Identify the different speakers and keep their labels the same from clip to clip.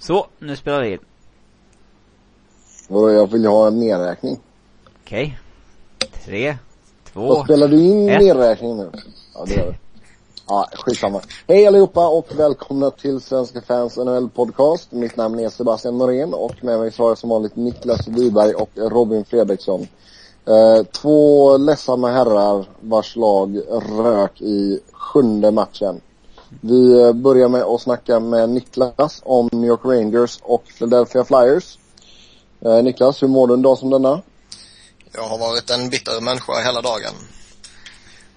Speaker 1: Så, nu spelar vi in.
Speaker 2: Och jag vill ha en nedräkning.
Speaker 1: Okej. Tre, två,
Speaker 2: Vad spelar du in
Speaker 1: ett.
Speaker 2: nedräkningen nu? Ja, det gör du. Ja, skitsamma. Hej allihopa och välkomna till Svenska fans NHL podcast. Mitt namn är Sebastian Norén och med mig så har jag som vanligt Niklas Wiberg och Robin Fredriksson. Eh, två ledsamma herrar vars lag rök i sjunde matchen. Vi eh, börjar med att snacka med Niklas om New York Rangers och Philadelphia Flyers. Eh, Niklas, hur mår du en dag som denna?
Speaker 3: Jag har varit en bitter människa hela dagen.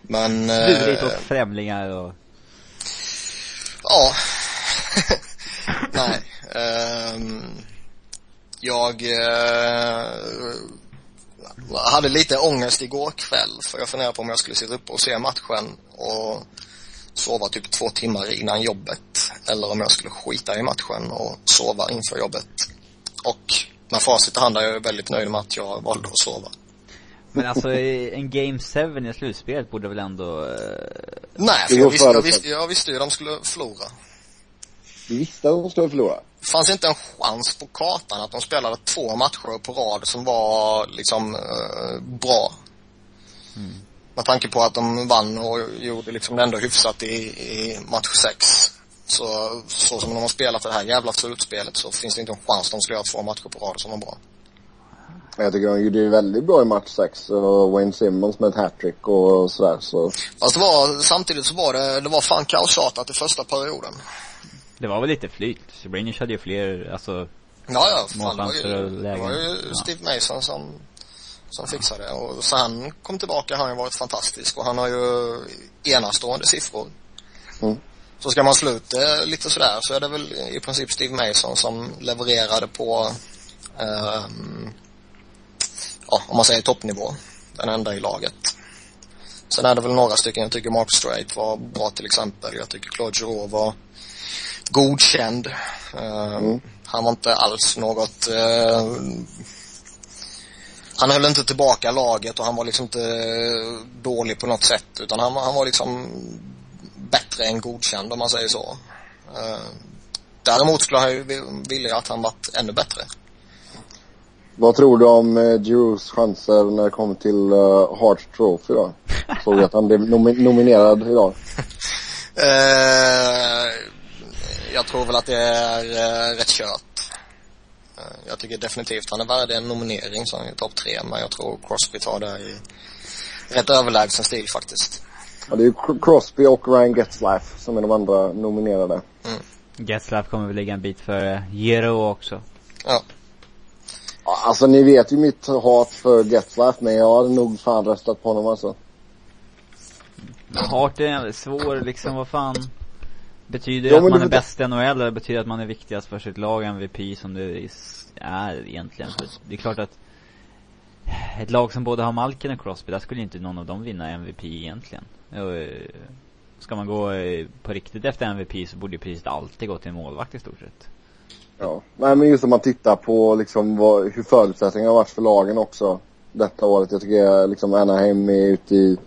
Speaker 3: Men...
Speaker 1: Lurigt
Speaker 3: Eh,
Speaker 1: åt främlingar och...
Speaker 3: ja. Nej. ehm, jag eh, hade lite ångest igår kväll för jag funderade på om jag skulle sitta uppe och se matchen och sova typ två timmar innan jobbet. Eller om jag skulle skita i matchen och sova inför jobbet. Och med facit i hand är jag väldigt nöjd med att jag valde att sova.
Speaker 1: Men alltså en game 7 i slutspelet borde väl ändå... eh,
Speaker 3: Nej, för jag visste, jag, visste, jag visste ju att de skulle förlora.
Speaker 2: Du visste att de skulle förlora?
Speaker 3: Det fanns inte en chans på kartan att de spelade två matcher på rad som var liksom eh, bra. Med tanke på att de vann och gjorde liksom det ändå hyfsat i, i match sex. Så, så som de har spelat det här jävla slutspelet så finns det inte en chans att de skulle göra två matcher på rad som var bra.
Speaker 2: Jag tycker de gjorde det väldigt bra i match 6 och Wayne Simmons med ett hattrick och sådär så.
Speaker 3: Fast det var, samtidigt så var det, det var fan kaosartat i första perioden.
Speaker 1: Det var väl lite flyt. Rangers hade ju fler, alltså...
Speaker 3: Ja, ja. Fan, det var ju, det var ju
Speaker 1: Ja.
Speaker 3: Steve Mason som, som fixade det. Och så han kom tillbaka har han ju varit fantastisk och han har ju enastående siffror.
Speaker 2: Mm.
Speaker 3: Så ska man slå ut det lite sådär så är det väl i princip Steve Mason som levererade på, ehm, ja, om man säger toppnivå. Den enda i laget. Sen är det väl några stycken, jag tycker Mark Strait var bra till exempel. Jag tycker Claude Giroux var godkänd. Eh,
Speaker 2: Mm.
Speaker 3: Han var inte alls något eh, han höll inte tillbaka laget och han var liksom inte dålig på något sätt utan han, var- han var liksom bättre än godkänd om man säger så. Eh, däremot skulle jag ju vilja att han varit ännu bättre.
Speaker 2: Vad tror du om eh, Giroux chanser när det kommer till uh, Trophy då? Såg att han blev nomi- nominerad idag?
Speaker 3: Eh, jag tror väl att det är eh, rätt kört. Eh, jag tycker definitivt han är värd en nominering som är topp tre, men jag tror Crosby tar det i rätt överlägsen stil faktiskt.
Speaker 2: Ja, det är ju Cr- Crosby och Ryan Getzlaff som är de andra nominerade.
Speaker 1: Getzlaff kommer väl ligga en bit för Gero också.
Speaker 3: Ja.
Speaker 2: Ja, alltså ni vet ju mitt hat för Getzlaff men jag hade nog fan röstat på honom alltså.
Speaker 1: Hart är jävligt svår liksom, vad fan. Betyder det att man är bäst i NHL eller betyder det att man är viktigast för sitt lag MVP som det är egentligen? För det är klart att ett lag som både har Malkin och Crosby, där skulle inte någon av dem vinna MVP egentligen. Eh, Ska man gå eh, på riktigt efter MVP så borde ju priset alltid gå till en målvakt i stort sett.
Speaker 2: Ja. Nej men just om man tittar på liksom vad, hur förutsättningarna har varit för lagen också detta året. Jag tycker liksom Anaheim är ute i,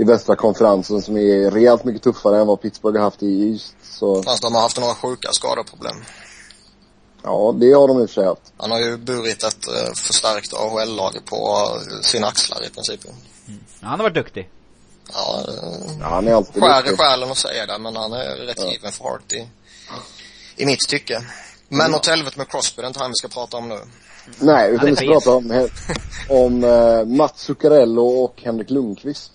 Speaker 2: i västra konferensen som är rejält mycket tuffare än vad Pittsburgh har haft i East. Så
Speaker 3: Fast de har haft några sjuka skadeproblem.
Speaker 2: ja, det har de i och för sig haft.
Speaker 3: Han har ju burit ett eh, förstärkt AHL-lag på eh, sina axlar i princip.
Speaker 1: Ja, han har varit duktig.
Speaker 3: Ja, eh,
Speaker 2: Ja, han är alltid
Speaker 3: skär i
Speaker 2: duktig.
Speaker 3: själen att säga det, men han är rätt given för Hart i, i mitt tycke. Men åt helvete med Crosby, det är inte han vi ska prata om nu.
Speaker 2: Nej, utan vi ska prata om, om uh, Mats Zuccarello och Henrik Lundqvist.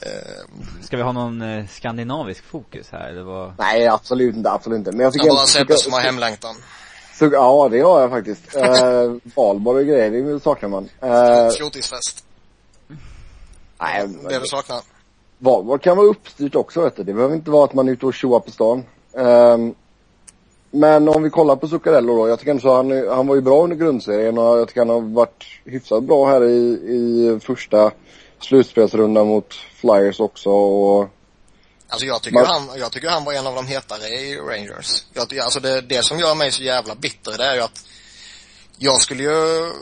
Speaker 3: Eh,
Speaker 1: Ska vi ha någon eh, skandinavisk fokus här eller vad?
Speaker 2: Nej, absolut inte, absolut inte. Men jag tycker
Speaker 3: jag bara
Speaker 2: ändå-
Speaker 3: Sebbe som har hemlängtan.
Speaker 2: Ja, det har jag faktiskt. Uh, valborg och grejer, det saknar man. Uh,
Speaker 3: Fjortisfest.
Speaker 2: nej,
Speaker 3: Det du saknar.
Speaker 2: Valborg kan vara uppstyrt också vet du. Det behöver inte vara att man är ute och tjoar på stan. Ehm, men om vi kollar på Zuccarello då. Jag tycker ändå så han, är- han var ju bra under grundserien och jag tycker han har varit hyfsat bra här i, i första slutspelsrundan mot Flyers också och
Speaker 3: Alltså jag tycker,
Speaker 2: Man-
Speaker 3: han, jag tycker han var en av de hetare i Rangers. Jag, alltså det, det som gör mig så jävla bitter det är ju att jag skulle ju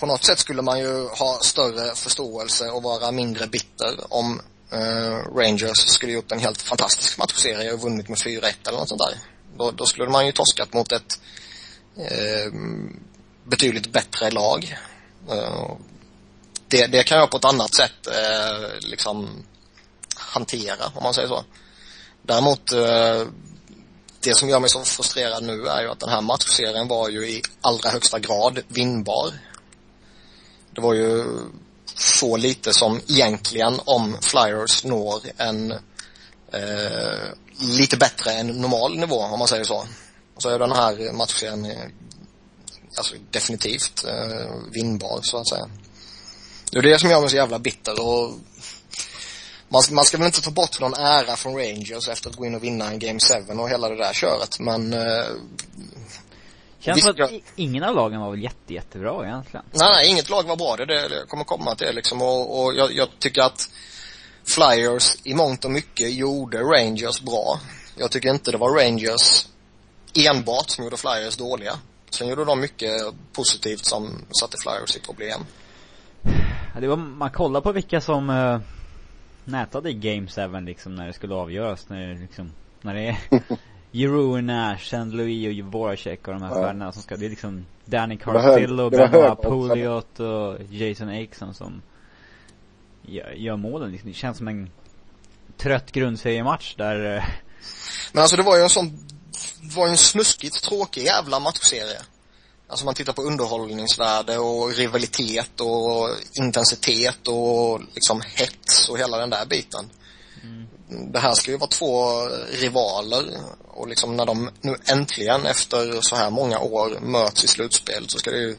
Speaker 3: på något sätt skulle man ju ha större förståelse och vara mindre bitter om eh, Rangers skulle gjort en helt fantastisk matchserie och vunnit med 4-1 eller något sånt där. Då, då skulle man ju torskat mot ett eh, betydligt bättre lag. Eh, det, det kan jag på ett annat sätt eh, liksom hantera, om man säger så. Däremot, eh, det som gör mig så frustrerad nu är ju att den här matchserien var ju i allra högsta grad vinnbar. Det var ju så lite som egentligen om Flyers når en eh, lite bättre än normal nivå om man säger så. Så är den här matchserien eh, alltså definitivt eh, vinnbar så att säga. Det är det som gör mig så jävla bitter och man, man ska väl inte ta bort någon ära från Rangers efter att gå in och vinna en Game 7 och hela det där köret men eh,
Speaker 1: Känns som att ingen av lagen var väl jätte, jättebra egentligen.
Speaker 3: Nej, nej, inget lag var bra. Det det jag kommer komma till liksom. Och, och jag, jag tycker att Flyers i mångt och mycket gjorde Rangers bra. Jag tycker inte det var Rangers enbart som gjorde Flyers dåliga. Sen gjorde de mycket positivt som satte Flyers i problem.
Speaker 1: Det var, man kollar på vilka som uh, nätade i Game 7 liksom när det skulle avgöras. När det liksom, när det är Jeroen Nash, St. Louis och Voracek och de här
Speaker 2: Ja.
Speaker 1: stjärnorna som ska, det är liksom Danny
Speaker 2: hög
Speaker 1: Benoit. Pouliot och Jason Akeson som gör, gör målen liksom. Det känns som en trött grundseriematch där eh,
Speaker 3: Men alltså det var ju en sån, var ju en snuskigt tråkig jävla matchserie. Alltså man tittar på underhållningsvärde och rivalitet och intensitet och liksom hets och hela den där biten. Det här ska ju vara två rivaler och liksom när de nu äntligen efter så här många år möts i slutspel så ska det ju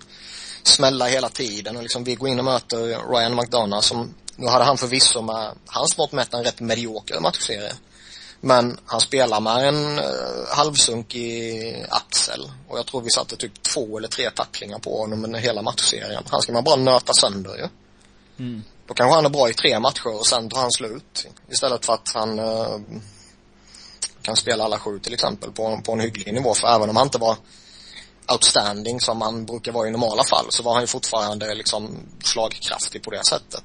Speaker 3: smälla hela tiden och liksom vi går in och möter Ryan McDonough som, nu hade han förvisso med hans mått mätt en rätt medioker matchserie. Men han spelar med en uh, halvsunkig axel och jag tror vi satte typ två eller tre tacklingar på honom under hela matchserien. Han ska man bara nöta sönder ju.
Speaker 1: mm.
Speaker 3: Då kanske han är bra i tre matcher och sen tar han slut. Istället för att han eh, kan spela alla sju till exempel på, på en hygglig nivå. För även om han inte var outstanding som han brukar vara i normala fall så var han ju fortfarande liksom slagkraftig på det sättet.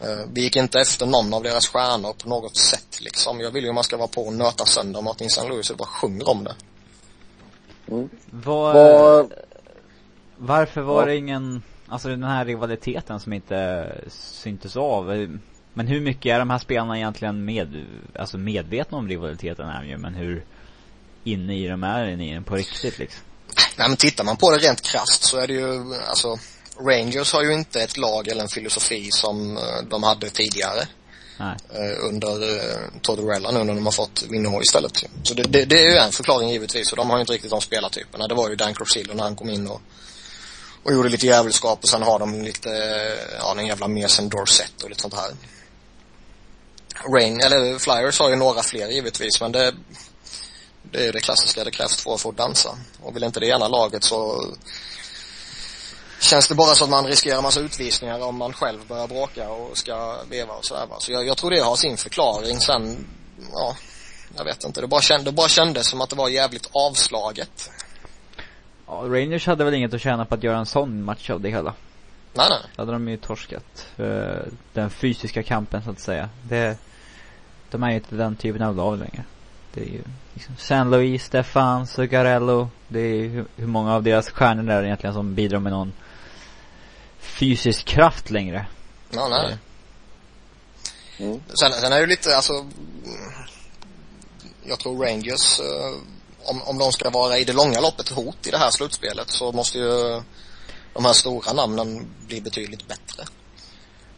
Speaker 3: Eh, vi gick inte efter någon av deras stjärnor på något sätt liksom. Jag vill ju att man ska vara på och nöta sönder Martin St. Louis och bara sjunger om det.
Speaker 1: Var,
Speaker 2: Vad,
Speaker 1: Varför var
Speaker 2: Ja.
Speaker 1: det ingen, alltså den här rivaliteten som inte syntes av? eh, Men hur mycket är de här spelarna egentligen med, alltså medvetna om rivaliteten är de ju, men hur inne i dem är i den på riktigt liksom?
Speaker 3: Nej men tittar man på det rent krasst så är det ju, alltså Rangers har ju inte ett lag eller en filosofi som eh, de hade tidigare
Speaker 1: Nej.
Speaker 3: eh, under eh, Tortorella nu när de har fått Winnow istället. Så det, det, det är ju en förklaring givetvis och de har ju inte riktigt de spelartyperna. Det var ju Dan Corsillo när han kom in och, och gjorde lite jävelskap och sen har de lite, ja den jävla mesen Dorsett och lite sånt här. Rain, eller Flyers har ju några fler givetvis men det det är det klassiska, det krävs två för att dansa. Och vill inte det ena laget så känns det bara så att man riskerar massa utvisningar om man själv börjar bråka och ska veva och sådär va. Så jag, jag tror det har sin förklaring. Sen, ja, jag vet inte. Det bara, känd, det bara kändes som att det var jävligt avslaget.
Speaker 1: Ja, Rangers hade väl inget att tjäna på att göra en sån match av det hela.
Speaker 3: Nej, nej.
Speaker 1: Då hade de ju torskat. För den fysiska kampen så att säga. Det, de är ju inte den typen av lag längre. Det är ju liksom San Luis, Stefan, Zuccarello. Det är ju hur, hur många av deras stjärnor där egentligen som bidrar med någon fysisk kraft längre.
Speaker 3: Ja, nej.
Speaker 2: mm.
Speaker 3: Sen, sen är det ju lite, alltså, jag tror Rangers, eh, om, om de ska vara i det långa loppet hot i det här slutspelet så måste ju de här stora namnen bli betydligt bättre.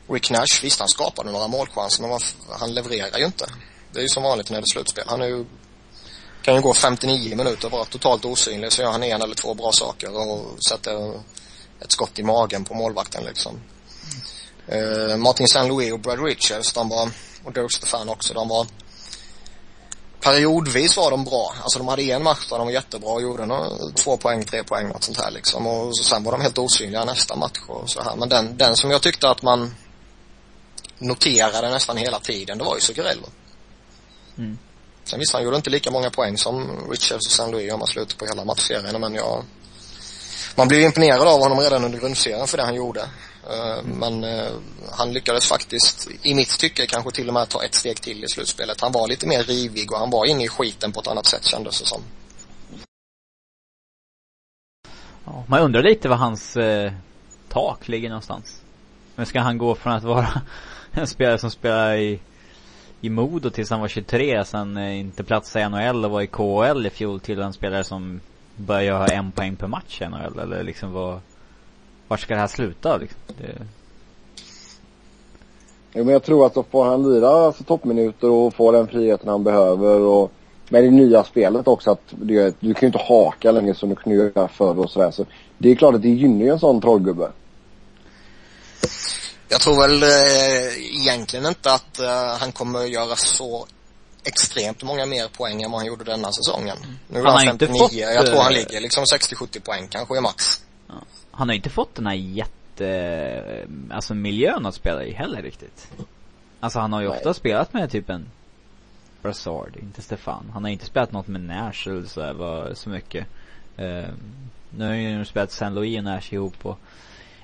Speaker 3: Rick Nash, visst han skapade några målchanser men han levererar ju inte. Det är ju som vanligt när det är slutspel. Han är ju, kan ju gå 59 minuter och vara totalt osynlig så gör han en eller två bra saker och sätter ett skott i magen på målvakten liksom. Eh, Martin St. Louis och Brad Richards, de var, och Dirk Stefan också, de var periodvis var de bra. Alltså de hade en match där de var jättebra och gjorde några, två poäng, tre poäng, något sånt här liksom. Och så, sen var de helt osynliga nästa match och så här. Men den, den som jag tyckte att man noterade nästan hela tiden, det var ju Zuccarello.
Speaker 1: Mm.
Speaker 3: Sen visst, han gjorde inte lika många poäng som Richards och St. Louis om man slutar på hela matchserien, men jag man blir ju imponerad av honom redan under grundserien för det han gjorde. Eh, men eh, han lyckades faktiskt, i mitt tycke, kanske till och med ta ett steg till i slutspelet. Han var lite mer rivig och han var inne i skiten på ett annat sätt kändes det som.
Speaker 1: Ja, man undrar lite var hans eh, tak ligger någonstans. Men ska han gå från att vara en spelare som spelar i, i Modo tills han var 23, sen eh, inte platsa i NHL och var i KHL i fjol till en spelare som börjar göra en poäng per match NHL eller liksom vad Vart ska det här sluta liksom? Det...
Speaker 2: Jo men jag tror att får han lira för toppminuter och få den friheten han behöver och med det nya spelet också att du, du kan ju inte haka längre som du kunde göra förr och sådär. Så det är klart att det gynnar ju en sån trollgubbe.
Speaker 3: Jag tror väl eh, egentligen inte att eh, han kommer göra så extremt många mer poäng än vad han gjorde denna säsongen. Nu är
Speaker 1: Han har
Speaker 3: han
Speaker 1: inte
Speaker 3: 59,
Speaker 1: fått,
Speaker 3: jag tror han
Speaker 1: eh,
Speaker 3: ligger liksom 60-70 poäng kanske i max.
Speaker 1: Han har inte fått den här jätte, alltså miljön att spela i heller riktigt. Alltså han har ju
Speaker 2: Nej.
Speaker 1: ofta spelat med typ en Brassard, inte Stefan. Han har inte spelat något med Nash eller så, här, var, så mycket. Eh, nu har han ju spelat San Louis och Nash ihop och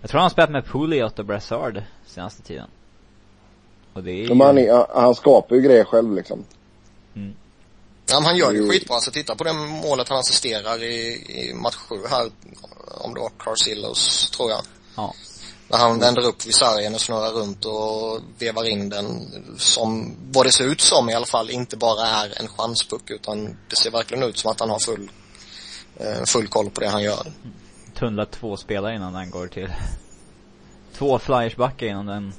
Speaker 1: jag tror han har spelat med Pouliot och Brassard senaste tiden. Och det är ju...
Speaker 2: Men han, han skapar ju grejer själv liksom.
Speaker 3: Ja, men han gör ju skitbra. Så titta på det målet han assisterar i, i match 7 här. Om det var Carcillos, tror jag.
Speaker 1: Ja.
Speaker 3: När han vänder upp vid sargen och snurrar runt och vevar in den som, vad det ser ut som i alla fall, inte bara är en chanspuck utan det ser verkligen ut som att han har full, eh, full koll på det han gör.
Speaker 1: Tunnlar två spelare innan den går till Två flyersbackar innan den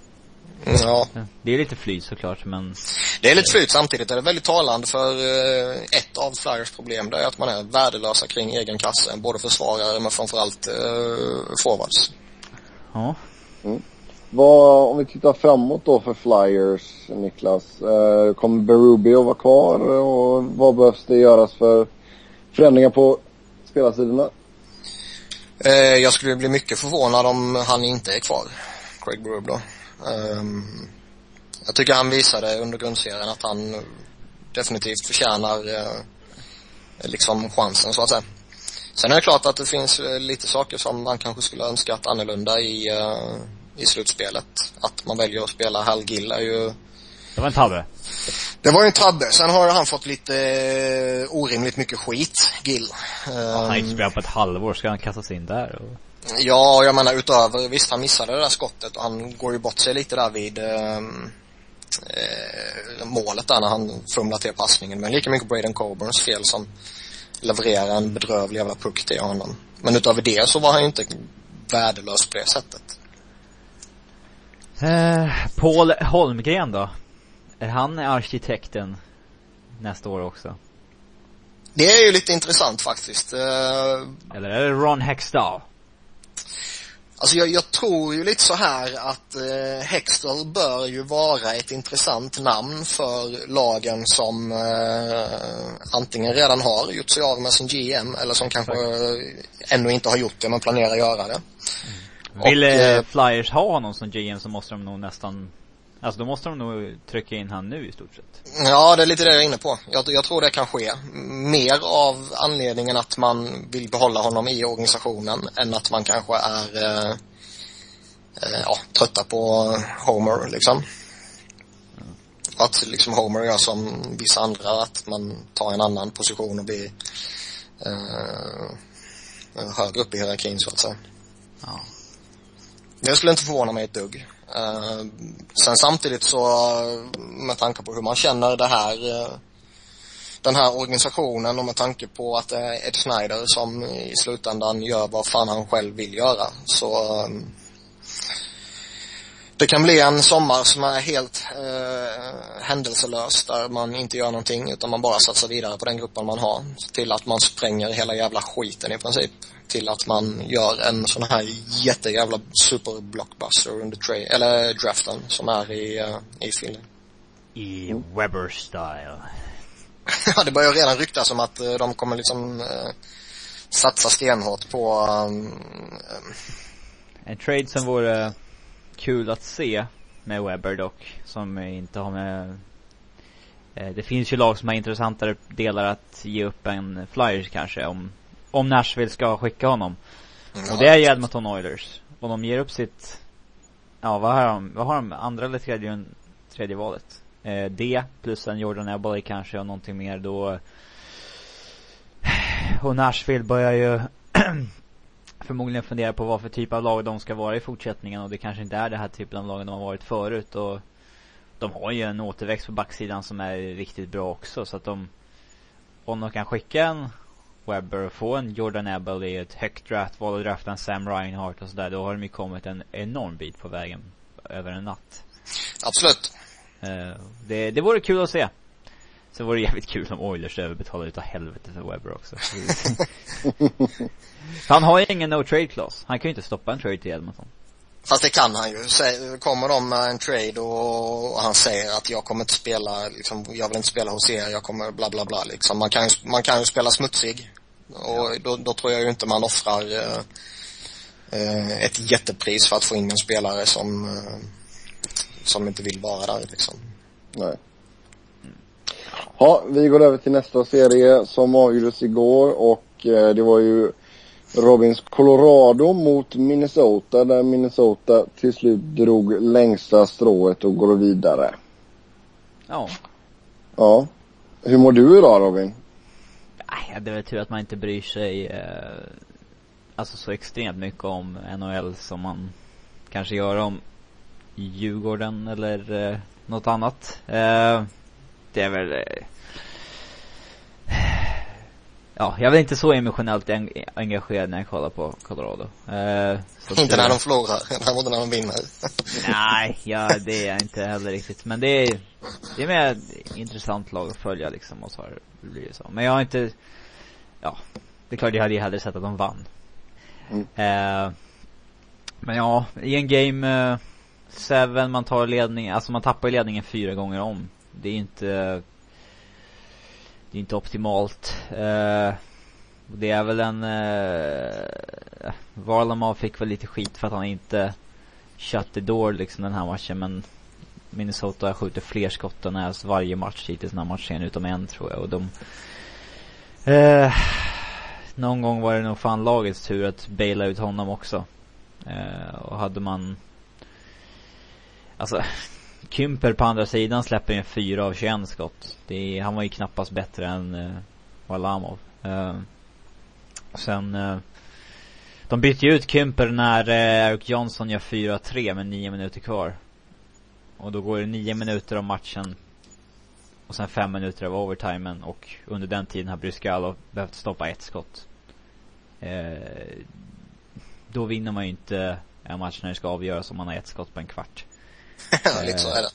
Speaker 3: Ja,
Speaker 1: Det är lite flyt såklart men
Speaker 3: det är lite flyt samtidigt är det väldigt talande för eh, ett av Flyers problem det är att man är värdelösa kring egen kasse, både försvarare men framförallt eh, forwards.
Speaker 1: Ja
Speaker 2: Vad, om vi tittar framåt då för Flyers, Niklas. Eh, kommer Berube att vara kvar och vad behövs det göras för förändringar på spelarsidorna?
Speaker 3: Eh, jag skulle bli mycket förvånad om han inte är kvar, Craig Berube då. Ehm, jag tycker han visade under grundserien att han definitivt förtjänar eh, liksom chansen så att säga. Sen är det klart att det finns eh, lite saker som man kanske skulle önskat annorlunda i, eh, i slutspelet. Att man väljer att spela Hal Gill är ju
Speaker 1: Det var en tabbe
Speaker 3: det var en tabbe. Sen har han fått lite orimligt mycket skit, Gill.
Speaker 1: Han har inte spelat på ett halvår, ska han kastas in där och...
Speaker 3: Ja, jag menar utöver, visst han missade det där skottet och han går ju bort sig lite där vid ehm, eh, målet där när han fumlar till passningen. Men lika mycket Braden Coburns fel som levererar en bedrövlig jävla puck till honom. Men utöver det så var han ju inte värdelös på det sättet.
Speaker 1: Eh, Paul Holmgren då? Är han arkitekten nästa år också?
Speaker 3: Det är ju lite intressant faktiskt. Eh,
Speaker 1: Eller är det Ron Hextall?
Speaker 3: Alltså jag, jag tror ju lite så här att eh, Hextall bör ju vara ett intressant namn för lagen som eh, antingen redan har gjort sig av med sin GM eller som kanske eh, ännu inte har gjort det men planerar göra det.
Speaker 1: Vill
Speaker 3: Och,
Speaker 1: eh,
Speaker 3: eh,
Speaker 1: Flyers ha honom som GM så måste de nog nästan Alltså då måste de nog trycka in han nu i stort sett.
Speaker 3: Ja, det är lite det jag är inne på. Jag, jag tror det kan ske. Mer av anledningen att man vill behålla honom i organisationen än att man kanske är eh, eh, ja, trötta på Homer liksom. Att liksom Homer gör som vissa andra, att man tar en annan position och blir eh, högre upp i hierarkin så att säga.
Speaker 1: Ja.
Speaker 3: Det skulle inte förvåna mig ett dugg. Eh, sen samtidigt så, med tanke på hur man känner det här, eh, den här organisationen och med tanke på att det är Ed Snyder som i slutändan gör vad fan han själv vill göra, så eh, det kan bli en sommar som är helt eh, händelselös där man inte gör någonting utan man bara satsar vidare på den gruppen man har till att man spränger hela jävla skiten i princip till att man gör en sån här jättejävla superblockbuster under tra- eller draften som är i, uh, i Philly.
Speaker 1: I Weber style.
Speaker 3: Ja, det börjar redan ryktas om att eh, de kommer liksom eh, satsa stenhårt på um,
Speaker 1: En trade som vore kul att se med Webber dock, som inte har med Det finns ju lag som har intressantare delar att ge upp än Flyers kanske om Om Nashville ska skicka honom. Och det är ju Edmonton Oilers. Om de ger upp sitt ja vad har de, vad har de, andra eller tredje, tredje valet? Eh, D plus en Jordan Eberle kanske och någonting mer då och Nashville börjar ju förmodligen fundera på vad för typ av lag de ska vara i fortsättningen och det kanske inte är det här typen av lag de har varit förut och de har ju en återväxt på backsidan som är riktigt bra också så att de om de kan skicka en Webber och få en Jordan Ebel i ett högt draftval och drafta en Sam Reinhardt och sådär då har de ju kommit en enorm bit på vägen över en natt.
Speaker 3: Absolut.
Speaker 1: Uh, det, det vore kul att se. Sen vore det jävligt kul om Oilers överbetalar utav helvete för Webber också. han har ju ingen no trade clause. Han kan ju inte stoppa en trade till Edmonton.
Speaker 3: Fast det kan han ju. Kommer de med en trade och han säger att jag kommer inte spela, liksom, jag vill inte spela hos er, jag kommer bla bla bla liksom. Man kan ju, man kan ju spela smutsig. Och då, då tror jag ju inte man offrar eh, eh, ett jättepris för att få in en spelare som, eh, som inte vill vara där liksom.
Speaker 2: Nej. Ja, vi går över till nästa serie som avgjordes igår och eh, det var ju Robins Colorado mot Minnesota där Minnesota till slut drog längsta strået och går vidare.
Speaker 1: Ja.
Speaker 2: Ja. Hur mår du idag Robin?
Speaker 1: Nej, det är väl tur att man inte bryr sig eh, alltså så extremt mycket om NHL som man kanske gör om Djurgården eller eh, något annat. Eh, det är väl eh, Ja, jag är väl inte så emotionellt engagerad när jag kollar på Colorado.
Speaker 3: Eh, inte när de förlorar, däremot när de vinner.
Speaker 1: nej, ja det är jag inte heller riktigt. Men det är, det är mer intressant lag att följa liksom och så har det så. Men jag har inte, ja, det är klart jag hade ju hellre sett att de vann. Mm. Eh, men ja, i en game eh, seven, man tar ledning, alltså man tappar ledningen fyra gånger om. Det är inte det är inte optimalt. Uh, det är väl en, uh, Varlamov fick väl lite skit för att han inte shut the door liksom den här matchen men Minnesota skjuter fler skott än Avs varje match hittills den här matchen utom en tror jag och de Eh, Någon gång var det nog fan lagets tur att baila ut honom också. Eh, och hade man Alltså Kymper på andra sidan släpper in fyra av 21 skott. Det han var ju knappast bättre än eh, Valamov. Eh, sen Eh, de bytte ju ut Kymper när eh, Eric Johnson gör 4-3 med 9 minuter kvar. Och då går det 9 minuter av matchen. Och sen 5 minuter av overtimen och under den tiden har Bryskalov behövt stoppa ett skott. Uh, då vinner man ju inte en match när det ska avgöras om man har ett skott på en kvart.
Speaker 3: ja, lite så är det.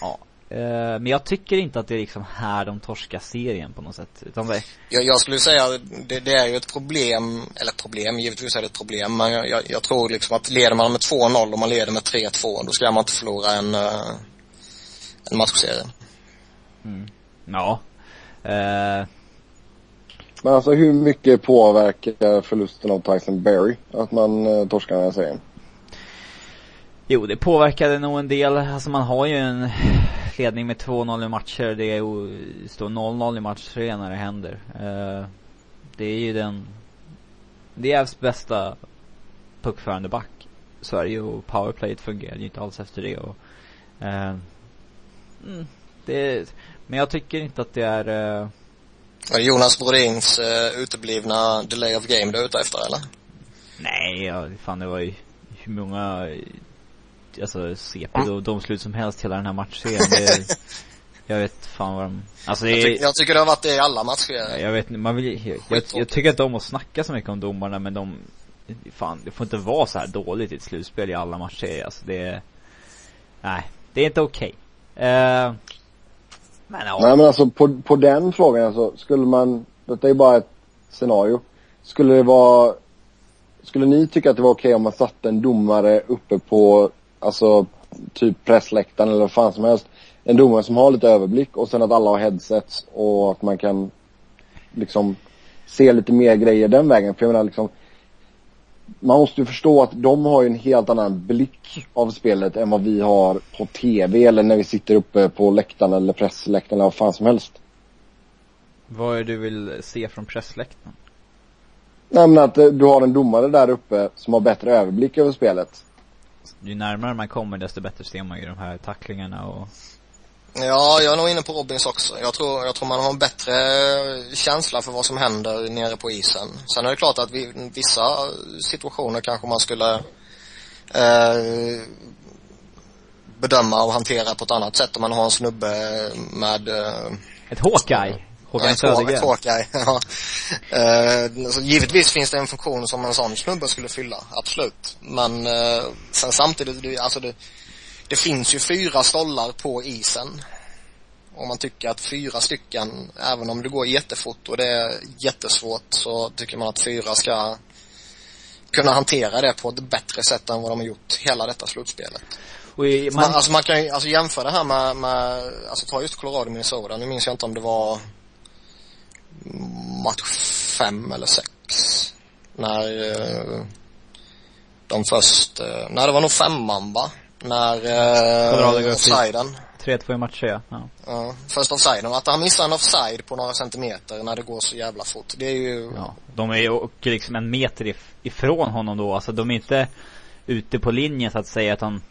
Speaker 1: Ja. Eh, men jag tycker inte att det är liksom här de torskar serien på något sätt. Utan det...
Speaker 3: jag, jag skulle säga, det, det är ju ett problem, eller problem, givetvis är det ett problem, men jag, jag, jag tror liksom att leder man med 2-0 och man leder med 3-2, då ska man inte förlora en, uh, en matchserie.
Speaker 1: Mm. Ja. Uh...
Speaker 2: Men alltså hur mycket påverkar förlusten av Tyson Berry att man torskar den här serien?
Speaker 1: Jo, det påverkade nog en del. Alltså man har ju en ledning med 2-0 i matcher. Det är står 0-0 i match tre när det händer. Uh, det är ju den, det är bästa puckförande back. Så är det ju och powerplayet fungerar ju inte alls efter det och, uh, mm, det, men jag tycker inte att det är uh,
Speaker 3: Jonas Brodins uh, uteblivna delay of game du är ute efter eller?
Speaker 1: Nej, ja, fan det var ju hur många alltså CP och domslut som helst hela den här matchserien. Det, jag vet fan vad de, alltså det
Speaker 3: jag, tycker, jag tycker det har varit det i alla matcher.
Speaker 1: Jag vet man vill, jag, jag, jag tycker inte om att snacka så mycket om domarna men de, fan det får inte vara så här dåligt i ett slutspel i alla matcher alltså det, nej, det är inte okej. Okay. Uh,
Speaker 2: men ja. Nej men alltså på, på den frågan alltså, skulle man, detta är bara ett scenario. Skulle det vara, skulle ni tycka att det var okej okay om man satte en domare uppe på alltså typ pressläktaren eller vad fan som helst. En domare som har lite överblick och sen att alla har headsets och att man kan liksom se lite mer grejer den vägen. För jag menar liksom man måste ju förstå att de har ju en helt annan blick av spelet än vad vi har på TV eller när vi sitter uppe på läktaren eller pressläktaren eller vad fan som helst.
Speaker 1: Vad är det du vill se från pressläktaren?
Speaker 2: Nej men att eh, du har en domare där uppe som har bättre överblick över spelet
Speaker 1: ju närmare man kommer desto bättre ser man ju de här tacklingarna och
Speaker 3: Ja, jag är nog inne på Robins också. Jag tror, jag tror man har en bättre känsla för vad som händer nere på isen. Sen är det klart att vi, vissa situationer kanske man skulle eh, bedöma och hantera på ett annat sätt om man har en snubbe med eh,
Speaker 1: Ett Hawkeye. Håkan Södergren.
Speaker 3: Hawkeye, ja. Eh, alltså, givetvis finns det en funktion som en sån snubbe skulle fylla, absolut. Men eh, sen samtidigt, det, alltså det, det finns ju fyra stollar på isen. Om man tycker att fyra stycken, även om det går jättefort och det är jättesvårt, så tycker man att fyra ska kunna hantera det på ett bättre sätt än vad de har gjort hela detta slutspelet.
Speaker 1: I,
Speaker 3: Man,
Speaker 1: man,
Speaker 3: alltså man kan ju, alltså jämföra det här med, med, alltså ta just Colorado och Minnesota. Nu minns jag inte om det var match fem eller sex. När eh, de först, eh, nej det var nog femman va? När eh, offsiden.
Speaker 1: 3-2 i matcher ja. ja.
Speaker 3: Ja, först offsiden. Att han missar en offside på några centimeter när det går så jävla fort. Det är ju,
Speaker 1: Ja, de är ju och liksom en meter if- ifrån honom då. Alltså de är inte ute på linjen så att säga att han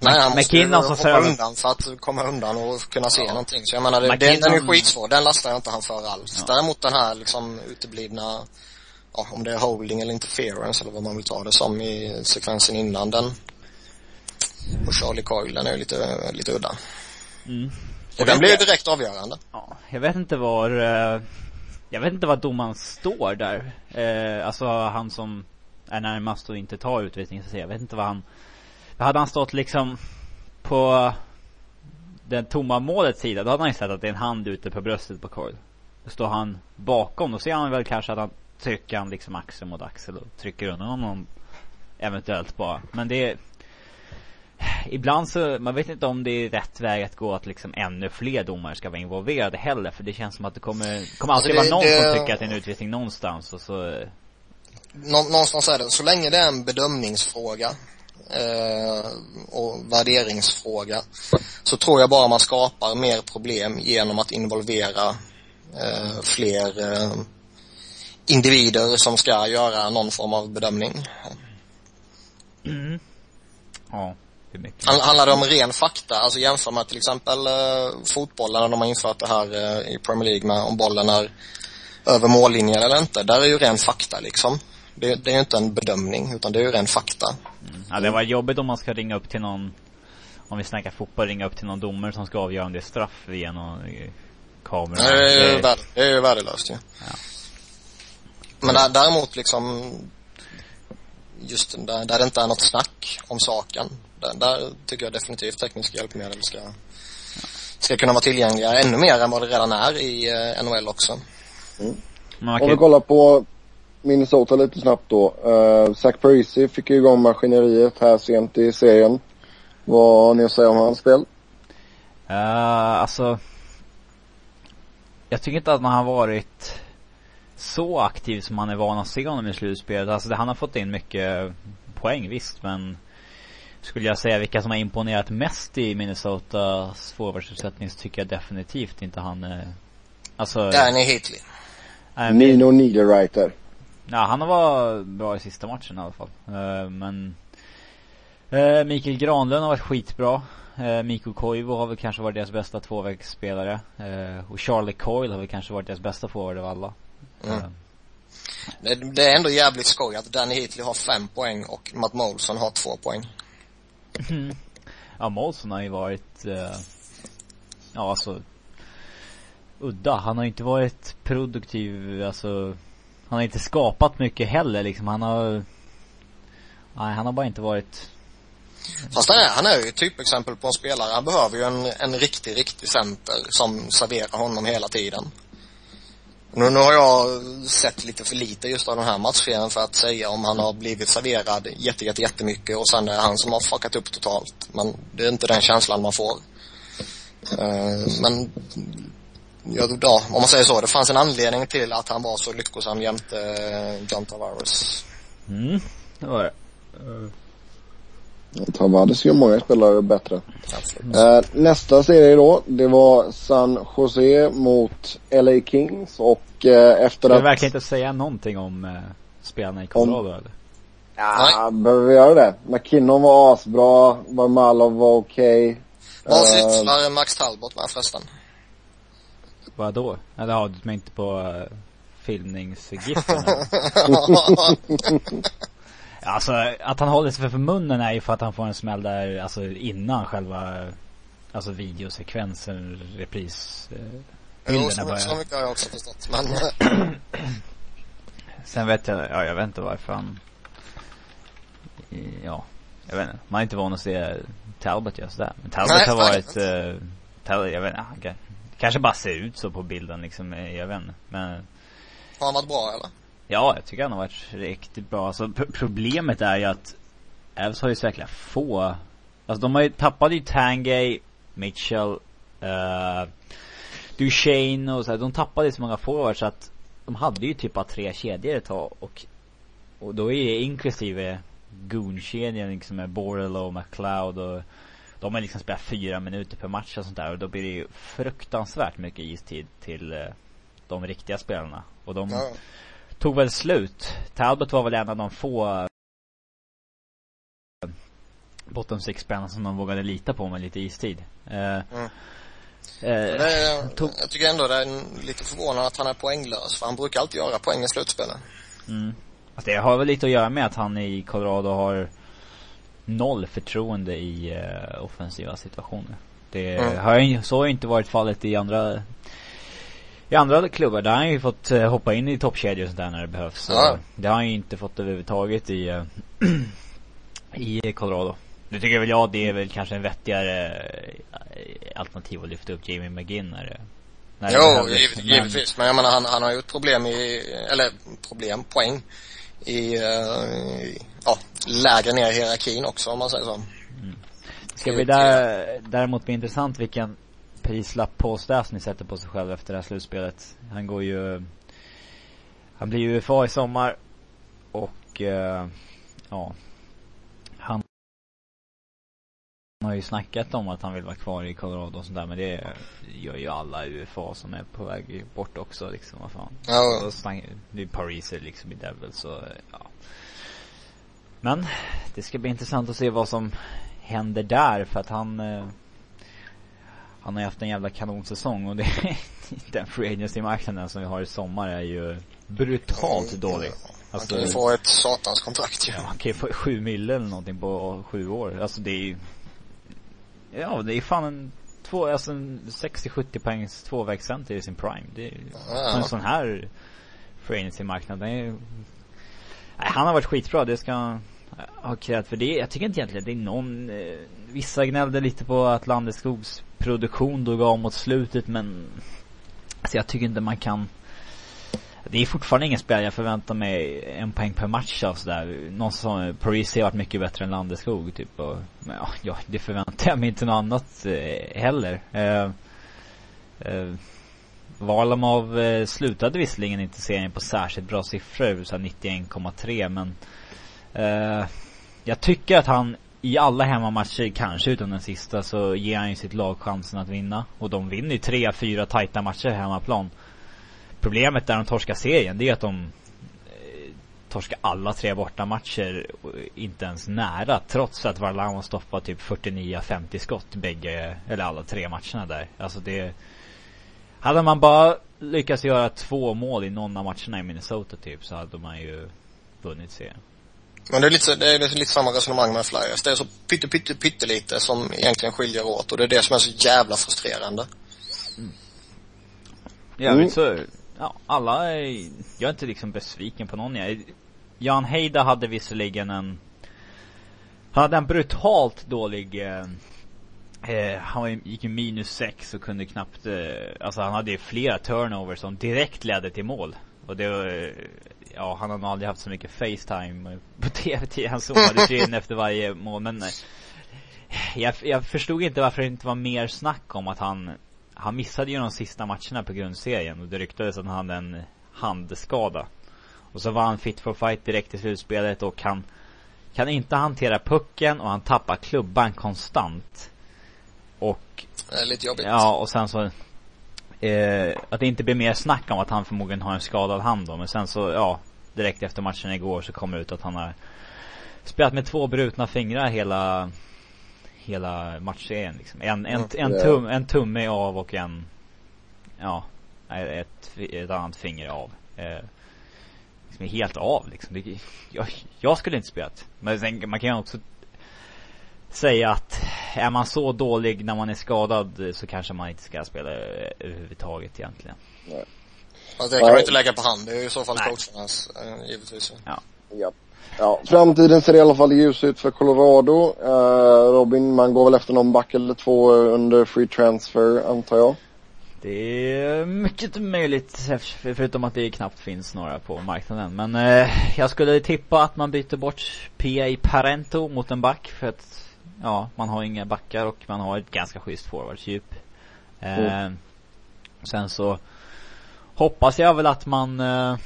Speaker 3: nej han ju
Speaker 1: McKinnon som
Speaker 3: hoppa undan för att komma undan och kunna se någonting. Så jag menar, det,
Speaker 1: McKinnon-
Speaker 3: den är ju skitsvår. Den lastar jag inte han för alls.
Speaker 1: Ja.
Speaker 3: Däremot den här liksom uteblivna, ja om det är holding eller interference eller vad man vill ta det som i sekvensen innan den. Och Charlie Coyle, den är ju lite, lite udda.
Speaker 1: mm.
Speaker 3: Och den blir ju direkt avgörande.
Speaker 1: Ja, jag vet inte var eh, Jag vet inte var domaren står där. Eh, alltså han som är närmast och inte tar utvisning så. Jag vet inte vad han Hade han stått liksom på den tomma målets sida, då hade han ju sett att det är en hand ute på bröstet på Coyle. Står han bakom, då ser han väl kanske att han trycker han liksom axel mot axel och trycker undan honom eventuellt bara. Men det är Ibland så, man vet inte om det är rätt väg att gå att liksom ännu fler domare ska vara involverade heller. För det känns som att det kommer, kommer alltid
Speaker 3: Alltså det-
Speaker 1: vara någon
Speaker 3: det-
Speaker 1: som tycker att det är en utvisning någonstans och så
Speaker 3: Nå, någonstans är det, så länge det är en bedömningsfråga eh, och värderingsfråga så tror jag bara man skapar mer problem genom att involvera eh, fler eh, individer som ska göra någon form av bedömning.
Speaker 1: Ja, hur mycket?
Speaker 3: Han- Handlar det om ren fakta, alltså jämför med till exempel eh, fotbollen när de har infört det här eh, i Premier League med om bollen är över mållinjen eller inte. Där är ju ren fakta liksom. Det, det är ju inte en bedömning utan det är ju ren fakta.
Speaker 1: Ja, det var jobbigt om man ska ringa upp till någon Om vi snackar fotboll, ringa upp till någon domare som ska avgöra om det är straff via någon eh, kamera.
Speaker 3: Nej, det, är ju värd, det är ju värdelöst ju.
Speaker 1: Ja.
Speaker 3: Men där, däremot liksom just där, där det inte är något snack om saken. Där, där tycker jag definitivt tekniska hjälpmedel ska, ska kunna vara tillgängliga ännu mer än vad det redan är i eh, NHL också.
Speaker 1: Men man
Speaker 2: Om vi kollar på Minnesota lite snabbt då. Uh, Zach Parisi fick ju igång maskineriet här sent i serien. Vad har ni att säga om hans spel?
Speaker 1: uh, alltså Jag tycker inte att han har varit så aktiv som man är van att se honom i slutspelet. Alltså det, han har fått in mycket poäng visst men Skulle jag säga vilka som har imponerat mest i Minnesotas forwardsuppsättning så tycker jag definitivt inte han är Alltså
Speaker 3: Danny
Speaker 1: men-
Speaker 2: Nino Niederreiter.
Speaker 1: Ja, han var bra i sista matchen i alla fall. Eh, men uh, Mikael Granlund har varit skitbra. Uh, Mikko Koivu har väl kanske varit deras bästa tvåvägsspelare. Uh, och Charlie Coyle har väl kanske varit deras bästa forward av alla.
Speaker 3: Mm.
Speaker 1: Eh,
Speaker 3: Det, det är ändå jävligt skoj att Danny Hitley har fem poäng och Matt Molson har två poäng.
Speaker 1: ja, Molson har ju varit, eh, ja alltså, udda. Han har ju inte varit produktiv, alltså, han har inte skapat mycket heller liksom. Han har, nej han har bara inte varit
Speaker 3: Fast han är, han är ju ett typexempel på en spelare. Han behöver ju en, en riktig, riktig center som serverar honom hela tiden. Nu, nu har jag sett lite för lite just av den här matchserien för att säga om han har blivit serverad jätte, jätte, jättemycket och sen är det han som har fuckat upp totalt. Men det är inte den känslan man får. Uh, men, ja, ja, om man säger så, det fanns en anledning till att han var så lyckosam jämte eh, John Tavares.
Speaker 1: Mm, det var det.
Speaker 2: Tavares gör många spelare bättre. Eh, nästa serie då, det var San Jose mot LA Kings och eh, efter
Speaker 1: Ska du
Speaker 2: att...
Speaker 1: verkligen inte säga någonting om eh, spelarna i Colorado eller?
Speaker 2: Ja, behöver vi göra det? McKinnon var asbra, Barmalov var okej. Okay.
Speaker 3: Var sysslar Max Talbot med förresten?
Speaker 1: Vadå? Eller ja, du inte på uh, filmningsgiften? alltså, att han håller sig för munnen är ju för att han får en smäll där, alltså innan själva, alltså videosekvensen, repris, uh,
Speaker 3: Jo, så, så mycket har jag också förstått. Men...
Speaker 1: Sen vet jag, ja jag vet inte varför han Ja, jag vet inte. Man är inte van att se Talbot göra sådär. Men Talbot Nej, har varit, uh, Talbot, jag vet inte, han kanske bara ser ut så på bilden liksom, jag vet inte. Men
Speaker 3: Har han varit bra eller?
Speaker 1: Ja, jag tycker han har varit riktigt bra. Alltså problemet är ju att Avs har ju så jäkla få Alltså de har ju tappat ju Tangay, Mitchell, uh, Duchene och så här, de tappade så många forwards så att de hade ju typ bara tre kedjor ett tag och och då är det inklusive Goon-kedjan liksom med Borrell och McLeod och de har liksom spelat fyra minuter per match och sånt där och då blir det ju fruktansvärt mycket istid till eh, de riktiga spelarna. Och de ja. tog väl slut. Talbot var väl en av de få eh, bottom six spelarna som de vågade lita på med lite istid. Eh, mm.
Speaker 3: Eh, är, tog... Jag tycker ändå det är lite förvånande att han är poänglös för han brukar alltid göra poäng i slutspelet.
Speaker 1: Mm. Alltså det har väl lite att göra med att han i Colorado har noll förtroende i uh, offensiva situationer. Det mm. har ju, så har ju inte varit fallet i andra i andra klubbar, där har han ju fått uh, hoppa in i toppkedjor och sådär när det behövs. Ja. Det har han ju inte fått överhuvudtaget i, uh, i Colorado. Nu tycker väl jag det är väl kanske en vettigare eh, alternativ att lyfta upp Jamie McGinn när det
Speaker 3: när Jo, givet, men... givetvis. Men jag menar han, han har ju ett problem i, eller problem, poäng i, uh, ja, lägre ner i hierarkin också om man säger så. Mm.
Speaker 1: Det ska bli där, däremot bli intressant vilken prislapp på ni sätter på sig själv efter det här slutspelet. Han går ju, han blir ju UFA i sommar och uh, ja, han har ju snackat om att han vill vara kvar i Colorado och sånt där men det gör ju alla UFA som är på väg bort också liksom, vad fan. Ja. Det är pariser liksom i Devil så, ja. Men, det ska bli intressant att se vad som händer där för att han eh, han har ju haft en jävla kanonsäsong och det den free agency marknaden som vi har i sommar är ju brutalt dålig.
Speaker 3: Alltså, han kan ju få ett satans kontrakt
Speaker 1: ju. Ja, han kan ju få sju mille eller någonting på sju år. Alltså det är ju Ja, det är fan en två, alltså en 60-70 poängs tvåvägscenter i sin prime. Det är ja. en sån här free-agency-marknad. Det är Nej, han har varit skitbra. Det ska har krävt för det. Jag tycker inte egentligen det är någon, eh, vissa gnällde lite på att Landeskogs produktion dog av mot slutet men alltså jag tycker inte man kan det är fortfarande ingen spelare jag förväntar mig en poäng per match av sådär. Någon som, Parisi har varit mycket bättre än Landeskog typ och, men, ja, det förväntar jag mig inte något annat eh, heller. Eh, eh, Valamov eh, slutade visserligen inte serien på särskilt bra siffror, så 91,3 men eh, Eh, jag tycker att han i alla hemmamatcher, kanske utom den sista, så ger han ju sitt lag chansen att vinna. Och de vinner ju tre, fyra tajta matcher hemmaplan. Problemet där de torskar serien, det är att de eh, torskar alla tre borta matcher inte ens nära trots att Varlamov stoppar typ 49-50 skott bägge, eller alla tre matcherna där. Alltså det Hade man bara lyckats göra två mål i någon av matcherna i Minnesota typ så hade man ju vunnit serien.
Speaker 3: Men det är lite, det är lite samma resonemang med Flyers. Det är så pytte, pytte, pyttelite som egentligen skiljer åt och det är det som är så jävla frustrerande.
Speaker 1: Mm. Ja, mm. så ja, alla är, jag är inte liksom besviken på någon. Jag, Jan Heida hade visserligen en, han hade en brutalt dålig eh, eh, han gick ju minus sex och kunde knappt, eh, alltså han hade ju flera turnovers som direkt ledde till mål. Och det var, ja han har nog aldrig haft så mycket Facetime på tv Han zoomade sig in efter varje mål men eh, jag, jag förstod inte varför det inte var mer snack om att han han missade ju de sista matcherna på grundserien och det ryktades att han hade en handskada. Och så var han fit for fight direkt i slutspelet och han kan inte hantera pucken och han tappar klubban konstant. Och...
Speaker 3: Det är lite jobbigt.
Speaker 1: Ja, och sen så eh, att det inte blir mer snack om att han förmodligen har en skadad hand då. Men sen så, ja, direkt efter matchen igår så kommer det ut att han har spelat med två brutna fingrar hela, hela matchserien liksom. En, en, en, tum, en tumme av och en, ja, ett, ett annat finger av. Eh, liksom är helt av liksom. Det, jag, jag skulle inte spelat. Men sen, man kan ju också säga att är man så dålig när man är skadad så kanske man inte ska spela eh, överhuvudtaget egentligen.
Speaker 3: Fast det kan man inte lägga på hand. Det är ju i så fall
Speaker 1: Nej.
Speaker 3: coachernas, eh, givetvis.
Speaker 2: Ja. ja. Framtiden ser i alla fall ljus ut för Colorado. Eh, Robin, man går väl efter någon back eller två under free transfer antar jag.
Speaker 1: Det är mycket möjligt för- förutom att det knappt finns några på marknaden. Men eh, jag skulle tippa att man byter bort P.A. Parento mot en back för att ja, man har inga backar och man har ett ganska schysst forwardsdjup. Eh, Sen så hoppas jag väl att man eh,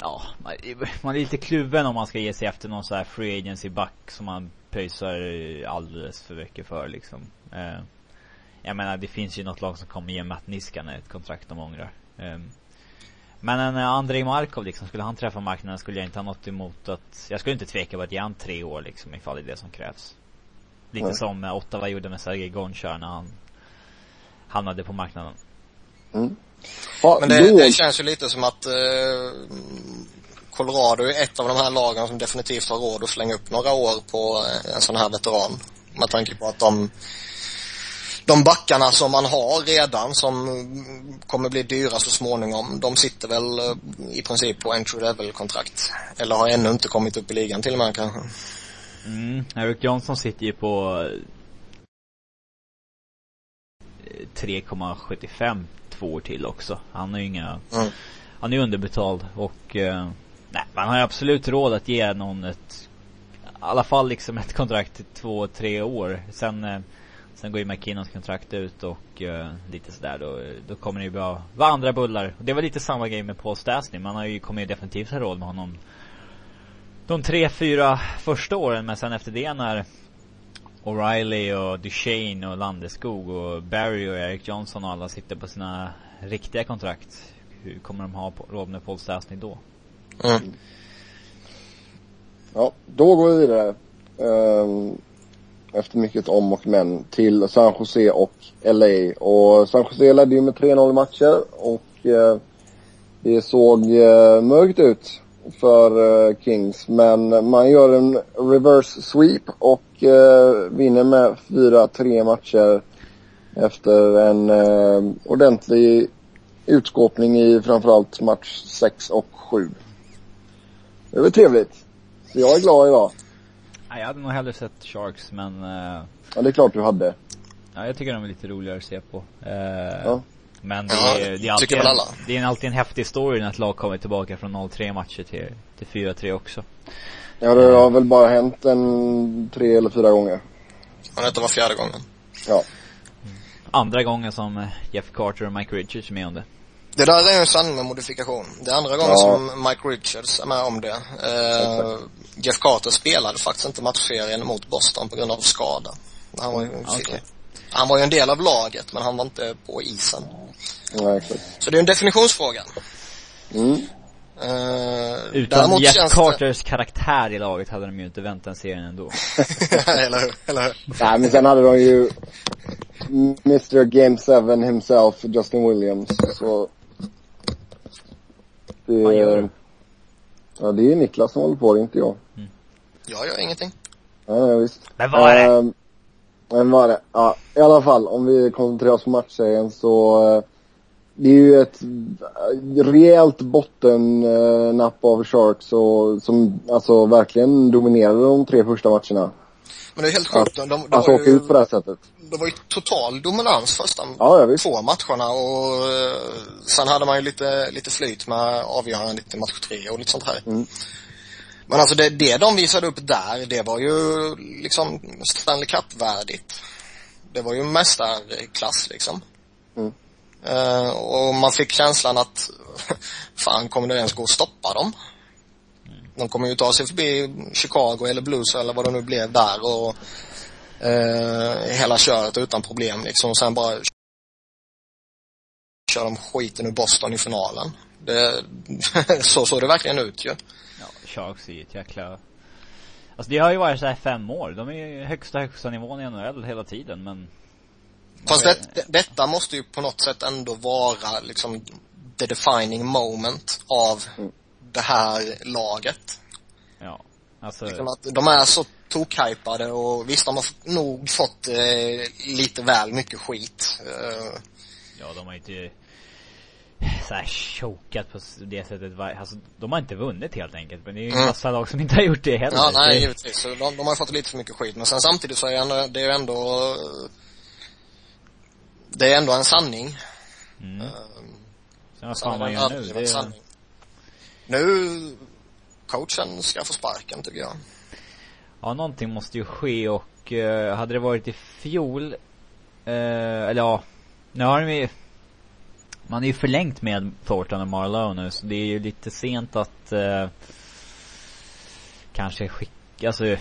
Speaker 1: Ja, man, är lite kluven om man ska ge sig efter någon sån här free agency back som man pröjsar alldeles för mycket för liksom. Eh, jag menar det finns ju något lag som kommer ge Matt Niskanen ett kontrakt de ångrar. Ehm, men en eh, Andrei Markov liksom, skulle han träffa marknaden skulle jag inte ha något emot att, jag skulle inte tveka på att ge han tre år liksom ifall det är det som krävs. Lite
Speaker 2: Nej.
Speaker 1: som Ottawa gjorde med Sergej Gonchar när han hamnade på marknaden.
Speaker 2: Ja,
Speaker 3: Men det, det känns ju lite som att eh, Colorado är ett av de här lagen som definitivt har råd att slänga upp några år på eh, en sån här veteran. Med tanke på att de de backarna som man har redan som mm, kommer bli dyra så småningom, de sitter väl eh, i princip på entry level kontrakt. Eller har ännu inte kommit upp i ligan till och med kanske.
Speaker 1: Mm, Eric Johnson sitter ju på eh, 3,75 två år till också. Han har ju inga
Speaker 3: Mm.
Speaker 1: Han är underbetald och eh, Nej, man har ju absolut råd att ge någon ett I alla fall liksom ett kontrakt i två, tre år. Sen eh, Sen går ju McKinnons kontrakt ut och eh, lite sådär då, då kommer det ju bara vara andra bullar. Och det var lite samma grej med Paul Stastny. Man har ju, kommer ju definitivt ha råd med honom de tre, fyra första åren. Men sen efter det när O'Reilly och Duchene och Landeskog och Barry och Eric Johnson och alla sitter på sina riktiga kontrakt. Hur kommer de ha på- råd med Paul Stastny då?
Speaker 3: Mm.
Speaker 2: ja, då går vi vidare. Ehm, efter mycket om och men till San Jose och LA. Och San Jose ledde ju med 3-0 i matcher och eh, det såg eh, mörkt ut för eh, Kings. Men man gör en reverse sweep och eh, vinner med 4-3 matcher efter en eh, ordentlig utskåpning i framförallt match 6 och 7. Det var trevligt. Så jag är glad idag.
Speaker 1: Nej, jag hade nog hellre sett Sharks men
Speaker 2: Ja, det är klart du hade.
Speaker 1: Ja, jag tycker de är lite roligare att se på. Eh,
Speaker 2: Ja.
Speaker 1: Men det
Speaker 3: Ja,
Speaker 1: är, det är alltid en,
Speaker 3: alla.
Speaker 1: det är alltid en häftig story när ett lag kommer tillbaka från 0-3 matcher till, till 4-3 också.
Speaker 2: Ja, det har väl bara hänt en tre eller fyra gånger.
Speaker 3: Men detta var fjärde gången.
Speaker 2: Ja.
Speaker 1: Andra gången som eh, Jeff Carter och Mike Richards är med om det.
Speaker 3: Det där är ju en sanning med modifikation. Det är andra gången
Speaker 2: Ja.
Speaker 3: som Mike Richards är med om det. Eh. Jeff Carter spelade faktiskt inte matchserien mot Boston på grund av skada. Han var ju,
Speaker 1: Okej.
Speaker 3: Han var ju en del av laget men han var inte på isen.
Speaker 2: Ja, exakt.
Speaker 3: Så det är en definitionsfråga.
Speaker 2: Mm.
Speaker 3: Eh,
Speaker 1: Utan
Speaker 3: känns
Speaker 1: Carters karaktär i laget hade de ju inte vänt den serien ändå.
Speaker 3: det... eller hur? Eller hur?
Speaker 2: Nej, men sen hade de ju Mr Game 7 himself, Justin Williams. Så... Det,
Speaker 1: Vad gör du?
Speaker 2: Ja, det är Niklas som håller på, det är inte jag.
Speaker 3: Jag gör ingenting.
Speaker 2: Ja, ja visst.
Speaker 1: Men vad är det?
Speaker 2: Ehm, men vad är det? Ja, i alla fall om vi koncentrerar oss på matchserien så eh, det är ju ett eh, rejält bottennapp av Sharks och, som alltså verkligen dominerade de tre första matcherna.
Speaker 3: Men det är helt sjukt. De, de, de,
Speaker 2: Alltså
Speaker 3: var ju,
Speaker 2: ut på det här sättet.
Speaker 3: det var ju total dominans första
Speaker 2: Ja, ja visst.
Speaker 3: två matcherna och eh, sen hade man ju lite, lite flyt med avgörandet i match tre och lite sånt här.
Speaker 2: Mm.
Speaker 3: Men alltså det, det de visade upp där, det var ju liksom Stanley Cup-värdigt. Det var ju mästarklass liksom.
Speaker 2: Mm.
Speaker 3: Eh, och man fick känslan att, fan kommer det ens gå att stoppa dem? De kommer ju ta sig förbi Chicago eller Blues eller vad det nu blev där och eh, hela köret utan problem liksom. Och sen bara kör de skiten ur Boston i finalen. Det, så såg det verkligen ut ju.
Speaker 1: Sharks är ju ett jäkla Alltså det har ju varit så här fem år. De är ju högsta, högsta nivån i NHL hela tiden men
Speaker 3: Fast det, det, detta måste ju på något sätt ändå vara liksom the defining moment av
Speaker 2: Mm.
Speaker 3: det här laget.
Speaker 1: Ja. Alltså,
Speaker 3: Liksom att de är så tokhypade och visst, de har nog fått eh, lite väl mycket skit. Eh,
Speaker 1: ja de har inte så här chokat på det sättet. Alltså de har inte vunnit helt enkelt. Men det är ju en
Speaker 3: Mm.
Speaker 1: massa lag som inte har gjort det heller.
Speaker 3: ja, nej, givetvis. De, de har fått lite för mycket skit. Men sen samtidigt så är det är ju ändå det är ändå en sanning.
Speaker 1: Mm.
Speaker 3: Eh,
Speaker 1: Sen vad fan
Speaker 3: är
Speaker 1: man gör nu. Det,
Speaker 3: sanning. Nu, coachen ska få sparken tycker jag.
Speaker 1: ja någonting måste ju ske och eh, hade det varit i fjol eh, eller ja. Nu har de ju man är ju förlängt med Thornton och Marlowe nu så det är ju lite sent att eh, kanske skicka, alltså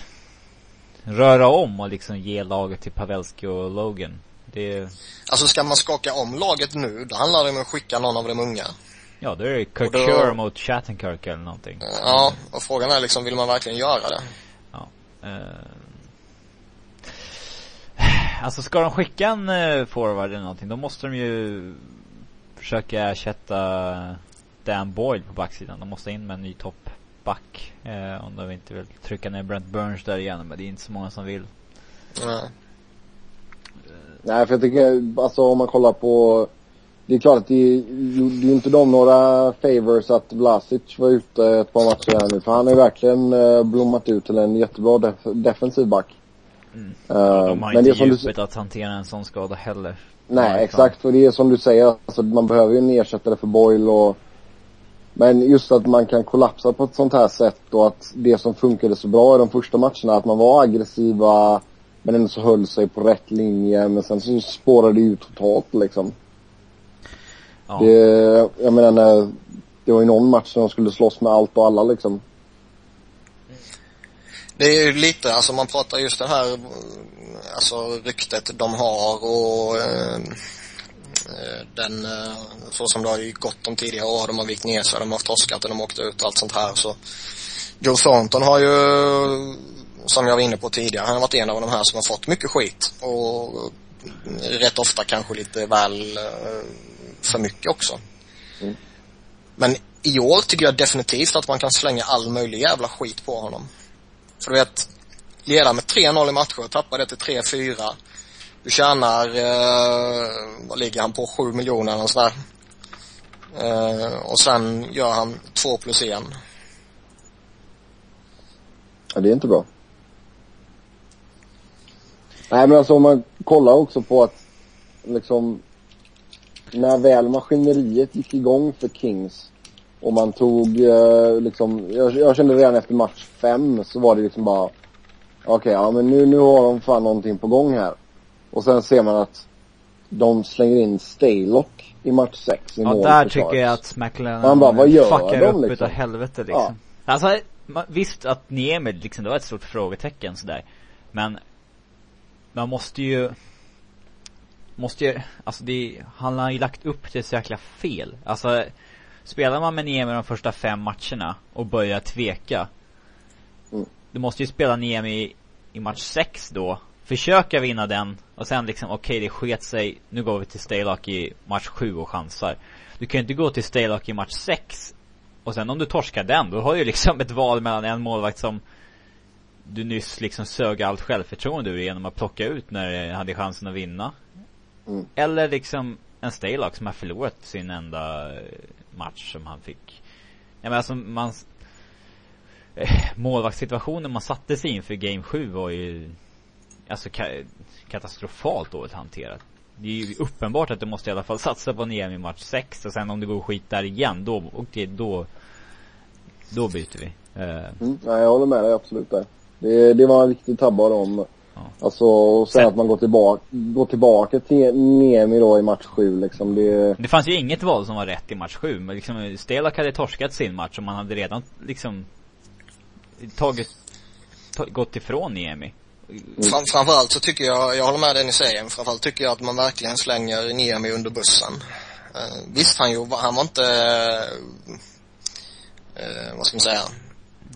Speaker 1: röra om och liksom ge laget till Pavelski och Logan. Det,
Speaker 3: Alltså ska man skaka om laget nu, då handlar det om att skicka någon av de unga.
Speaker 1: ja då är det Kirk
Speaker 3: då-
Speaker 1: Shore mot Shattenkirk eller någonting.
Speaker 3: Ja, och frågan är liksom, vill man verkligen göra det?
Speaker 1: Eh, alltså ska de skicka en eh, forward eller någonting då måste de ju försöka ersätta Dan Boyle på backsidan. De måste in med en ny toppback. Eh, om de inte vill trycka ner Brent Burns där igen. Men det är inte så många som vill.
Speaker 3: Ja.
Speaker 2: Nej, för jag tycker, alltså om man kollar på det är klart att det det är inte de några favors att Vlasic var ute ett par matcher här nu. För han har ju verkligen eh, blommat ut till en jättebra def defensiv back.
Speaker 1: Mm.
Speaker 2: Eh,
Speaker 1: de har
Speaker 2: men det är
Speaker 1: inte
Speaker 2: som du,
Speaker 1: djupet att hantera en sån skada heller.
Speaker 2: Nej, exakt. För det är som du säger, alltså man behöver ju en ersättare för Boyle och men just att man kan kollapsa på ett sånt här sätt och att det som funkade så bra i de första matcherna, att man var aggressiva men ändå så höll sig på rätt linje men sen så spårade det ju totalt liksom.
Speaker 1: Ja.
Speaker 2: Det, jag menar när, det var ju någon match när de skulle slåss med allt och alla liksom.
Speaker 3: Det är ju lite, alltså man pratar just det här, alltså ryktet de har och eh, eh, den, eh, så som det har ju gått de tidigare år, de har vikt ner sig, de har torskat eller de har åkt ut och allt sånt här så Joe Thornton har ju, som jag var inne på tidigare, han har varit en av de här som har fått mycket skit och rätt ofta kanske lite väl eh, för mycket också.
Speaker 2: Mm.
Speaker 3: Men i år tycker jag definitivt att man kan slänga all möjlig jävla skit på honom. För du vet, leda med 3-0 i matcher, tappa det till 3-4. Du tjänar, eh, vad ligger han på, 7 miljoner eller sådär. Eh, och sen gör han 2 plus 1.
Speaker 2: Ja, det är inte bra. Nej men alltså om man kollar också på att liksom när väl maskineriet gick igång för Kings och man tog eh, liksom, jag, jag kände redan efter match fem så var det liksom bara okej, ja men nu, nu har de fan någonting på gång här. Och sen ser man att de slänger in Staylock i match sex i
Speaker 1: Ja, där tycker jag att McLennan
Speaker 2: Man bara, vad gör
Speaker 1: fuckar
Speaker 2: de,
Speaker 1: upp
Speaker 2: liksom?
Speaker 1: utav helvete liksom. Alltså, ma- visst att Niemi liksom, det var ett stort frågetecken sådär. Men, man måste ju Måste ju, alltså det, han har ju lagt upp det så jäkla fel. Alltså, spelar man med Niemi de första fem matcherna och börjar tveka. Du måste ju spela Niemi i, i match sex då. Försöka vinna den och sen liksom, okej det sket sig, nu går vi till Staylock i match sju och chansar. Du kan ju inte gå till Staylock i match sex och sen om du torskar den, då har du ju liksom ett val mellan en målvakt som du nyss liksom sög allt självförtroende ur genom att plocka ut när du hade chansen att vinna.
Speaker 2: Mm.
Speaker 1: Eller liksom en Staylock som har förlorat sin enda match som han fick. Jag menar alltså man Målvaktssituationen man satte sig inför game 7 var ju Alltså ka- katastrofalt dåligt hanterat. Det är ju uppenbart att du måste i alla fall satsa på EM i match 6 och sen om det går skit där igen då, okej då Då byter vi. Eh,
Speaker 2: Mm, nej, jag håller med dig absolut där. Det, det var en riktig tabbe av dem.
Speaker 1: Ja.
Speaker 2: Alltså, och sen
Speaker 1: Sen-
Speaker 2: att man går tillbaka, går tillbaka till Niemi då i match sju liksom. Det,
Speaker 1: Det fanns ju inget val som var rätt i match 7 men liksom Stelak hade torskat sin match och man hade redan liksom Tagit ta, Gått ifrån Niemi
Speaker 3: Fram, framförallt så tycker jag, jag håller med det ni säger, men framförallt tycker jag att man verkligen slänger Niemi under bussen. Uh, visst, han, ju, han var inte, eh, vad ska man säga,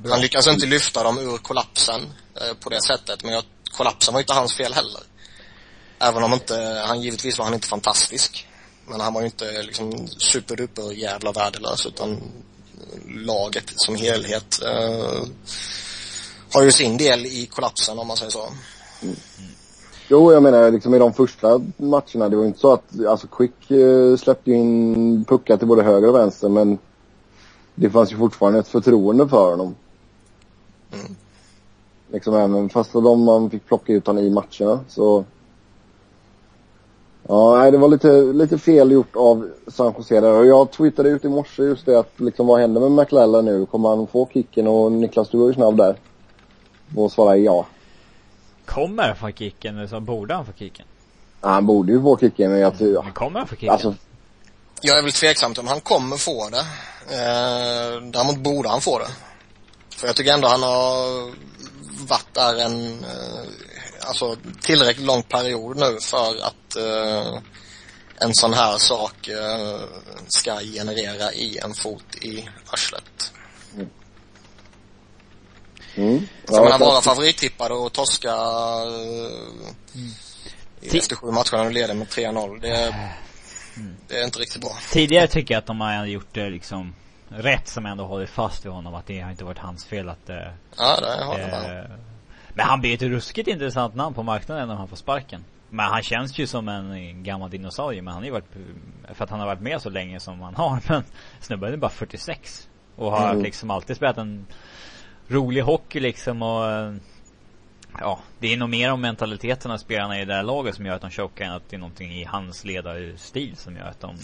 Speaker 1: Bra.
Speaker 3: Han lyckas inte lyfta dem ur kollapsen eh, på det sättet. Men jag, kollapsen var inte hans fel heller. Även om inte, han givetvis var han inte fantastisk. Men han var ju inte liksom superduper jävla värdelös utan laget som helhet eh, har ju sin del i kollapsen om man säger så.
Speaker 2: Jo, jag menar liksom i de första matcherna, det var inte så att, alltså Quick eh, släppte in puckar till både höger och vänster men det fanns ju fortfarande ett förtroende för honom.
Speaker 3: Mm.
Speaker 2: Liksom även fast de man fick plocka ut honom i matcherna så Ja, nej, det var lite, lite fel gjort av San Jose där. Och jag tweetade ut i morse just det att liksom vad händer med McLellan nu? Kommer han få kicken? Och Niklas, du var ju snabb där. Och svarade ja.
Speaker 1: Kommer han få kicken eller så borde han få kicken?
Speaker 2: Ja, han borde ju få kicken men jag tror,
Speaker 1: Men kommer han få kicken?
Speaker 2: alltså
Speaker 3: Jag är väl tveksam till om han kommer få det. Eh, däremot borde han få det. För jag tycker ändå han har varit där en, eh, alltså tillräckligt lång period nu för att eh, en sån här sak eh, ska generera i en fot i arslet.
Speaker 2: mm.
Speaker 3: Så jag menar
Speaker 2: så-
Speaker 3: vara favorittippade och torska eh, i- efter sju matcher och leder med 3-0. Det, det är inte riktigt bra.
Speaker 1: Tidigare tycker jag att de har gjort det liksom rätt som ändå hållit fast vid honom. Att det har inte varit hans fel att det,
Speaker 3: Ja, det har jag
Speaker 1: eh, Men han blir ett ruskigt intressant namn på marknaden när han får sparken. Men han känns ju som en gammal dinosaurie. Men han har ju varit, för att han har varit med så länge som han har. Men snubben är bara 46. Och har
Speaker 2: Mm.
Speaker 1: liksom alltid spelat en rolig hockey liksom och eh, Ja, det är nog mer om mentaliteten av spelarna i det här laget som gör att de chokar än att det är någonting i hans ledarstil som gör att de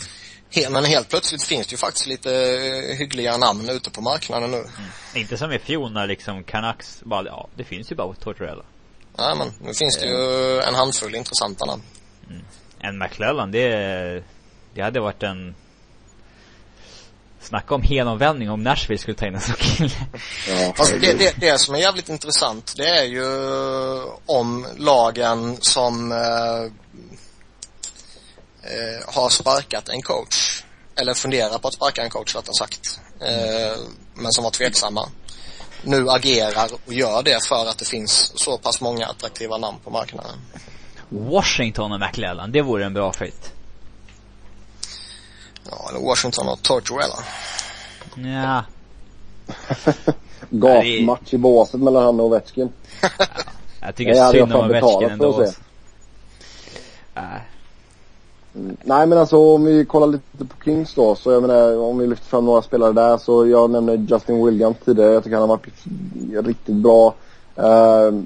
Speaker 3: Men helt plötsligt finns det ju faktiskt lite eh, hyggliga namn ute på marknaden nu.
Speaker 1: Inte som i fjol när liksom Canucks bara, ja det finns ju bara Tortorella.
Speaker 3: Nej men nu finns det ju en handfull intressanta namn.
Speaker 1: En McClellan, det, det hade varit en Snacka om helomvändning om Nashville skulle ta in en sån kille.
Speaker 2: Ja,
Speaker 3: Fast det, det, det som är jävligt intressant det är ju om lagen som eh, eh, har sparkat en coach eller funderar på att sparka en coach rättare sagt eh, men som var tveksamma nu agerar och gör det för att det finns så pass många attraktiva namn på marknaden.
Speaker 1: Washington och McClellan, det vore en bra fight.
Speaker 3: Ja, eller Washington och Tortorella.
Speaker 1: Ja,
Speaker 2: Gatmatch i båset mellan han och Ovechkin.
Speaker 1: jag tycker synd om Ovechkin
Speaker 2: betalat
Speaker 1: ändå. Nej.
Speaker 2: Mm. Nej men alltså om vi kollar lite på Kings då, så jag menar om vi lyfter fram några spelare där så jag nämnde Justin Williams tidigare. Jag tycker han har varit riktigt bra. Uh,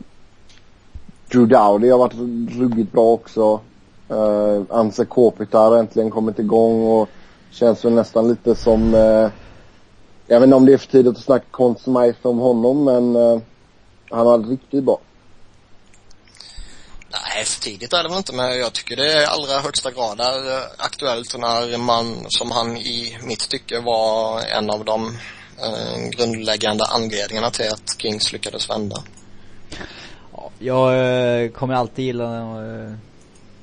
Speaker 2: Drew Dowdy har varit ruggigt bra också. Uh, Anse Kopitar har äntligen kommit igång och känns väl nästan lite som, uh, jag vet inte om det är för tidigt att snacka konstmajs om honom men uh, han har varit riktigt bra.
Speaker 3: Nej, för tidigt är det väl inte, men jag tycker det är allra högsta grad är eh, aktuellt när man, som han i mitt tycke var en av de eh, grundläggande anledningarna till att Kings lyckades vända.
Speaker 1: Ja, Jag eh, kommer alltid gilla eh,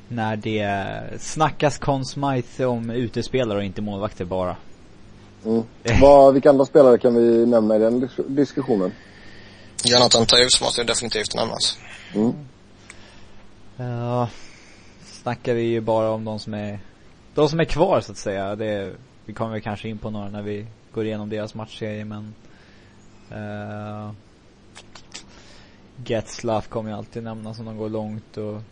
Speaker 1: när det snackas Conn Smythe om utespelare och inte målvakter bara.
Speaker 2: Mm. Vad, vilka andra spelare kan vi nämna i den dis- diskussionen?
Speaker 3: Jonathan Toews måste ju definitivt nämnas.
Speaker 2: Mm.
Speaker 1: Ja, snackar vi ju bara om de som är, de som är kvar så att säga. Det, vi kommer väl kanske in på några när vi går igenom deras matchserie men uh, Getzlaff kommer ju alltid nämnas om de går långt och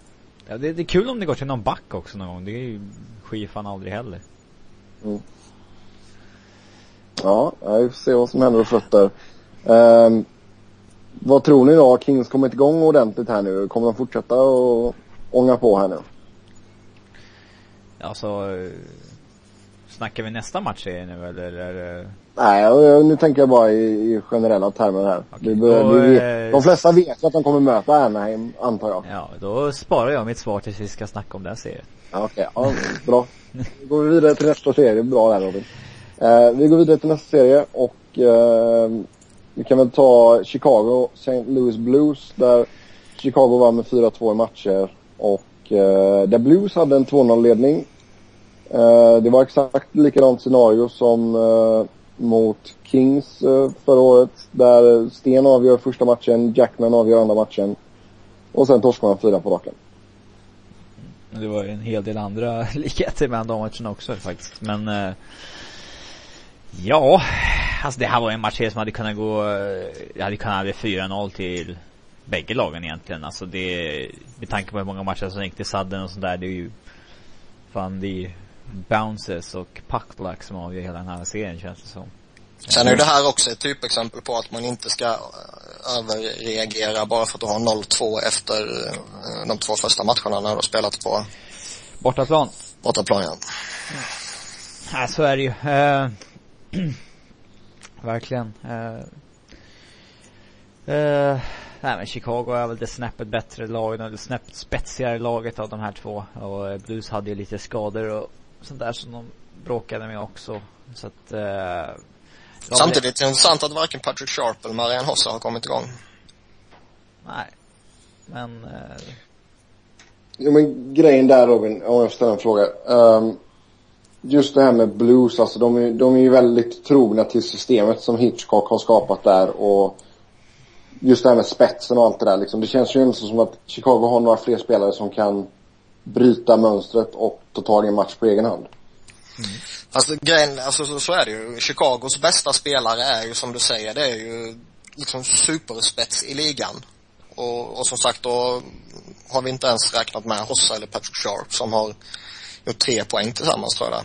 Speaker 1: Ja det, det är kul om det går till någon back också någon gång. Det är ju skifan fan aldrig heller.
Speaker 2: Mm. ja, vi får se vad som händer och fötter. Um, ehm, vad tror ni då? Har Kings kommit igång ordentligt här nu? Kommer de fortsätta och ånga på här nu?
Speaker 1: Alltså, eh, snackar vi nästa matchserie nu eller? eller
Speaker 2: Nej, jag- nu tänker jag bara i, i generella termer här. Vi börjar,
Speaker 1: då,
Speaker 2: vi,
Speaker 1: eh,
Speaker 2: de flesta vet ju att de kommer möta Anaheim, antar jag.
Speaker 1: ja, då sparar jag mitt svar tills vi ska snacka om den serien.
Speaker 2: Okej, ja, bra. Då går vi vidare till nästa serie. Bra där Robin. Eh, vi går vidare till nästa serie och eh, vi kan väl ta Chicago, St. Louis Blues där Chicago vann med 4-2 i matcher och eh, där Blues hade en 2-0 ledning. Eh, det var exakt likadant scenario som eh, mot Kings eh, förra året. Där Sten avgör första matchen, Jackman avgör andra matchen. Och sen torskar man fyra på raken.
Speaker 1: Det var ju en hel del andra likheter mellan de matcherna också faktiskt. Men eh, Ja, alltså det här var en match som hade kunnat gå, det hade kunnat bli 4-0 till bägge lagen egentligen. Alltså det, med tanke på hur många matcher som gick till sadden och sådär, det är ju fan det är bounces och puckluck som avgör hela den här serien känns det som.
Speaker 3: Sen är ju det här också ett typexempel på att man inte ska eh, överreagera bara för att du har 0-2 efter eh, de två första matcherna när du har spelat på
Speaker 1: Bortaplan.
Speaker 3: bortaplan ja.
Speaker 1: Nej, så är det ju. Uh, verkligen. Uh, uh, nej men Chicago är väl det snäppet bättre laget, det snäppet spetsigare laget av de här två. Och Blues hade ju lite skador och sånt där som de bråkade med också. Så att uh,
Speaker 3: Samtidigt är det intressant att varken Patrick Sharp eller Marianne Hossa har kommit igång.
Speaker 1: Nej. Men... Uh...
Speaker 2: Jo men grejen där Robin, om jag ställer en fråga. Um, just det här med blues, alltså de är, de är ju väldigt trogna till systemet som Hitchcock har skapat där och just det här med spetsen och allt det där liksom. Det känns ju inte som att Chicago har några fler spelare som kan bryta mönstret och ta tag i en match på egen hand.
Speaker 3: Mm. Alltså grejen, alltså så, så är det ju. Chicagos bästa spelare är ju som du säger, det är ju liksom superspets i ligan. Och, och som sagt då har vi inte ens räknat med Hossa eller Patrick Sharp som har gjort tre poäng tillsammans tror jag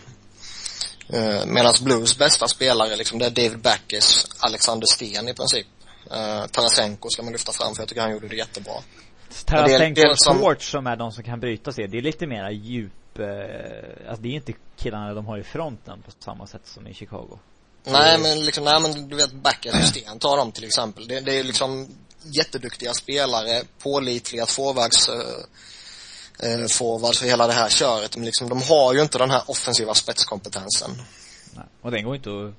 Speaker 3: uh, Medan Blues bästa spelare liksom, det är David Backes, Alexander Sten i princip. Uh, Tarasenko ska man lyfta fram för jag tycker han gjorde det jättebra.
Speaker 1: Tarasenko och som... Schwartz som är de som kan bryta sig. Det är lite mera djup, eh, alltså det är inte killarna de har i fronten på samma sätt som i Chicago.
Speaker 3: Nej men liksom, nej men du vet Backes och Sten, ta dem till exempel. Det, det är liksom jätteduktiga spelare, pålitliga forwards, eh, eh, forwards för hela det här köret. Men liksom, de har ju inte den här offensiva spetskompetensen.
Speaker 1: Nej. Och den går inte att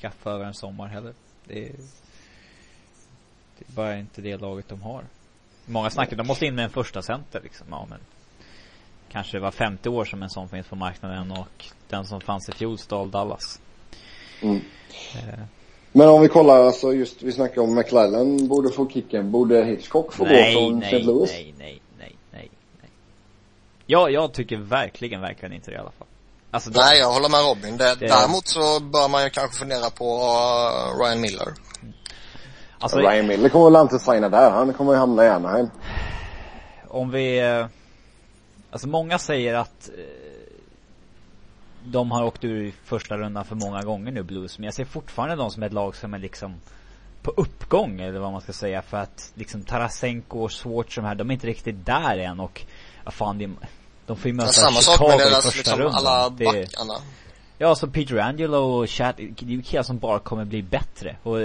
Speaker 1: skaffa över en sommar heller. Det är, det är bara inte det laget de har. Många snackar, de måste in med en första center liksom. Ja men kanske var femte år som en sån finns på marknaden och den som fanns i fjol stal Dallas.
Speaker 2: Mm. Eh. Men om vi kollar alltså just, vi snackar om McLellan borde få kicken. Borde Hitchcock få
Speaker 1: nej,
Speaker 2: gå från St. Louis?
Speaker 1: Nej, nej, nej. Ja, jag tycker verkligen, verkligen inte det i alla fall.
Speaker 3: Alltså, nej, jag håller med Robin. Det, det... Däremot så bör man ju kanske fundera på uh, Ryan Miller.
Speaker 2: Alltså, Ryan Miller kommer väl inte signa där. Han kommer ju hamna i Anaheim.
Speaker 1: Om vi, eh, alltså många säger att eh, de har åkt ur i första rundan för många gånger nu Blues. Men jag ser fortfarande dem som ett lag som är liksom på uppgång eller vad man ska säga. För att liksom Tarasenko och Schwartz de här, de är inte riktigt där än och, ja fan det, de får ju möta
Speaker 3: Samma
Speaker 1: Chicago
Speaker 3: sak med
Speaker 1: i
Speaker 3: deras,
Speaker 1: första
Speaker 3: liksom, alla backarna.
Speaker 1: Ja, så Peter Angelo och Chat, det är ju killar som bara kommer bli bättre. Och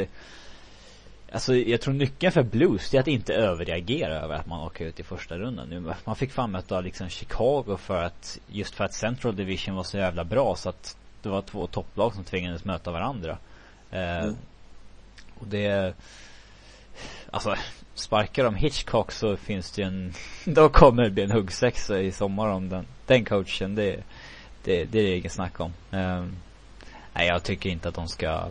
Speaker 1: Alltså jag tror nyckeln för Blues är att inte överreagera över att man åker ut i första rundan. Nu, man fick fan möta liksom Chicago för att, just för att Central Division var så jävla bra så att det var två topplag som tvingades möta varandra. Eh,
Speaker 2: Mm.
Speaker 1: Och det, alltså sparkar de Hitchcock så finns det ju en, då kommer det bli en huggsexa i sommar om den, den coachen. Det, det, det är det inget snack om. Eh, nej jag tycker inte att de ska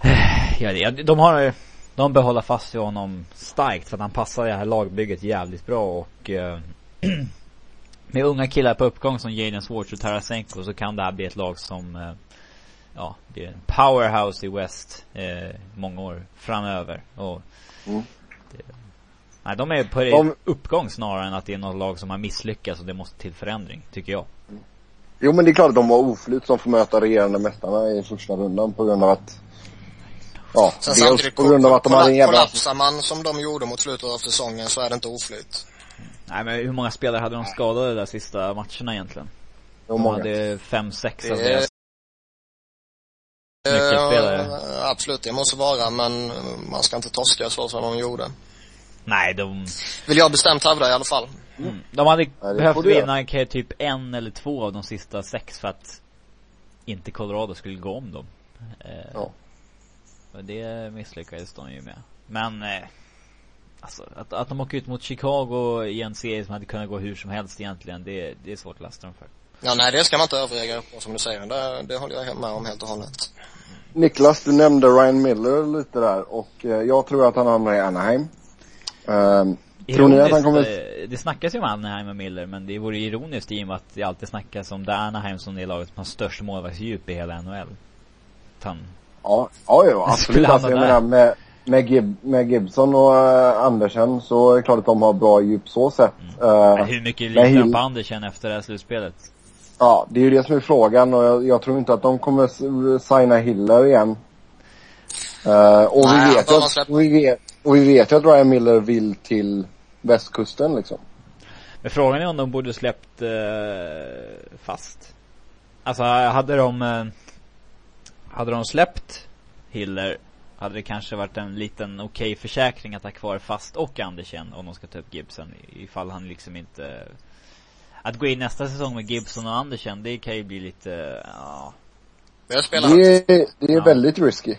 Speaker 1: Ja, de har, de behåller fast vid honom starkt för att han passar det här lagbygget jävligt bra och uh, med unga killar på uppgång som Jaden Swartz och Tarasenko så kan det här bli ett lag som eh, ja, blir en powerhouse i West eh, många år framöver och
Speaker 2: Mm.
Speaker 1: det, Nej, de är på
Speaker 2: De-
Speaker 1: uppgång snarare än att det är något lag som har misslyckats och det måste till förändring, tycker jag.
Speaker 2: Jo men det är klart att de har oflyt som får möta regerande mästarna i första rundan på grund av att Ja,
Speaker 3: Sen
Speaker 2: dels på grund av att de hade en jävla...
Speaker 3: kollapsar man som de gjorde mot slutet av säsongen så är det inte oflyt.
Speaker 1: Nej men hur många spelare hade de skadade de där sista matcherna egentligen? De
Speaker 2: många?
Speaker 1: hade fem, sex av
Speaker 3: Det-
Speaker 1: deras Nyckelspelare.
Speaker 3: Eh, absolut, det måste vara, men man ska inte torska så som de gjorde.
Speaker 1: Nej, de,
Speaker 3: Vill jag bestämt hävda i alla fall.
Speaker 1: mm, de hade
Speaker 2: det
Speaker 1: behövt vinna typ en eller två av de sista sex för att inte Colorado skulle gå om dem. Eh,
Speaker 2: Ja.
Speaker 1: Och det misslyckades de ju med. Men, eh, alltså att, att de åker ut mot Chicago i en serie som hade kunnat gå hur som helst egentligen, det, det är svårt att lasta dem för.
Speaker 3: Ja, nej det ska man inte överreagera på som du säger. Det, det håller jag med om helt och hållet.
Speaker 2: Niklas, du nämnde Ryan Miller lite där och eh, jag tror att han hamnar i Anaheim. Um, tror ni att han kommer...
Speaker 1: eh, Det snackas ju om Anaheim och Miller men det vore ironiskt i och med att det alltid snackas om det Anaheim som det laget som har störst målvaktsdjup i hela NHL. Att han
Speaker 2: Ja, ja, ja
Speaker 1: Skulle
Speaker 2: absolut.
Speaker 1: han
Speaker 2: Alltså, jag menar med, med, Gib, med Gibson och uh, Andersen så är det klart att de har bra djup så sett.
Speaker 1: Men
Speaker 2: Uh,
Speaker 1: hur mycket litar
Speaker 2: Hill-
Speaker 1: på Andersen efter det här slutspelet?
Speaker 2: Ja, det är ju det som är frågan och jag, jag tror inte att de kommer signa Hiller igen. Uh, och,
Speaker 3: Nej,
Speaker 2: vi vet att, och, vi vet, och vi vet ju att Ryan Miller vill till västkusten liksom.
Speaker 1: Men frågan är om de borde släppt eh, fast. Alltså hade de eh, Hade de släppt Hiller hade det kanske varit en liten okej försäkring att ha kvar fast och Andersen om de ska ta upp Gibson ifall han liksom inte Att gå in nästa säsong med Gibson och Andersen det kan ju bli lite, ja.
Speaker 2: Det är, det är
Speaker 1: Ja.
Speaker 2: väldigt risky.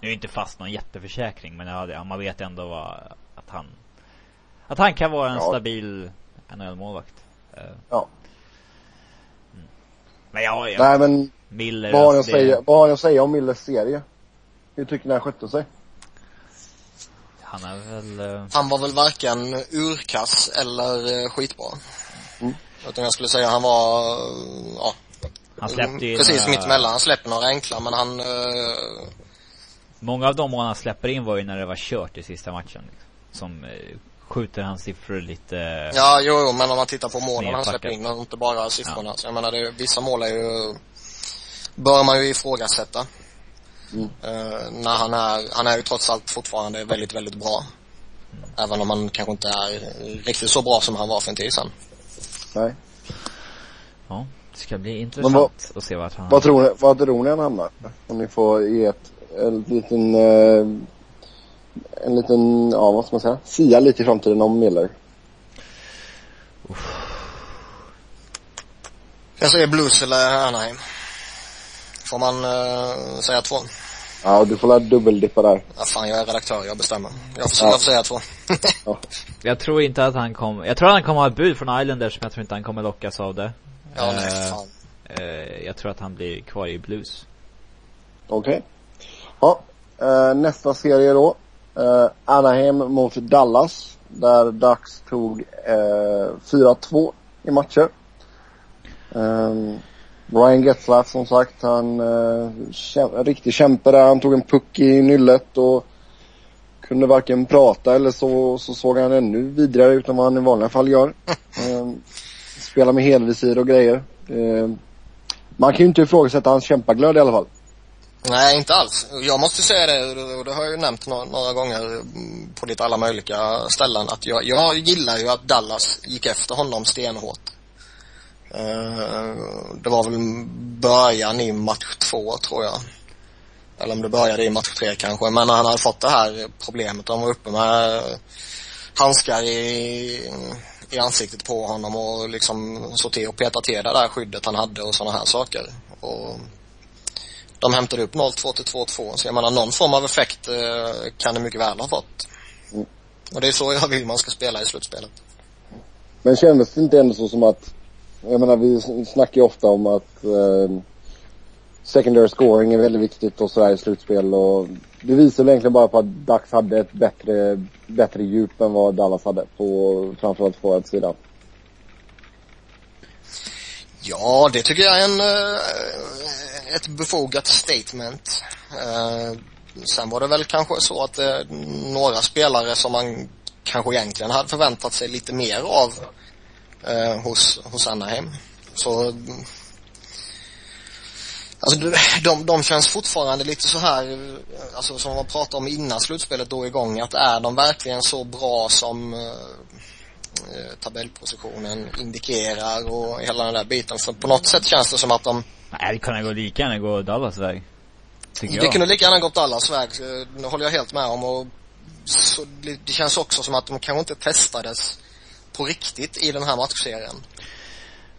Speaker 1: Nu är inte fast någon jätteförsäkring men ja, man vet ändå vad, att han Att han kan vara en
Speaker 2: Ja.
Speaker 1: stabil NHL-målvakt.
Speaker 2: Ja.
Speaker 1: mm. Men ja, ja.
Speaker 2: Nej men
Speaker 1: Miller,
Speaker 2: vad har, ni att
Speaker 1: alltså, det-
Speaker 2: säga, vad har ni att säga om Millers serie? Hur tycker ni han skötte sig?
Speaker 1: Han är väl, eh,
Speaker 3: Han var väl varken urkass eller eh, skitbra.
Speaker 2: Mm.
Speaker 3: Utan jag skulle säga han var, ja.
Speaker 1: han släppte ju
Speaker 3: Precis
Speaker 1: några-
Speaker 3: mitt emellan. Han släpper några enkla men han, eh,
Speaker 1: Många av de mål han släpper in var ju när det var kört i sista matchen. Liksom. Som eh, skjuter hans siffror lite...
Speaker 3: ja jo, jo men om man tittar på målen han släpper in och inte bara siffrorna. Så jag menar det, vissa mål är ju, bör man ju ifrågasätta.
Speaker 2: Mm.
Speaker 3: Eh, när han är, han är ju trots allt fortfarande väldigt, väldigt bra. Även om han kanske inte är riktigt så bra som han var för en tid sedan.
Speaker 2: Nej.
Speaker 1: Ja, det ska bli intressant
Speaker 2: vad-
Speaker 1: att se vart han...
Speaker 2: Vad tror ni, vad tror ni han hamnar? Om ni får ge ett, en liten, eh, en liten, ja vad ska man säga, sia lite i framtiden om Miller.
Speaker 3: Jag säger Blues eller Anaheim. Får man uh, säga två?
Speaker 2: Ja, du får la dubbeldippa där.
Speaker 3: Ja, fan jag är redaktör, jag bestämmer. Jag får,
Speaker 2: Ja.
Speaker 3: jag får säga två.
Speaker 2: Ja.
Speaker 1: Jag tror inte att han kommer... Jag tror att han kommer ha ett bud från Islanders men jag tror inte han kommer lockas av det.
Speaker 3: ja, nej,
Speaker 1: Eh,
Speaker 3: fan.
Speaker 1: eh, jag tror att han blir kvar i Blues.
Speaker 2: Okej. Ja, eh, nästa serie då. Anaheim mot Dallas. Där Ducks tog eh, 4-2 i matcher. Eh, Ryan Getzlaff som sagt, han eh, käm- en riktig kämpe där. Han tog en puck i nyllet och kunde varken prata eller så, så såg han ännu vidare ut än vad han i vanliga fall gör. Eh, spelar med helvisir och grejer. Eh, man kan ju inte ifrågasätta hans kämpaglöd i alla fall.
Speaker 3: Nej, inte alls. Jag måste säga det, och det har jag ju nämnt några, några gånger på lite alla möjliga ställen, att jag, jag gillar ju att Dallas gick efter honom stenhårt. Eh, det var väl början i match två, tror jag. Eller om det började i match tre kanske, men han hade fått det här problemet, de var uppe med handskar i, i ansiktet på honom och liksom såg till att peta till det där skyddet han hade och sådana här saker. Och de hämtade upp 0-2 till 2-2. Så jag menar någon form av effekt eh, kan det mycket väl ha fått.
Speaker 2: Mm.
Speaker 3: Och det är så jag vill man ska spela i slutspelet.
Speaker 2: Men kändes det inte ändå så som att, jag menar vi snackar ju ofta om att eh, secondary scoring är väldigt viktigt och sådär i slutspel och det visar väl egentligen bara på att Ducks hade ett bättre, bättre djup än vad Dallas hade på framförallt forwardsidan.
Speaker 3: Ja, det tycker jag är en, eh, ett befogat statement. Eh, sen var det väl kanske så att eh, några spelare som man kanske egentligen hade förväntat sig lite mer av eh, hos, hos Anaheim. Så Alltså de, de, känns fortfarande lite så här, eh, alltså som man pratade om innan slutspelet då igång, att är de verkligen så bra som eh, eh, tabellpositionen indikerar och hela den där biten. För på något sätt känns det som att de,
Speaker 1: Nej, det kan gå lika gärna gå Dallas väg. Tycker
Speaker 3: det
Speaker 1: jag.
Speaker 3: kunde lika gärna gått Dallas väg, eh, det håller jag helt med om och så det, det känns också som att de kanske inte testades på riktigt i den här matchserien.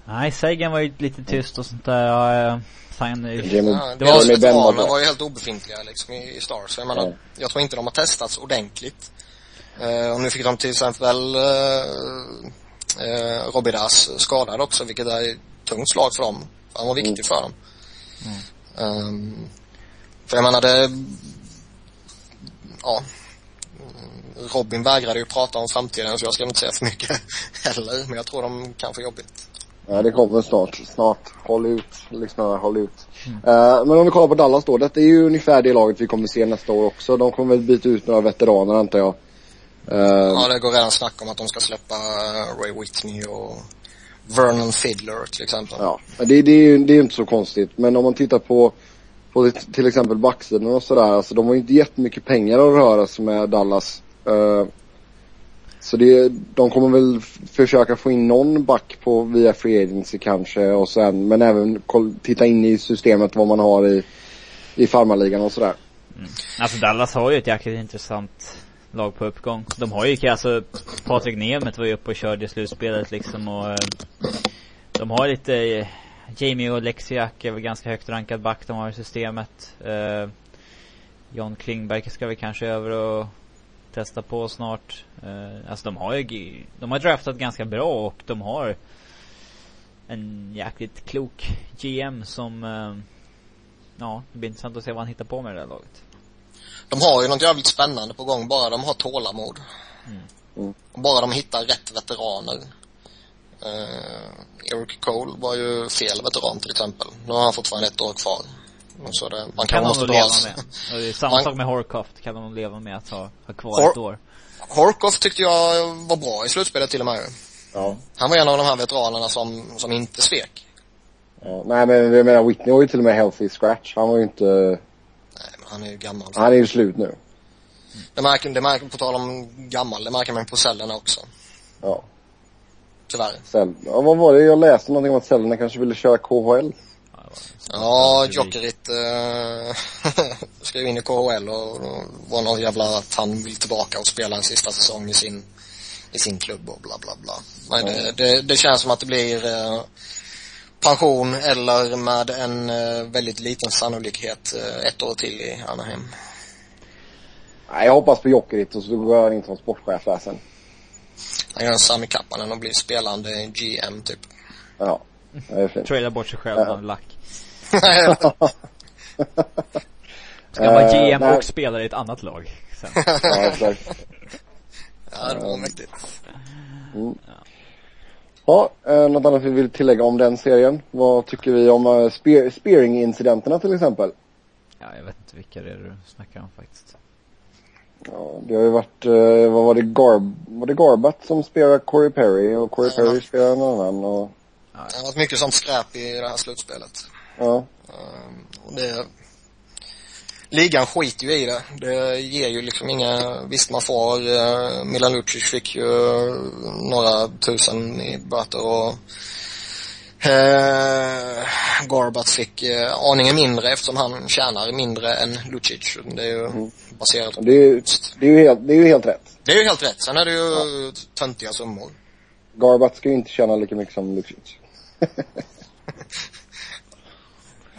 Speaker 1: Nej, Sagan var ju lite tyst och sånt där. Ja, eh,
Speaker 3: Ja,
Speaker 1: det var-
Speaker 3: veteraner var ju helt obefintliga liksom i, i Stars. Så Jag menar,
Speaker 2: Ja.
Speaker 3: jag tror inte de har testats ordentligt. Eh, och nu fick de till exempel eh, eh, Robidas skadad också, vilket är tungt slag för dem. Han var viktig för dem. Um, för jag menar det, ja. Robin vägrade ju prata om framtiden så jag ska inte säga för mycket heller. Men jag tror de kan få jobbigt.
Speaker 2: Ja, det kommer snart. Snart. Håll ut, lyssnare, håll ut. Eh, men om vi kollar på Dallas då. Detta är ju ungefär det laget vi kommer se nästa år också. De kommer väl byta ut några veteraner antar jag. Eh,
Speaker 3: Ja, det går redan snack om att de ska släppa eh, Ray Whitney och Vernon Fiddler till exempel.
Speaker 2: Ja, det, det, är ju det är ju inte så konstigt. Men om man tittar på, på till exempel backsidan och sådär. Alltså de har ju inte jättemycket pengar att röra sig med Dallas. Eh, så det, de kommer väl försöka få in någon back på via Free Agency kanske och sen, men även titta in i systemet vad man har i, i farmarligan och sådär. Mm.
Speaker 1: Alltså Dallas har ju ett jäkligt intressant lag på uppgång. De har ju, alltså Patrik Nemeth var ju uppe och körde i slutspelet liksom och eh, De har lite, eh, Jamie och Lexiak är väl ganska högt rankad back de har i systemet. Eh, John Klingberg ska vi kanske över och testa på snart. Eh, alltså de har ju, de har draftat ganska bra och de har en jäkligt klok GM som eh, Ja, det blir intressant att se vad han hittar på med det där laget.
Speaker 3: De har ju något jävligt spännande på gång bara de har tålamod.
Speaker 2: Mm.
Speaker 3: Bara de hittar rätt veteraner. Uh, Eric Cole var ju fel veteran till exempel. Nu har han fortfarande ett år kvar. Och Så det, man
Speaker 1: kan
Speaker 3: kan måste
Speaker 1: leva med. Och det är samma
Speaker 3: Man-
Speaker 1: sak med Horkoft, kan de leva med att ha, ha kvar
Speaker 3: Hor-
Speaker 1: ett år.
Speaker 3: Horkoff tyckte jag var bra i slutspelet till och med.
Speaker 2: Ja.
Speaker 3: Han var en av de här veteranerna som, som inte svek.
Speaker 2: ja. Nej men jag menar Whitney var ju till och med healthy scratch. Han var ju inte,
Speaker 3: Nej, men han är ju gammal.
Speaker 2: han är ju slut nu.
Speaker 3: Det märker, det märker, på tal om gammal, det märker man på cellerna också.
Speaker 2: Ja.
Speaker 3: Tyvärr.
Speaker 2: Sel- ja, vad var det? Jag läste någonting om att Sellerna kanske ville köra KHL.
Speaker 1: Ja,
Speaker 3: Jokerit eh, ju in i KHL och, och var någon jävla att han vill tillbaka och spela en sista säsong i sin, i sin klubb och bla bla bla. Men det, det, det känns som att det blir eh, pension eller med en eh, väldigt liten sannolikhet eh, ett år till i Anaheim.
Speaker 2: Nej, jag hoppas på Jokerit och så går han in som sportchef där sen.
Speaker 3: Han gör en Sami Kappanen och blir spelande GM typ.
Speaker 2: Ja. Det är fint.
Speaker 1: Trailar bort sig själv
Speaker 2: Ja.
Speaker 1: lack. Ska vara
Speaker 2: Eh,
Speaker 1: GM och spelare i ett annat lag sen.
Speaker 2: Ja, exakt.
Speaker 3: ja, det var mäktigt.
Speaker 2: Ja, eh, något annat vi vill tillägga om den serien? Vad tycker vi om spear, spearing-incidenterna till exempel?
Speaker 1: Ja, jag vet inte vilka det är du snackar om faktiskt.
Speaker 2: Ja, det har ju varit, eh, vad var det, Garb, var det Garbat som spelade Corey Perry och Corey
Speaker 3: Ja.
Speaker 2: Perry spelade en annan och,
Speaker 3: Det har varit mycket sånt skräp i det här slutspelet.
Speaker 2: Ja.
Speaker 3: Ehm, och det, ligan skiter ju i det. Det ger ju liksom inga, visst man får, uh, Milan Lucic fick ju några tusen i böter och uh, Gorbat fick uh, aningen mindre eftersom han tjänar mindre än Lucic. Det är ju baserat på
Speaker 2: Det är ju, det är ju helt, det är ju helt rätt.
Speaker 3: Det är ju helt rätt. Sen är det ju töntiga summor.
Speaker 2: Garbat ska ju inte tjäna lika mycket som Lucic.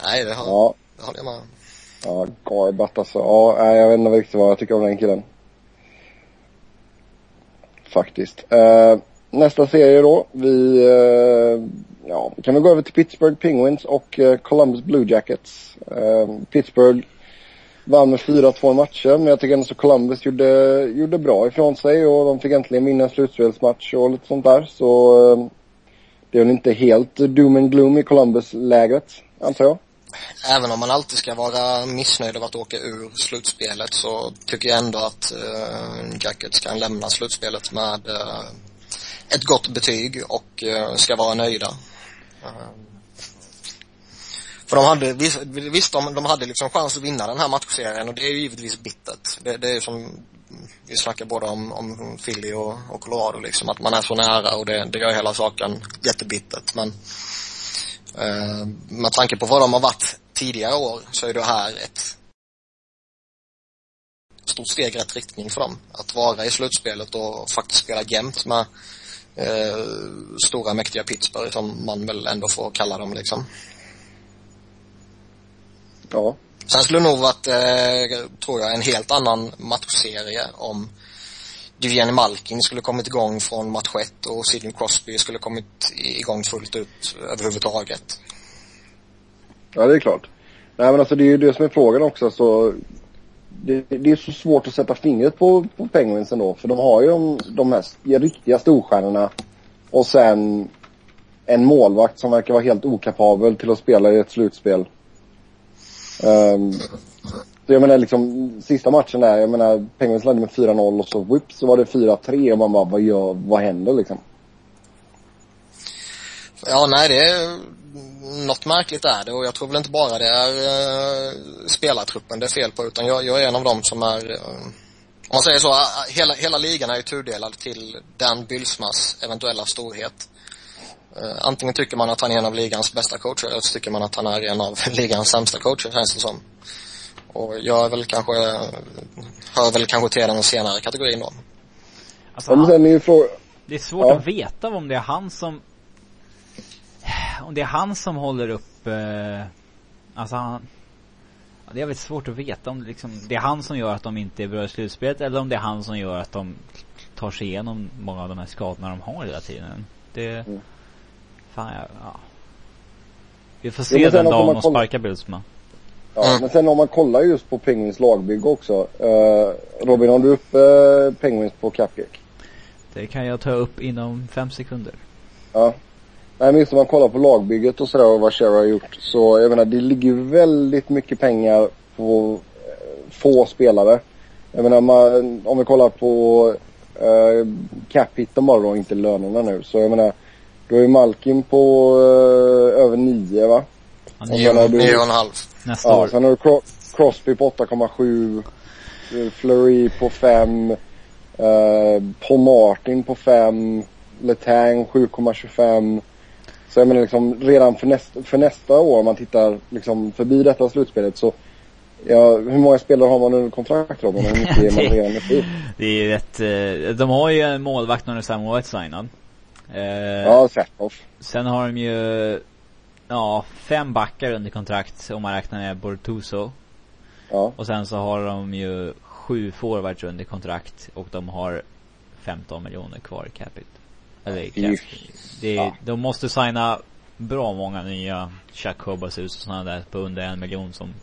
Speaker 3: Nej, det, har,
Speaker 2: Ja,
Speaker 3: det håller jag med
Speaker 2: ja, Garbat alltså. Ja, nej, jag vet inte riktigt vad jag tycker om den killen. Faktiskt. Eh, nästa serie då. Vi, eh, ja, vi kan väl gå över till Pittsburgh Penguins och eh, Columbus Blue Jackets. Eh, Pittsburgh vann med 4-2 matcher, men jag tycker ändå så Columbus gjorde, gjorde bra ifrån sig och de fick äntligen vinna en slutspelsmatch och lite sånt där. Så eh, det är väl inte helt doom and gloom i Columbus-lägret, antar jag.
Speaker 3: Även om man alltid ska vara missnöjd över att åka ur slutspelet så tycker jag ändå att eh, uh, Jackets kan lämna slutspelet med eh, ett gott betyg och eh, ska vara nöjda. Eh, för de hade, visst, visst de, de hade liksom chans att vinna den här matchserien och det är ju givetvis bittert. Det, det är som, vi snackar både om, om Philly och, och Colorado liksom, att man är så nära och det, det gör hela saken jättebittert. Men Eh, med tanke på vad de har varit tidigare år så är det här ett stort steg i rätt riktning för dem. Att vara i slutspelet och faktiskt spela jämnt med eh, stora mäktiga Pittsburgh som man väl ändå får kalla dem liksom.
Speaker 2: Ja.
Speaker 3: Sen skulle det nog varit, eh, tror jag, en helt annan matchserie om Evgeni Malkin skulle kommit igång från match 1 och Sidney Crosby skulle kommit igång fullt ut överhuvudtaget.
Speaker 2: Ja, det är klart. Nej men alltså det är ju det som är frågan också så det, det är så svårt att sätta fingret på, på Penguins ändå för de har ju de, de mest riktiga storstjärnorna och sen en målvakt som verkar vara helt okapabel till att spela i ett slutspel. Um, så jag menar liksom, sista matchen där, jag menar Penguins ledde med 4-0 och så whip så var det 4-3 och man bara, vad gör, vad händer liksom?
Speaker 3: Ja, nej det är, något märkligt är det och jag tror väl inte bara det är uh, spelartruppen det är fel på utan jag, jag är en av dem som är, uh, om man säger så, uh, hela, hela ligan är ju tudelad till Dan Bylsmas eventuella storhet. Uh, antingen tycker man att han är en av ligans bästa coacher eller så tycker man att han är en av ligans sämsta coacher känns det som. Och jag är väl kanske, hör väl kanske till den senare kategorin då.
Speaker 1: Alltså, han,
Speaker 2: sen är ju frågan,
Speaker 1: det är svårt
Speaker 2: Ja.
Speaker 1: att veta om det är han som om det är han som håller upp eh, Alltså han ja, Det är väldigt svårt att veta om det liksom Det är han som gör att de inte är bra i slutspelet eller om det är han som gör att de tar sig igenom många av de här skadorna de har hela tiden. Det
Speaker 2: Mm.
Speaker 1: Fan jag, ja. Vi får se den dagen de sparkar Bylsma.
Speaker 2: Ja,
Speaker 3: Mm.
Speaker 2: men sen om man kollar just på Penguins lagbygge också. Uh, Robin, har du upp uh, Penguins på Capgeek?
Speaker 1: Det kan jag ta upp inom fem sekunder.
Speaker 2: Ja. Nej men just om man kollar på lagbygget och sådär och vad Cherry har gjort. Så jag menar det ligger ju väldigt mycket pengar på eh, få spelare. Jag menar man, om vi kollar på uh, cap-hitten bara då, inte lönerna nu. Så jag menar, då är Malkin på eh, över 9 va?
Speaker 1: Han
Speaker 2: Och
Speaker 3: Nio,
Speaker 2: du-
Speaker 3: nio och en halv.
Speaker 1: nästa
Speaker 2: Ja,
Speaker 1: år.
Speaker 2: sen har du Cro- Crosby på 8,7. eh, Fleury på 5. Uh, Paul Martin på 5. Letang 7,25. Så jag menar liksom redan för, nästa för nästa år om man tittar liksom förbi detta slutspelet så Ja, hur många spelare har man under kontrakt Robin? Hur mycket är man
Speaker 1: Det-
Speaker 2: redan uppe i?
Speaker 1: Det är rätt, eh, de har ju en målvakt när Samuel signad. Eh,
Speaker 2: Ja, Säthoff.
Speaker 1: Sen har de ju, ja, fem backar under kontrakt om man räknar med Bortuso.
Speaker 2: Ja.
Speaker 1: Och sen så har de ju sju forwards under kontrakt och de har 15 miljoner kvar i capita. Eller cap. Det,
Speaker 2: Ja.
Speaker 1: De måste signa bra många nya Chuck Hobasus och sådana där på under en miljon som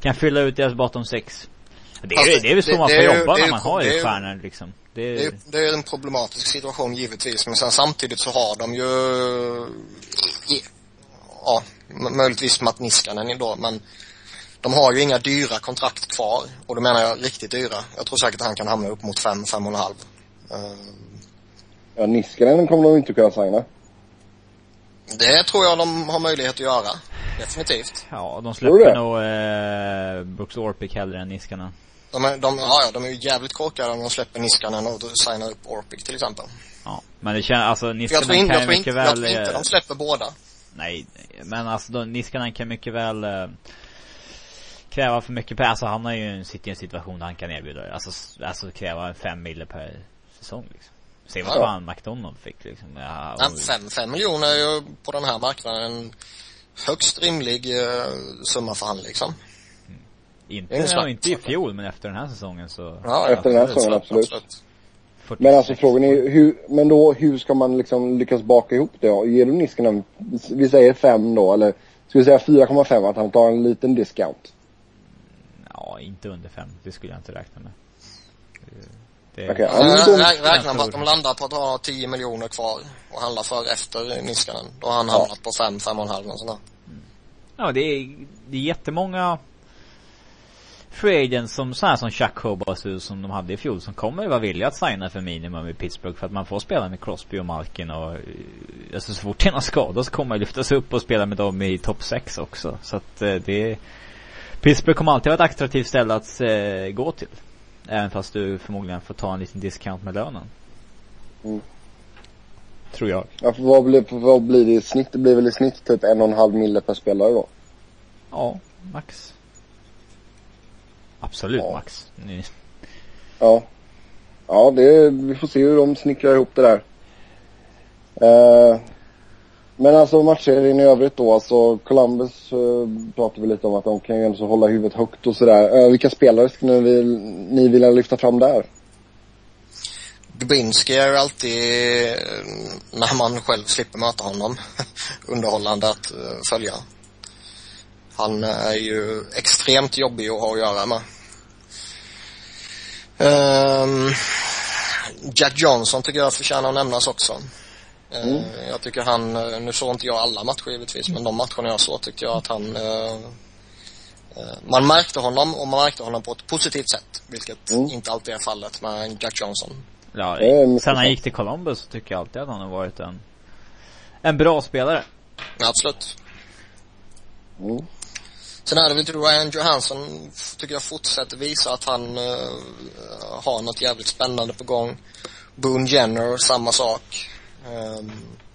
Speaker 1: kan fylla ut deras bottom six. Det är,
Speaker 3: Fast
Speaker 1: det är väl så
Speaker 3: det-
Speaker 1: man får jobba
Speaker 3: det är
Speaker 1: när man har ju stjärnor liksom. Det är,
Speaker 3: det är en problematisk situation givetvis, men sen samtidigt så har de ju, ja, möjligtvis Matt Niskanen då, men de har ju inga dyra kontrakt kvar. Och då menar jag riktigt dyra. Jag tror säkert att han kan hamna upp mot fem, fem och en halv. Eh,
Speaker 2: Ja, Niskanen kommer de inte kunna signa.
Speaker 3: Det tror jag de har möjlighet att göra. Definitivt.
Speaker 1: ja, de släpper nog eh, Brooks Orpik hellre än Niskanen.
Speaker 3: De är, de, ja, ja, de är ju jävligt korkade om de släpper Niskanen och då signar upp Orpik till exempel.
Speaker 1: Ja, men det känns, alltså
Speaker 3: För jag
Speaker 1: Niskanen
Speaker 3: tror, inte,
Speaker 1: kan
Speaker 3: jag, tror inte, jag
Speaker 1: väl...
Speaker 3: tror inte de släpper båda.
Speaker 1: Nej, men alltså då, Niskanen kan mycket väl eh, kräva för mycket pengar. Alltså han har ju en, sitter i en situation där han kan erbjuda det. Alltså, alltså kräva fem mille per säsong liksom. Se vad
Speaker 3: Ja.
Speaker 1: fan McDonald fick liksom. Ja, och,
Speaker 3: fem, fem miljoner är ju på den här marknaden en högst rimlig eh, summa för han liksom.
Speaker 1: inte, ja,
Speaker 3: snack.
Speaker 1: inte i fjol men efter den här säsongen så.
Speaker 3: Ja,
Speaker 2: Efter den här
Speaker 3: absolut,
Speaker 2: säsongen, absolut.
Speaker 1: 46.
Speaker 2: Men alltså frågan är hur, men då hur ska man liksom lyckas baka ihop det? Ger du Niskanen, vi säger 5 då, eller ska vi säga 4,5 att han tar en liten discount?
Speaker 1: Ja, inte under fem. Det skulle jag inte räkna med. Det,
Speaker 2: då-
Speaker 3: rä- räknar med att de landar på att ha 10 miljoner kvar och handla för efter Niskanen. Då har han
Speaker 2: Ja.
Speaker 3: hamnat på fem, fem och en halv och sådär.
Speaker 1: Ja, det är, det är jättemånga free agents som så här som Chuck Hobasu som de hade i fjol som kommer vara villiga att signa för minimum i Pittsburgh för att man får spela med Crosby och Malkin och eh, alltså så fort det är någon skada så kommer man lyftas upp och spela med dem i topp 6 också. Så att eh, det Pittsburgh kommer alltid vara ett attraktivt ställe att eh, gå till. Även fast du förmodligen får ta en liten discount med lönen.
Speaker 2: Mm.
Speaker 1: Tror jag.
Speaker 2: Ja, för vad blir, för vad blir det i snitt? Det blir väl i snitt typ en och en halv mille per spelare då?
Speaker 1: Ja, max. Absolut
Speaker 2: Ja.
Speaker 1: max. Ni-
Speaker 2: Ja. Ja, det, vi får se hur de snickrar ihop det där. Eh, men alltså matchserien i övrigt då, alltså Columbus uh, pratade vi lite om att de kan ju ändå så hålla huvudet högt och sådär. Eh, vilka spelare skulle ni, vill, ni vilja lyfta fram där?
Speaker 3: Dubinski är ju alltid, eh, när man själv slipper möta honom, underhållande att uh, följa. Han är ju extremt jobbig att ha att göra med. Um, Jack Johnson tycker jag förtjänar att nämnas också. Mm. Jag tycker han, nu såg inte jag alla matcher givetvis, men de matcherna jag såg tyckte jag att han uh, man märkte honom och man märkte honom på ett positivt sätt, vilket mm. inte alltid är fallet med Jack Johnson.
Speaker 1: Ja, sen han gick till Columbus så tycker jag alltid att han har varit en, en bra spelare.
Speaker 3: absolut. Mm. Sen är det väl Ryan Johansson, tycker jag fortsätter visa att han uh, har något jävligt spännande på gång. Boone Jenner, samma sak. Um,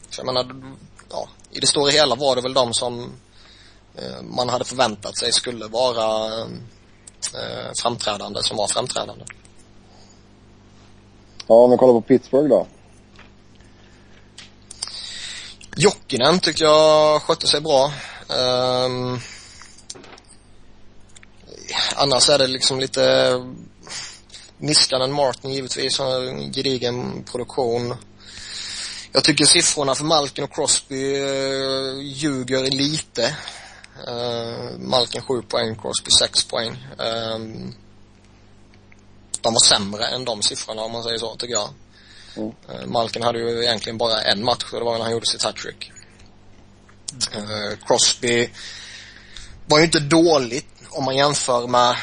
Speaker 3: så jag menar, ja, i det stora hela var det väl de som uh, man hade förväntat sig skulle vara uh, framträdande som var framträdande.
Speaker 2: Ja, om vi kollar på Pittsburgh då.
Speaker 3: Jokinen tyckte jag skötte sig bra. Um, annars är det liksom lite Niskanen Martin givetvis har en gedigen produktion. Jag tycker siffrorna för Malkin och Crosby uh, ljuger lite. Uh, Malkin 7 poäng, Crosby 6 poäng. Um, de var sämre än de siffrorna om man säger så, tycker jag. Mm. Uh, Malkin hade ju egentligen bara en match och det var när han gjorde sitt hattrick. Uh, Crosby var ju inte dåligt om man jämför med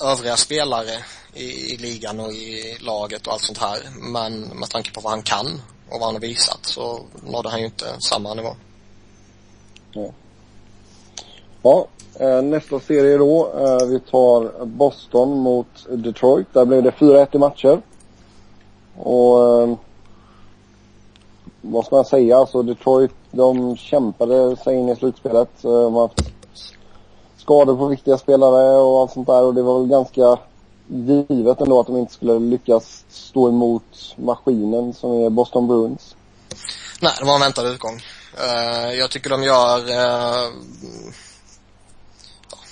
Speaker 3: övriga spelare i, i ligan och i laget och allt sånt här. Men med tanke på vad han kan och vad han har visat så nådde han ju inte samma nivå.
Speaker 2: Ja. Ja, nästa serie då. Eh, vi tar Boston mot Detroit. Där blev det 4-1 i matcher. Och eh, vad ska man säga? Alltså Detroit, de kämpade sig in i slutspelet. De har haft skador på viktiga spelare och allt sånt där och det var väl ganska givet ändå att de inte skulle lyckas stå emot maskinen som är Boston Bruins.
Speaker 3: Nej, det var en väntad utgång. Uh, jag tycker de gör uh,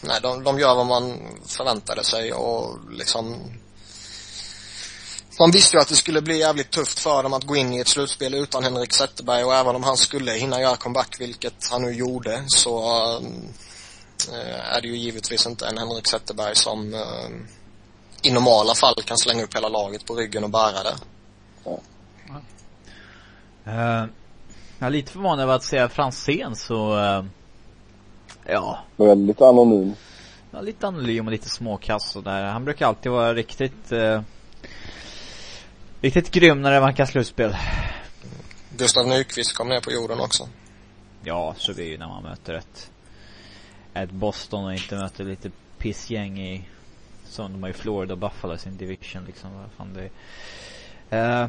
Speaker 3: nej, de, de gör vad man förväntade sig och liksom man visste ju att det skulle bli jävligt tufft för dem att gå in i ett slutspel utan Henrik Zetterberg och även om han skulle hinna göra comeback, vilket han nu gjorde, så eh, är det ju givetvis inte en Henrik Zetterberg som äh, i normala fall kan slänga upp hela laget på ryggen och bära det. Ja.
Speaker 1: Uh, jag är lite förvånad över att se Franzén så uh Ja.
Speaker 2: Väldigt anonym.
Speaker 1: Ja, lite anonym och lite småkass och där. Han brukar alltid vara riktigt eh, Riktigt grym när det vankar slutspel.
Speaker 3: Gustav Nyqvist kom ner på jorden också.
Speaker 1: Ja, så blir det ju när man möter ett ett Boston och inte möter lite pissgäng i som de har ju Florida och Buffalo i sin division liksom. Vad fan det är. Eh,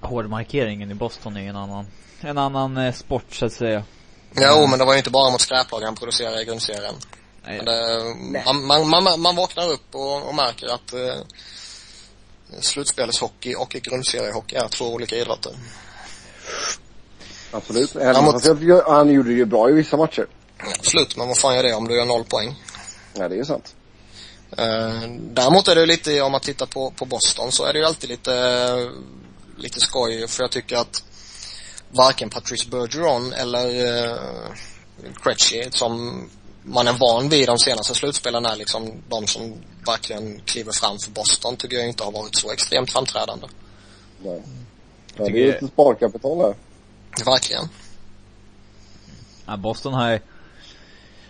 Speaker 1: hårdmarkeringen i Boston är ju en annan, en annan eh, sport så att säga.
Speaker 3: Jo, men det var ju inte bara mot skräplag han producerade i grundserien. Nej. Men det, man, man, man, man vaknar upp och, och märker att eh, slutspelshockey och grundseriehockey är två olika idrotter.
Speaker 2: Absolut. Även mot... jag, han gjorde det ju bra i vissa matcher.
Speaker 3: Absolut, men vad fan gör det om du gör noll poäng?
Speaker 2: Ja, det är sant.
Speaker 3: Eh, däremot är det lite, om man tittar på, på Boston så är det ju alltid lite, lite skoj för jag tycker att varken Patrice Bergeron eller uh, Krejci som man är van vid de senaste slutspelen är liksom de som verkligen kliver fram för Boston tycker jag inte har varit så extremt framträdande.
Speaker 2: Nej. Ja, det är lite sparkapital här.
Speaker 3: Verkligen.
Speaker 1: Ja, Boston har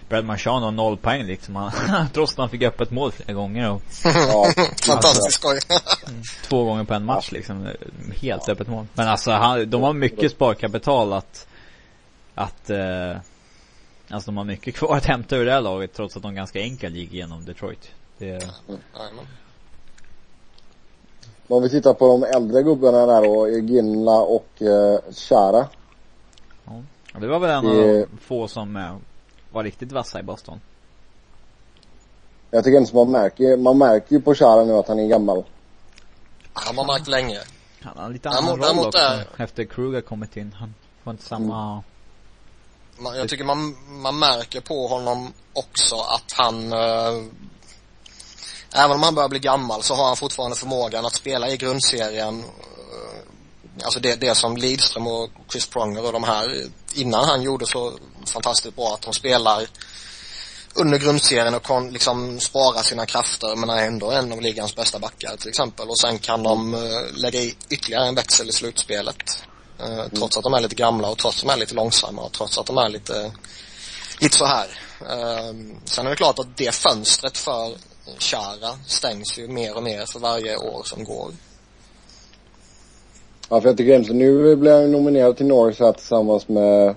Speaker 1: Brad Marchand har noll poäng liksom. Han, trots att han fick öppet mål flera gånger och
Speaker 3: ja, Fantastiskt skoj.
Speaker 1: Mm, två gånger på en match liksom. Helt öppet mål. Men alltså han, de har mycket sparkapital att, att eh, Alltså de har mycket kvar att hämta ur det här laget trots att de ganska enkelt gick igenom Detroit. Det...
Speaker 2: Om vi tittar på de äldre gubbarna där då, Ginla och eh, Chara.
Speaker 1: Ja. Det var väl en det... av de få som eh, var riktigt vassa i Boston.
Speaker 2: Jag tycker inte man märker, man märker ju på Chara nu att han är gammal.
Speaker 3: Han har märkt länge.
Speaker 1: Han har lite annan roll också. Är... Efter Kruger kommit in. Han får inte samma mm.
Speaker 3: Man, jag tycker man, man märker på honom också att han uh, även om han börjar bli gammal så har han fortfarande förmågan att spela i grundserien. Eh, Alltså det, det som Lidström och Chris Pronger och de här innan han gjorde så fantastiskt bra att de spelar under grundserien och kon, liksom spara sina krafter men är ändå en av ligans bästa backar till exempel. Och sen kan de uh, lägga i ytterligare en växel i slutspelet. Uh, mm. Trots att de är lite gamla och trots att de är lite långsamma och trots att de är lite, lite så här. Uh, sen är det klart att det fönstret för Chara stängs ju mer och mer för varje år som går.
Speaker 2: Ja, för jag tycker egentligen nu blir han nominerad till Norris här tillsammans med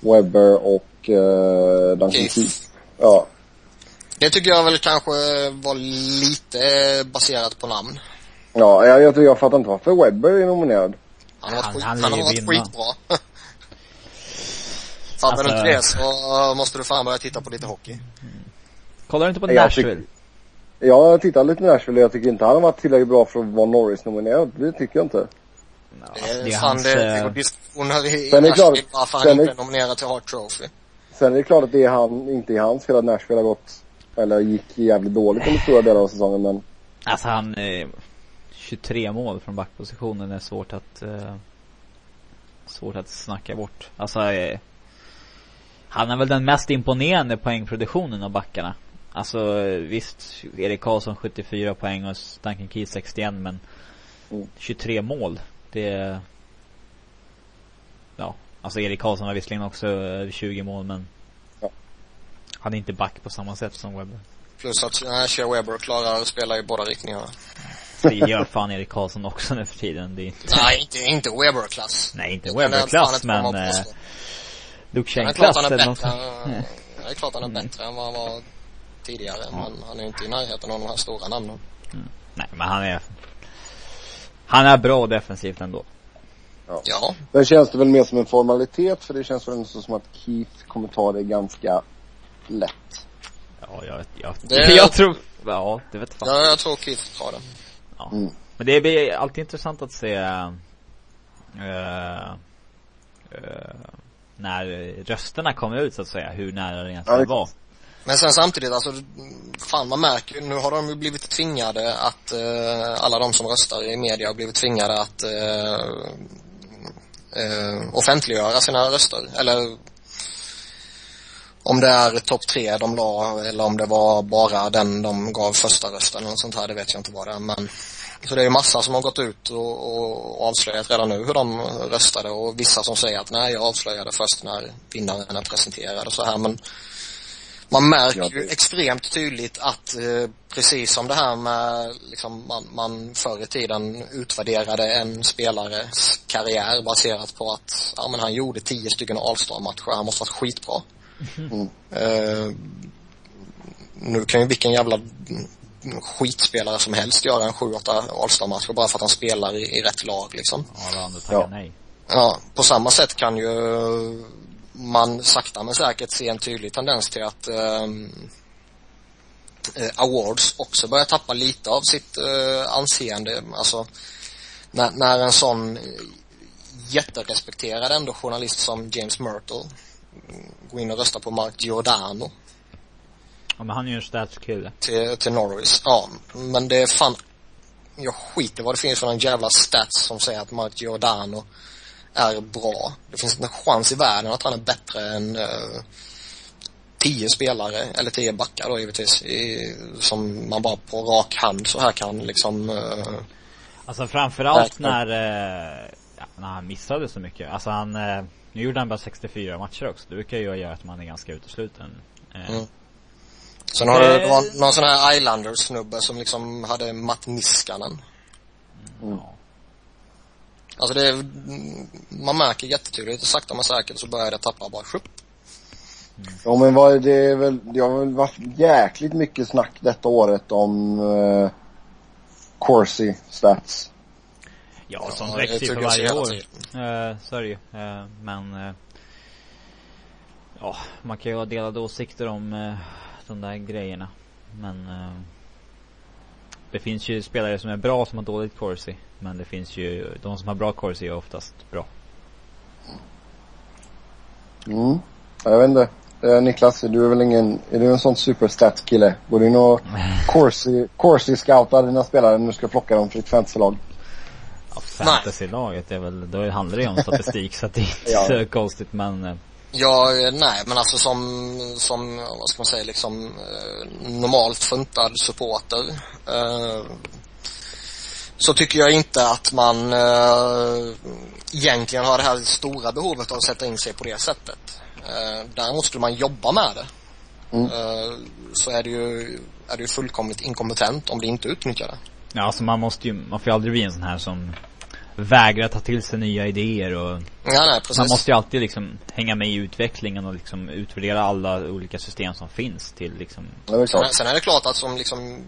Speaker 2: Webber och uh, Duncan Keith. Keith. Ja.
Speaker 3: Det tycker jag väl kanske var lite baserat på namn.
Speaker 2: Ja, jag, jag, jag fattar inte varför Webber är nominerad.
Speaker 3: Han har varit, han, han, han har varit skitbra. Fattar alltså, du inte det så måste du fan börja titta på lite hockey. Mm.
Speaker 1: Kollar du inte på Nashville?
Speaker 2: Ja, jag tittar lite på Nashville jag tycker inte han har varit tillräckligt bra för att vara Norris-nominerad. Det tycker jag inte.
Speaker 3: No, det, är, det är fan hans, det, det går diskussioner i Nashville varför han inte är nominerad till Hart Trophy.
Speaker 2: Sen är det klart att det är han, inte i hans fel att Nashville har gått, eller gick jävligt dåligt under stora delar av säsongen men.
Speaker 1: Alltså han, eh, 23 mål från backpositionen är svårt att, eh, svårt att snacka bort. Alltså, eh, han är väl den mest imponerande poängproduktionen av backarna. Alltså visst, Erik Karlsson 74 poäng och Duncan Keith 61 men mm. 23 mål. Det Ja, alltså Erik Karlsson har visserligen också 20 eh, mål men ja. Han är inte back på samma sätt som Webber.
Speaker 3: Plus att Shea Webber klarar att spela i båda riktningarna.
Speaker 1: Det gör fan Erik Karlsson också nu för tiden. Det är
Speaker 3: inte... Nej, inte, inte Webber-klass.
Speaker 1: Nej, inte Webber-klass men... Eh, Duchenne-klass
Speaker 3: eller något. Det är klart han är bättre än vad han var tidigare. Ja. Men han är inte i närheten av de här stora namnen.
Speaker 1: Mm. Nej, men han är Han är bra defensivt ändå.
Speaker 2: Ja. ja. Men känns det väl mer som en formalitet för det känns väl ändå som att Keith kommer ta det ganska lätt.
Speaker 1: Ja, jag, jag, det... jag tror, ja, det vet fan.
Speaker 3: Ja, jag tror Keith tar det.
Speaker 1: Ja. Mm. Men det blir alltid intressant att se uh, uh, när rösterna kommer ut så att säga, hur nära det egentligen ja, var.
Speaker 3: Men sen samtidigt, alltså, fan man märker nu har de ju blivit tvingade att, eh, alla de som röstar i media har blivit tvingade att eh, eh, offentliggöra sina röster. Eller om det är topp tre de la eller om det var bara den de gav första rösten eller sånt här, det vet jag inte vad det är. Men, så det är ju massa som har gått ut och, och avslöjat redan nu hur de röstade och vissa som säger att nej, jag avslöjade först när vinnaren är presenterad och så här. Men man märker ju extremt tydligt att eh, precis som det här med liksom man, man förr i tiden utvärderade en spelares karriär baserat på att ja men han gjorde tio stycken All-star-matcher, han måste varit skitbra. Mm. Eh, nu kan ju vilken jävla skitspelare som helst göra en sju, åtta All-star-matcher bara för att han spelar i, i rätt lag liksom.
Speaker 1: Ja, ja. nej.
Speaker 3: Ja, på samma sätt kan ju man sakta men säkert ser en tydlig tendens till att um, awards också börjar tappa lite av sitt uh, anseende. Alltså, när, när en sån jätterespekterad ändå journalist som James Myrtle går in och röstar på Mark Giordano.
Speaker 1: Ja, men han är ju en statskille.
Speaker 3: Till, till Norris. Ja, men det är fan jag skiter vad det finns för en jävla stats som säger att Mark Giordano är bra. Det finns inte en chans i världen att han är bättre än uh, tio spelare, eller tio backar då givetvis, i, som man bara på rak hand så här kan liksom uh,
Speaker 1: Alltså framförallt när, uh, ja, när han missade så mycket. Alltså han, uh, nu gjorde han bara 64 matcher också. Det brukar ju göra att man är ganska utesluten. Mm.
Speaker 3: Sen har du någon, någon sån här Islanders-snubbe som liksom hade Matt Niskanen. Mm. Ja. Alltså det är, man märker jättetydligt, sakta men säkert så börjar det tappa bara sjupp.
Speaker 2: Mm. Ja men vad, det är väl, det har väl varit jäkligt mycket snack detta året om uh, Corsi stats.
Speaker 1: Ja, som ja, växer ju för varje år. Uh, så är det ju. Uh, men uh, ja, man kan ju ha delade åsikter om uh, de där grejerna. Men uh, det finns ju spelare som är bra som har dåligt corsi. Men det finns ju, de som har bra corsi är oftast bra.
Speaker 2: Mm. Jag vet inte. Eh, Niklas, du är väl ingen, är du en sån superstats kille? Går du in och corsi, corsi scoutar dina spelare när du ska plocka dem för ditt fantasylag?
Speaker 1: Ja, fantasylaget är väl, då handlar det ju om statistik så att det är inte
Speaker 2: Ja.
Speaker 1: så konstigt men eh,
Speaker 3: Ja, nej men alltså som, som, vad ska man säga, liksom eh, normalt funtad supporter eh, så tycker jag inte att man eh, egentligen har det här stora behovet av att sätta in sig på det sättet. Eh, däremot skulle man jobba med det
Speaker 2: Mm.
Speaker 3: eh, så är det ju, är det ju fullkomligt inkompetent om det inte utnyttjar det.
Speaker 1: Ja alltså man måste ju, man får ju aldrig bli en sån här som vägrar ta till sig nya idéer och
Speaker 3: Ja, nej
Speaker 1: man måste ju alltid liksom hänga med i utvecklingen och liksom utvärdera alla olika system som finns till liksom
Speaker 2: Ja, är
Speaker 3: Sen, sen är det klart att som liksom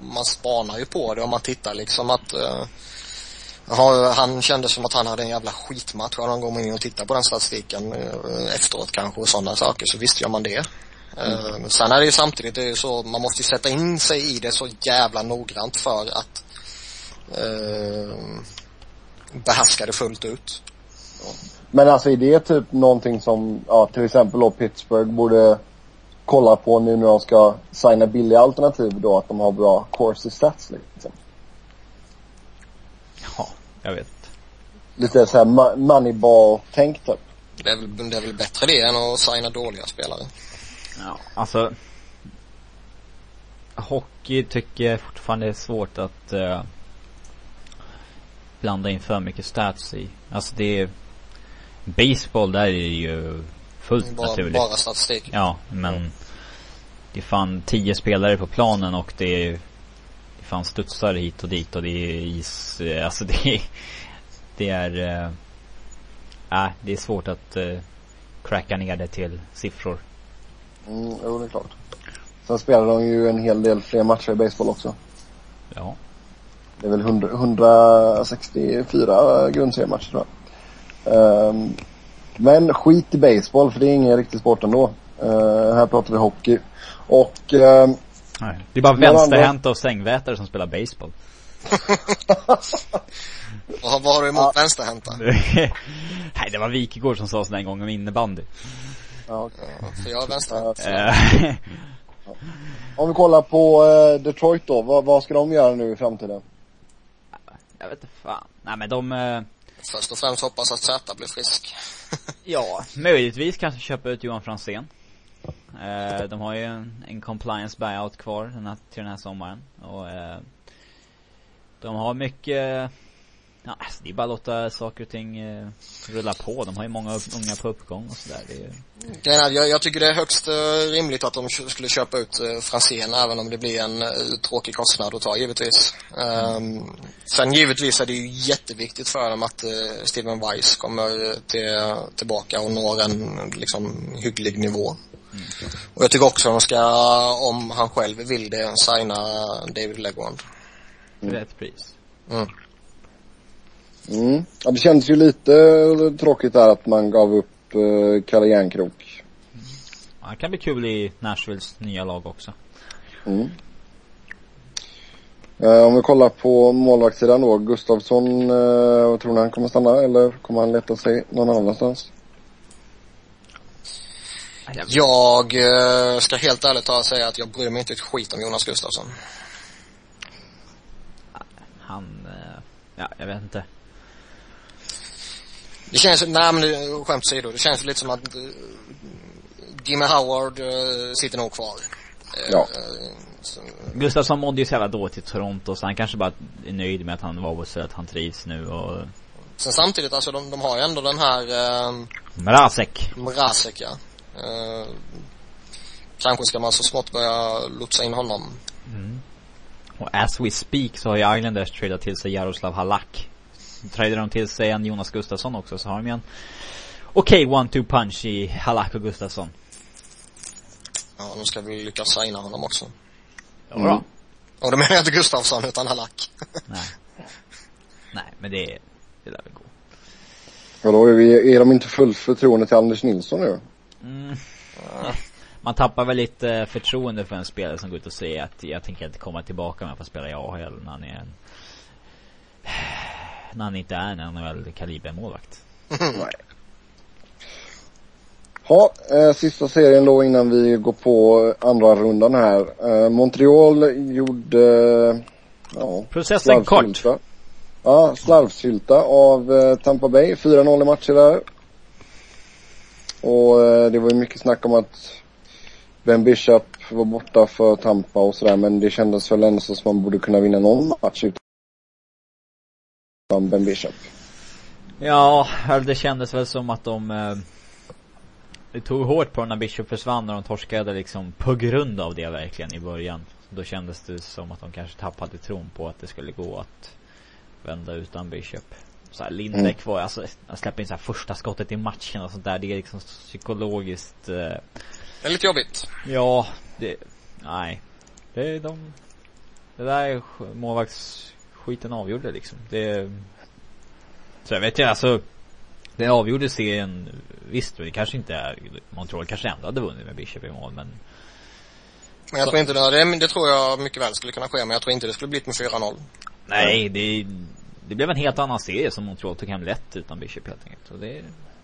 Speaker 3: man spanar ju på det om man tittar liksom att jaha, han kände som att han hade en jävla skitmatch. Och någon gång in och tittar på den statistiken eh, efteråt kanske och sådana saker så visst gör man det. Eh, sen är det ju samtidigt det är ju så, man måste ju sätta in sig i det så jävla noggrant för att eh, behärska det fullt ut.
Speaker 2: Men alltså är det typ någonting som, ja till exempel då Pittsburgh borde kolla på nu när de ska signa billiga alternativ då att de har bra corsi stats liksom.
Speaker 1: Ja, jag vet.
Speaker 2: Lite såhär mo- moneyball-tänk typ.
Speaker 3: Det är, väl, det är väl bättre det än att signa dåliga spelare.
Speaker 1: Ja, alltså Hockey tycker jag fortfarande är svårt att eh, blanda in för mycket stats i. Alltså det är Baseball där är ju fullt
Speaker 3: Bara,
Speaker 1: naturligt.
Speaker 3: bara statistik.
Speaker 1: Ja, men det är fan tio spelare på planen och det är det är fan studsar hit och dit och det är is, eh, alltså det är det är eh, äh, det är svårt att eh, cracka ner det till siffror.
Speaker 2: Mm, jo det är klart. Sen spelar de ju en hel del fler matcher i baseball också.
Speaker 1: Ja.
Speaker 2: Det är väl 100, 164 grundseriematcher tror jag. Ehm, men skit i baseball för det är ingen riktig sport ändå. Uh, här pratar vi hockey. Och ehm,
Speaker 1: Nej. Det är bara vänsterhänta och sängvätare som spelar baseball.
Speaker 3: Och vad har du emot vänsterhänta?
Speaker 1: Nej, det var Wikegård som sa sådär en gång om innebandy.
Speaker 2: ja.
Speaker 3: Ja, för jag är vänsterhänt.
Speaker 1: Eh,
Speaker 2: Om vi kollar på eh, Detroit då. Vad, vad ska de göra nu i framtiden?
Speaker 1: Jag vet inte fan. Nej men de, eh,
Speaker 3: Först och främst hoppas att Zäta blir frisk.
Speaker 1: ja, möjligtvis kanske köpa ut Johan Franzén. Eh, de har ju en, en compliance buyout kvar den här, till den här sommaren. Och eh, de har mycket, ja, alltså, det är bara att låta saker och ting eh, rulla på. De har ju många unga på uppgång och sådär. Är,
Speaker 3: jag, jag tycker det är högst eh, rimligt att de skulle köpa ut uh, Franzén även om det blir en eh, tråkig kostnad att ta givetvis. Ehm, sen givetvis är det ju jätteviktigt för dem att uh, Steven Weiss kommer eh, till, tillbaka och når en liksom hygglig nivå. Och jag tycker också att de ska, om han själv vill det, signa David Legwand.
Speaker 1: rätt pris.
Speaker 3: Mm.
Speaker 2: Mm. Ja, det kändes ju lite tråkigt där att man gav upp uh, Kalle Järnkrok.
Speaker 1: Ja, det kan bli kul i Nashvilles nya lag också.
Speaker 2: Mm. Eh, om vi kollar på målvaktssidan då. Gustavsson, uh, vad tror ni han kommer stanna eller kommer han leta sig någon annanstans?
Speaker 3: Jag eh, ska helt ärligt ta och säga att jag bryr mig inte ett skit om Jonas Gustafsson.
Speaker 1: Han, eh, ja jag vet inte.
Speaker 3: Det känns, nej men det- skämt åsido, det känns lite som att uh, Jimmy Howard uh, sitter nog kvar. Eh,
Speaker 2: Ja.
Speaker 3: eh, så,
Speaker 1: Gustafsson mådde ju så jävla dåligt i Toronto så han kanske bara är nöjd med att han var så att han trivs nu och
Speaker 3: sen samtidigt, alltså de, de har ju ändå den här uh,
Speaker 1: Mrazek.
Speaker 3: Mrazek ja. Eh, kanske ska man så smått börja lotsa in honom.
Speaker 1: Och as we speak så har ju Islanders tradat till sig Jaroslav Halak. Tradar de till sig en Jonas Gustafsson också så har de ju en okej one-two punch i Halak och Gustafsson.
Speaker 3: Ja, nu ska vi lyckas signa honom också.
Speaker 1: Ja,
Speaker 2: Mm.
Speaker 3: Och då menar jag inte Gustafsson utan Halak.
Speaker 1: Nej. Nej men det, det lär väl gå.
Speaker 2: Ja, då är, vi, är de inte fullt förtroende till Anders Nilsson nu?
Speaker 1: Mm. Man tappar väl lite förtroende för en spelare som går ut och säger att jag tänker inte komma tillbaka med att få spela i AHL när han är en när han inte är en NHL kalibermålvakt.
Speaker 2: Nej. Ja, eh, sista serien då innan vi går på andra rundan här. Eh, Montreal gjorde, eh, ja,
Speaker 1: Processen kort.
Speaker 2: Ja, slarvsylta av eh, Tampa Bay. 4-0 i matcher där. Och eh, det var ju mycket snack om att Ben Bishop var borta för Tampa och sådär men det kändes väl ändå som man borde kunna vinna någon match utan Ben Bishop.
Speaker 1: Ja, det kändes väl som att de eh, Det tog hårt på när Bishop försvann när de torskade liksom på grund av det verkligen i början. Då kändes det som att de kanske tappade tron på att det skulle gå att vända utan Bishop. Så här, Lindbäck var alltså, han släpper in så här första skottet i matchen och sånt där. Det är liksom psykologiskt eh,
Speaker 3: Det är lite jobbigt.
Speaker 1: Ja, det, nej. Det är de, det där är sk- målvaktsskiten avgjorde liksom. Det, så jag vet inte, alltså. Det avgjorde serien, visst det kanske inte är, Montreal kanske ändå hade vunnit med Bishop i mål men
Speaker 3: Men jag tror inte det, det, det tror jag mycket väl skulle kunna ske, men jag tror inte det skulle blivit med 4-0.
Speaker 1: Nej, det, det blev en helt annan serie som Montreal tog hem lätt utan Bishop helt enkelt. Och det,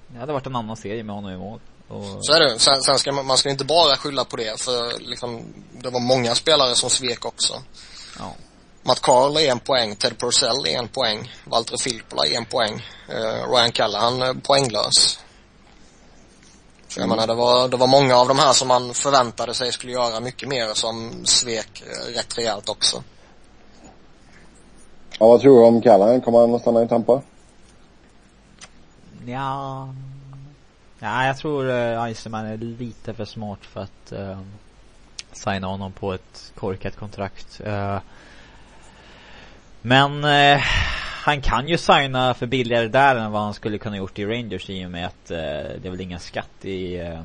Speaker 1: det hade varit en annan serie med honom i mål. Och,
Speaker 3: Så är det. Sen, sen ska man, man ska inte bara skylla på det, för liksom, det var många spelare som svek också.
Speaker 1: ja.
Speaker 3: Matt Carl är en poäng, Ted Purcell är en poäng, Valtteri Filppula är en poäng, eh, Ryan Callahan är poänglös. Så jag menar, det var, det var många av de här som man förväntade sig skulle göra mycket mer som svek eh, rätt rejält också.
Speaker 2: Ja, vad tror du om Callahan? Kommer han att stanna i Tampa?
Speaker 1: Ja. Ja, jag tror uh, Iceman är lite för smart för att uh, signa honom på ett korkat kontrakt. Uh, men uh, han kan ju signa för billigare där än vad han skulle kunna gjort i Rangers i och med att uh, det är väl inga skatt i uh,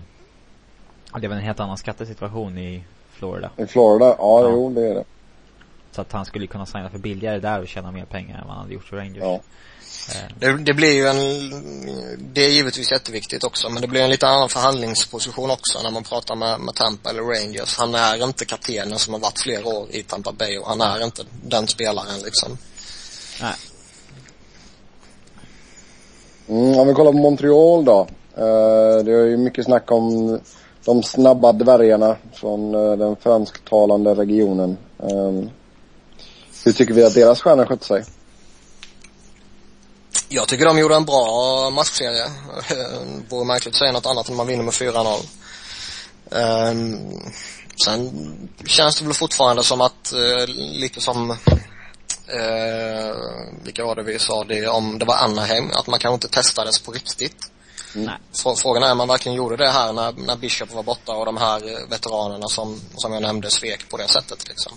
Speaker 1: Det är väl en helt annan skattesituation i Florida.
Speaker 2: I Florida? Ja,
Speaker 1: Ja.
Speaker 2: jo det är det.
Speaker 1: Så att han skulle kunna signa för billigare där och tjäna mer pengar än vad han hade gjort för Rangers.
Speaker 2: Ja.
Speaker 3: Det, det blir ju en, det är givetvis jätteviktigt också, men det blir en lite annan förhandlingsposition också när man pratar med, med Tampa eller Rangers. Han är inte kaptenen som har varit flera år i Tampa Bay och han är inte den spelaren liksom.
Speaker 1: nej.
Speaker 2: Mm, om vi kollar på Montreal då. Eh, det är ju mycket snack om de snabba dvärgarna från eh, den fransktalande regionen. Eh, hur tycker vi att deras stjärnor skötte sig?
Speaker 3: Jag tycker de gjorde en bra matchserie. Vore märkligt att säga något annat än man vinner med 4-0. Ehm, sen känns det väl fortfarande som att, eh, lite som, eh, vilka var det vi sa det om, det var Anaheim, att man kanske inte testades på riktigt.
Speaker 1: Nej.
Speaker 3: Frå- Frågan är om man verkligen gjorde det här när, när Bishop var borta och de här eh, veteranerna som, som jag nämnde svek på det sättet liksom.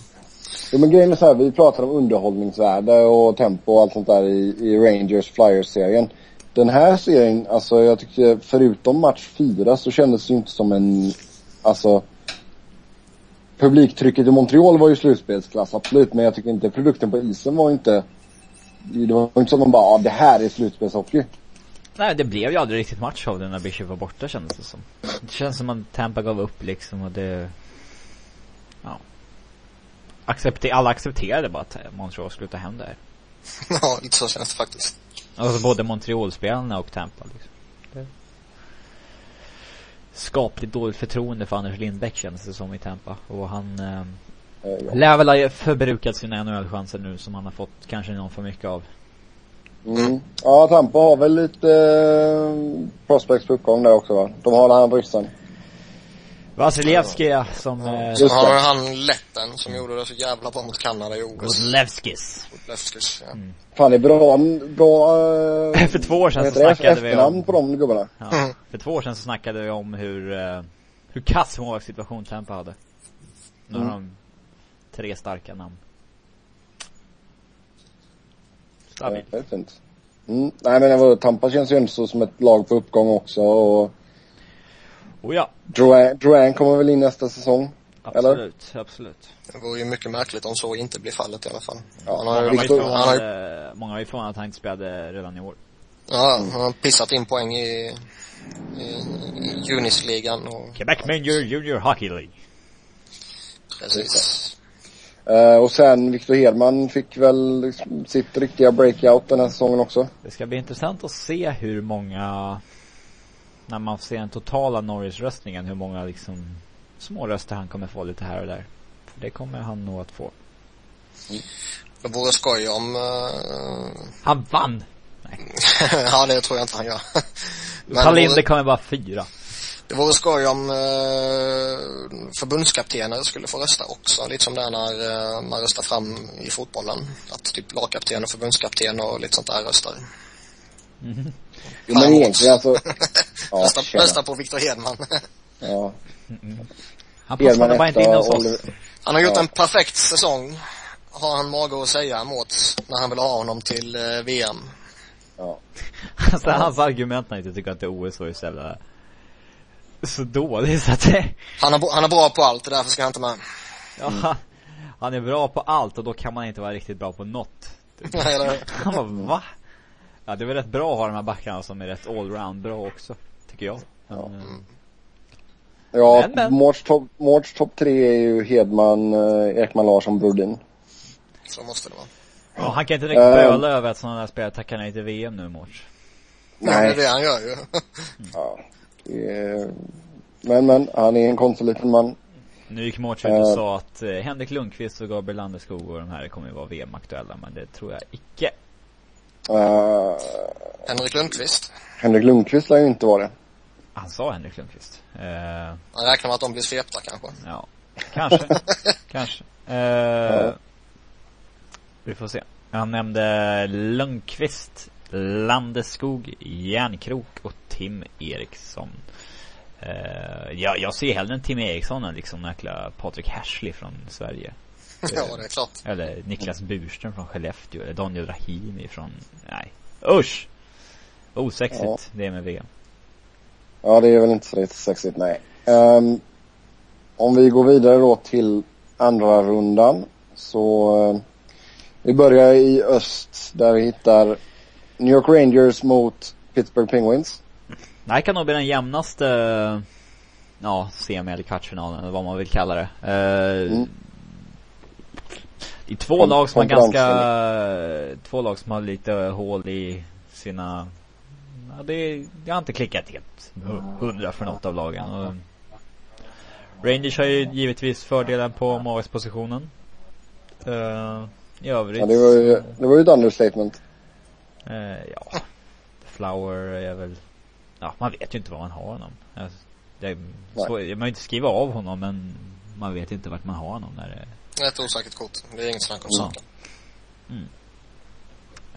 Speaker 2: Jo men grejen är så här, vi pratar om underhållningsvärde och tempo och allt sånt där i, i Rangers Flyers-serien. Den här serien, alltså jag tyckte förutom match fyra så kändes det ju inte som en, alltså Publiktrycket i Montreal var ju slutspelsklass, absolut. Men jag tycker inte produkten på isen var inte Det var inte som att man bara, ah det här är slutspelshockey.
Speaker 1: Nej det blev ju aldrig riktigt match av den när Bishop var borta kändes det som. Det känns som att Tampa gav upp liksom och det Ja Accepter, alla accepterade bara att Montreal skulle ta hem det här.
Speaker 3: ja, lite så känns det faktiskt.
Speaker 1: Alltså både Montreal-spelarna och Tampa liksom. Det... Skapligt dåligt förtroende för Anders Lindbäck kändes det som i Tampa. Och han eh,
Speaker 2: Eh, ja.
Speaker 1: lär väl ha förbrukat sina NHL-chanser nu som han har fått kanske någon för mycket av.
Speaker 2: Mm. Ja, Tampa har väl lite eh, prospects på uppgång där också va? De har han ryssen.
Speaker 1: Vasilevski som... Eh,
Speaker 2: Just
Speaker 3: Sen
Speaker 2: det.
Speaker 3: han letten som gjorde det så jävla bra mot Kanada i OS.
Speaker 1: Godlevskis.
Speaker 3: Lefskis, ja.
Speaker 2: Fan det är bra, bra eh,
Speaker 1: För två år sedan så snackade vi om-
Speaker 2: på de gubbarna.
Speaker 1: Ja.
Speaker 3: Mm.
Speaker 1: För två år sedan så snackade vi om hur, eh, hur kass målvaktssituation Tampa hade. Nu har
Speaker 2: Mm.
Speaker 1: de tre starka namn.
Speaker 2: Ja,
Speaker 1: Stabilt.
Speaker 2: det är fint. Mm. Nej men det var, Tampa känns ju ändå så som ett lag på uppgång också och
Speaker 1: Oh ja,
Speaker 2: Drouin, Drouin kommer väl in nästa säsong. Eller?
Speaker 1: absolut, absolut.
Speaker 3: Det vore ju mycket märkligt om så inte blir fallet i alla fall.
Speaker 2: Ja,
Speaker 3: han har ju,
Speaker 1: Många var
Speaker 3: han har
Speaker 1: många var ju förvånade att han inte spelade redan i år.
Speaker 3: ja, han har pissat in poäng i, i, i Junisligan och
Speaker 1: Quebec Major Junior Hockey League.
Speaker 3: precis.
Speaker 2: Eh, och sen Victor Hedman fick väl liksom sitt riktiga breakout den här säsongen också.
Speaker 1: Det ska bli intressant att se hur många när man ser den totala Norris-röstningen, hur många liksom små röster han kommer få lite här och där. För det kommer han nog att få.
Speaker 3: Det vore skoj om... Uh...
Speaker 1: Han vann!
Speaker 3: ja, det tror jag inte han gör.
Speaker 1: Men Linder vore... kommer bara fyra.
Speaker 3: Det vore skoj om eh, förbundskaptener skulle få rösta också. Lite som det är när eh, man röstar fram i fotbollen. Att typ lagkapten och förbundskapten och lite sånt där röstar.
Speaker 2: Mm. Jo men egentligen alltså.
Speaker 3: ja, rösta, rösta på Viktor Hedman.
Speaker 2: ja.
Speaker 1: Mm. Han passade bara inte in hos oss.
Speaker 3: Han har gjort ja. en perfekt säsong. Har han mage att säga mot när han vill ha honom till eh, VM.
Speaker 2: Ja.
Speaker 1: Alltså hans argument när han inte tycker att det är OS var ju så jävla så dålig så att det...
Speaker 3: Han är, han är bra på allt, det därför ska han inte med.
Speaker 1: Ja, han är bra på allt och då kan man inte vara riktigt bra på något.
Speaker 3: Nej, eller
Speaker 1: Han bara, va? Ja, det är väl rätt bra att ha de här backarna som är rätt allround bra också, tycker jag. Men, ja. Mm.
Speaker 2: Ja, men, men. Mårts topp top tre är ju Hedman, eh, Ekman Larsson, Brodin.
Speaker 3: Så måste det vara.
Speaker 1: Ja, han kan inte riktigt uh, böla över att sådana där spelare tackar nej till VM nu, Mårts.
Speaker 3: Nej. det är det han gör ju.
Speaker 2: ja. Men, men, han är en konstig liten man.
Speaker 1: Nu gick Mårts ut och uh, sa att eh, Henrik Lundqvist och Gabriel Landeskog och de här kommer ju vara VM-aktuella, men det tror jag icke.
Speaker 2: Uh,
Speaker 3: Henrik Lundqvist?
Speaker 2: Henrik Lundqvist lär ju inte vara det.
Speaker 1: Han sa Henrik Lundqvist. Uh,
Speaker 3: Han räknar med att de blir svepta kanske?
Speaker 1: Ja, kanske. kanske. Uh, ja. Vi får se. Han nämnde Lundqvist, Landeskog, Järnkrok och Tim Eriksson. Uh, ja, jag ser hellre en Tim Eriksson än liksom jäkla Patrik Hashley från Sverige.
Speaker 3: ja, det är klart.
Speaker 1: Eller Niklas Burström från Skellefteå. Eller Daniel Rahimi från, nej. Usch! Osexigt ja. det med VM.
Speaker 2: Ja, det är väl inte så sexigt, nej. Um, om vi går vidare då till andra rundan så uh, vi börjar i öst där vi hittar New York Rangers mot Pittsburgh Penguins.
Speaker 1: Det här kan nog bli den jämnaste, ja, semi eller kvartsfinalen eller vad man vill kalla det. Uh, mm. I två Kom, lag som har ganska, två lag som har lite hål i sina, ja, det, det har inte klickat helt hundra för något av lagen. Och Rangers har ju givetvis fördelen på målvaktspositionen. Uh, I övrigt.
Speaker 2: Ja, det var ju, det var ju ett understatement.
Speaker 1: Uh, ja. Flower är väl, ja man vet ju inte vad man har honom. Det är så, man inte skriva av honom men man vet inte vart man har honom när det
Speaker 3: ett osäkert kort. Det är inget snack om saken. Mm.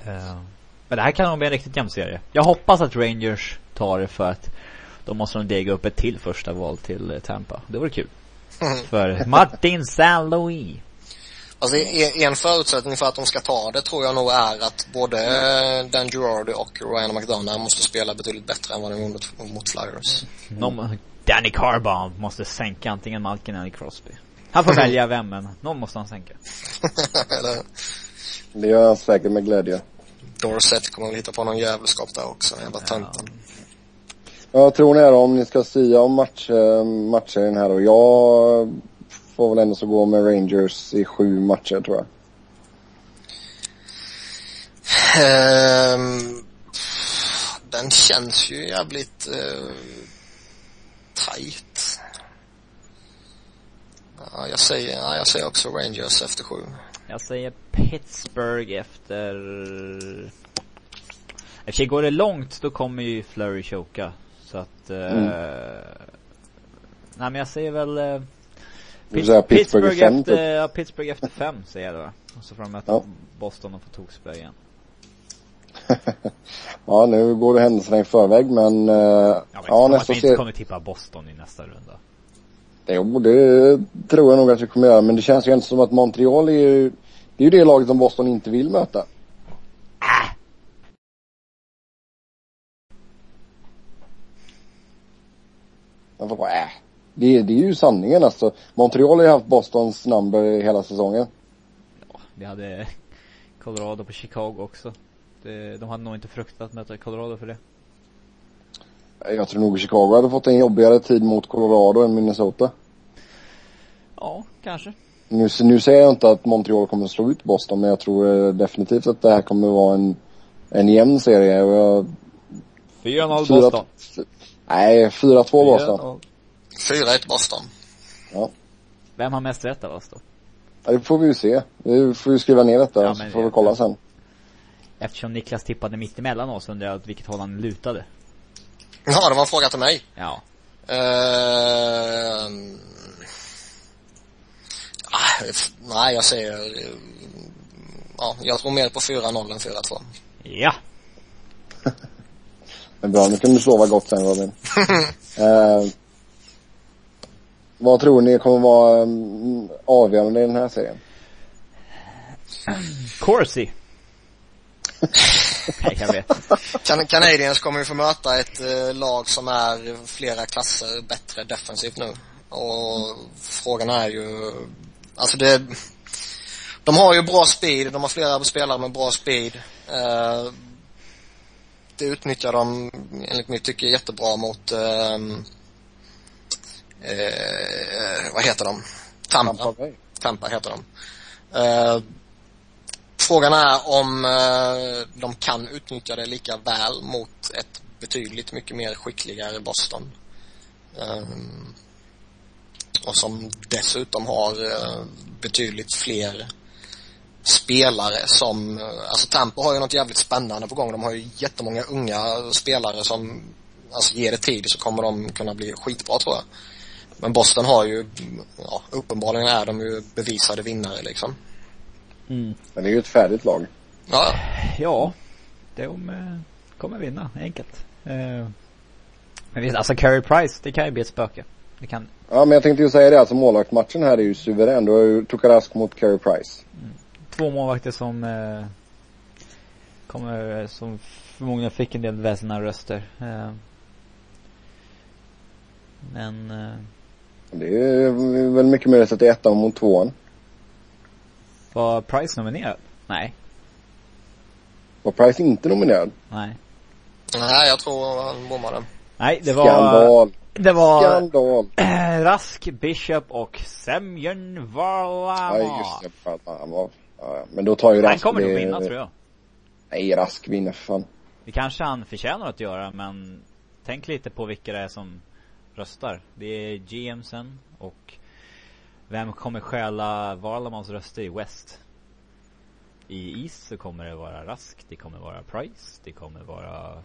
Speaker 1: Uh, men det här kan nog bli en riktigt jämn serie. Jag hoppas att Rangers tar det för att då måste de dega upp ett till första val till eh, Tampa. Det vore kul. för Martin San Louis.
Speaker 3: Alltså en förutsättning för att de ska ta det tror jag nog är att både eh, Dan Girardi och Ryan McDonough måste spela betydligt bättre än vad de gjorde mot Flyers.
Speaker 1: Mm. Danny Carbon måste sänka antingen Malkin eller Crosby. Han får välja vem, men någon måste han sänka.
Speaker 2: det gör han säkert med glädje.
Speaker 3: Dorset kommer att hitta på någon jävelskap där också, jävla tönten.
Speaker 2: Ja. Vad tror ni då om ni ska sia om match, eh, matcher här och jag får väl ändå så gå med Rangers i sju matcher tror jag.
Speaker 3: Um, den känns ju jävligt uh, tight. Ja, jag säger, ja, jag säger också Rangers efter sju.
Speaker 1: Jag säger Pittsburgh efter... Eftersom går det långt då kommer ju Flurry choka. Så att... Uh... Mm. Nej men jag säger väl... Uh...
Speaker 2: Pitt Pittsburgh,
Speaker 1: Pittsburgh fem, efter, typ. ja, Pittsburgh efter fem säger jag då. Och så får de möta ja. Boston och få tokspö igen.
Speaker 2: ja, nu går det händelserna i förväg men... Uh, ja, men ja
Speaker 1: nästa att vi inte kommer tippa Boston i nästa runda.
Speaker 2: Jo, det tror jag nog att vi kommer göra. Men det känns ju inte som att Montreal är ju, det är ju det laget som Boston inte vill möta. Äh. Men vadå äh? Det, det är ju sanningen alltså. Montreal har ju haft Bostons number hela säsongen.
Speaker 1: Ja, vi hade Colorado på Chicago också. Det, de hade nog inte fruktat att möta Colorado för det.
Speaker 2: Jag tror nog Chicago hade fått en jobbigare tid mot Colorado än Minnesota.
Speaker 1: Ja, kanske.
Speaker 2: Nu, nu säger jag inte att Montreal kommer att slå ut Boston, men jag tror eh, definitivt att det här kommer att vara en, en jämn serie. Och jag,
Speaker 1: 4-0 Boston.
Speaker 2: Nej, 4-2 Boston.
Speaker 3: 4-1 Boston.
Speaker 2: Ja.
Speaker 1: Vem har mest rätt av oss då?
Speaker 2: ja. Det får vi ju se. Vi får ju skriva ner detta
Speaker 1: Ja,
Speaker 2: så
Speaker 1: men-
Speaker 2: får vi kolla sen.
Speaker 1: Eftersom Niklas tippade mitt emellan oss undrar jag åt vilket håll han lutade.
Speaker 3: Ja, det var en fråga till mig.
Speaker 1: Ja.
Speaker 3: F- nej, jag säger... Ja, jag tror mer på 4-0 än 4-2.
Speaker 1: Ja.
Speaker 2: Men bra, nu kan du sova gott sen Robin. eh, vad tror ni kommer vara mm, avgörande i den här serien?
Speaker 1: Corsi. Nej, jag vet.
Speaker 3: Can Canadiens kommer ju få möta ett eh, lag som är flera klasser bättre defensivt nu. Och frågan är ju, alltså det, de har ju bra speed, de har flera spelare med bra speed. Eh, det utnyttjar de, enligt mitt tycke, jättebra mot, ehm, eh, vad heter de? Tampa.
Speaker 2: Bay.
Speaker 3: Tampa heter de. Frågan är om eh, de kan utnyttja det lika väl mot ett betydligt mycket mer skickligare Boston. Eh, och som dessutom har eh, betydligt fler spelare som, eh, alltså Tampa har ju något jävligt spännande på gång. De har ju jättemånga unga spelare som, alltså ger det tid så kommer de kunna bli skitbra tror jag. Men Boston har ju, ja, uppenbarligen är de ju bevisade vinnare liksom.
Speaker 1: Mm.
Speaker 2: Men det är ju ett färdigt lag.
Speaker 3: Ja,
Speaker 1: Ja. De eh, kommer vinna, enkelt. Eh, men visst, alltså Carey Price, det kan ju bli ett spöke. Det kan,
Speaker 2: Ja, men jag tänkte ju säga det, alltså målvaktsmatchen här är ju suverän. Du har ju Tukarask mot Carey Price.
Speaker 1: två målvakter som eh, kommer, som förmodligen fick en del väsna röster. Eh, men, eh,
Speaker 2: Det är väl mycket möjligt att det är ettan mot tvåan.
Speaker 1: Var Price nominerad? Nej.
Speaker 2: Var Price inte nominerad?
Speaker 1: Nej.
Speaker 3: nej jag tror han bommade.
Speaker 1: Nej, det var,
Speaker 2: Skandal.
Speaker 1: det var
Speaker 2: Skandal.
Speaker 1: Rask, Bishop och Semyon Varlamov.
Speaker 2: Ja, just det. Fan, han var- Ja, men då tar ju
Speaker 1: Han
Speaker 2: Rask
Speaker 1: kommer nog vinna tror jag.
Speaker 2: Nej, Rask vinner för fan.
Speaker 1: Det kanske han förtjänar att göra men tänk lite på vilka det är som röstar. Det är GMsen och vem kommer stjäla Varlamovs röster i West? I East så kommer det vara Rask, det kommer vara Price, det kommer vara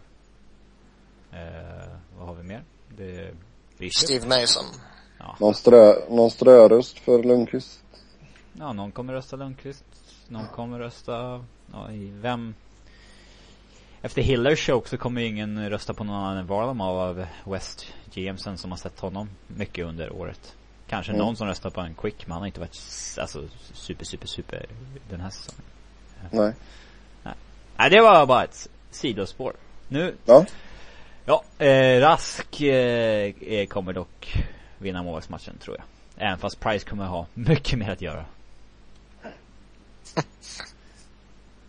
Speaker 1: eh, vad har vi mer? Det Bishop.
Speaker 3: Steve Mason.
Speaker 2: Någon, strö, någon ströröst för Lundqvist.
Speaker 1: Ja, någon kommer rösta Lundqvist. Någon kommer rösta, ja, i vem? Efter Hillers choke så kommer ju ingen rösta på någon annan än Varlamov av West GMsen som har sett honom mycket under året. Kanske
Speaker 2: Mm.
Speaker 1: någon som röstar på en Quick, men han har inte varit alltså super, super, super den här säsongen.
Speaker 2: Nej.
Speaker 1: Nej, det var bara ett sidospår. Nu,
Speaker 2: Ja.
Speaker 1: ja, eh, Rask eh, kommer dock vinna målvaktsmatchen tror jag. Även fast Price kommer ha mycket mer att göra.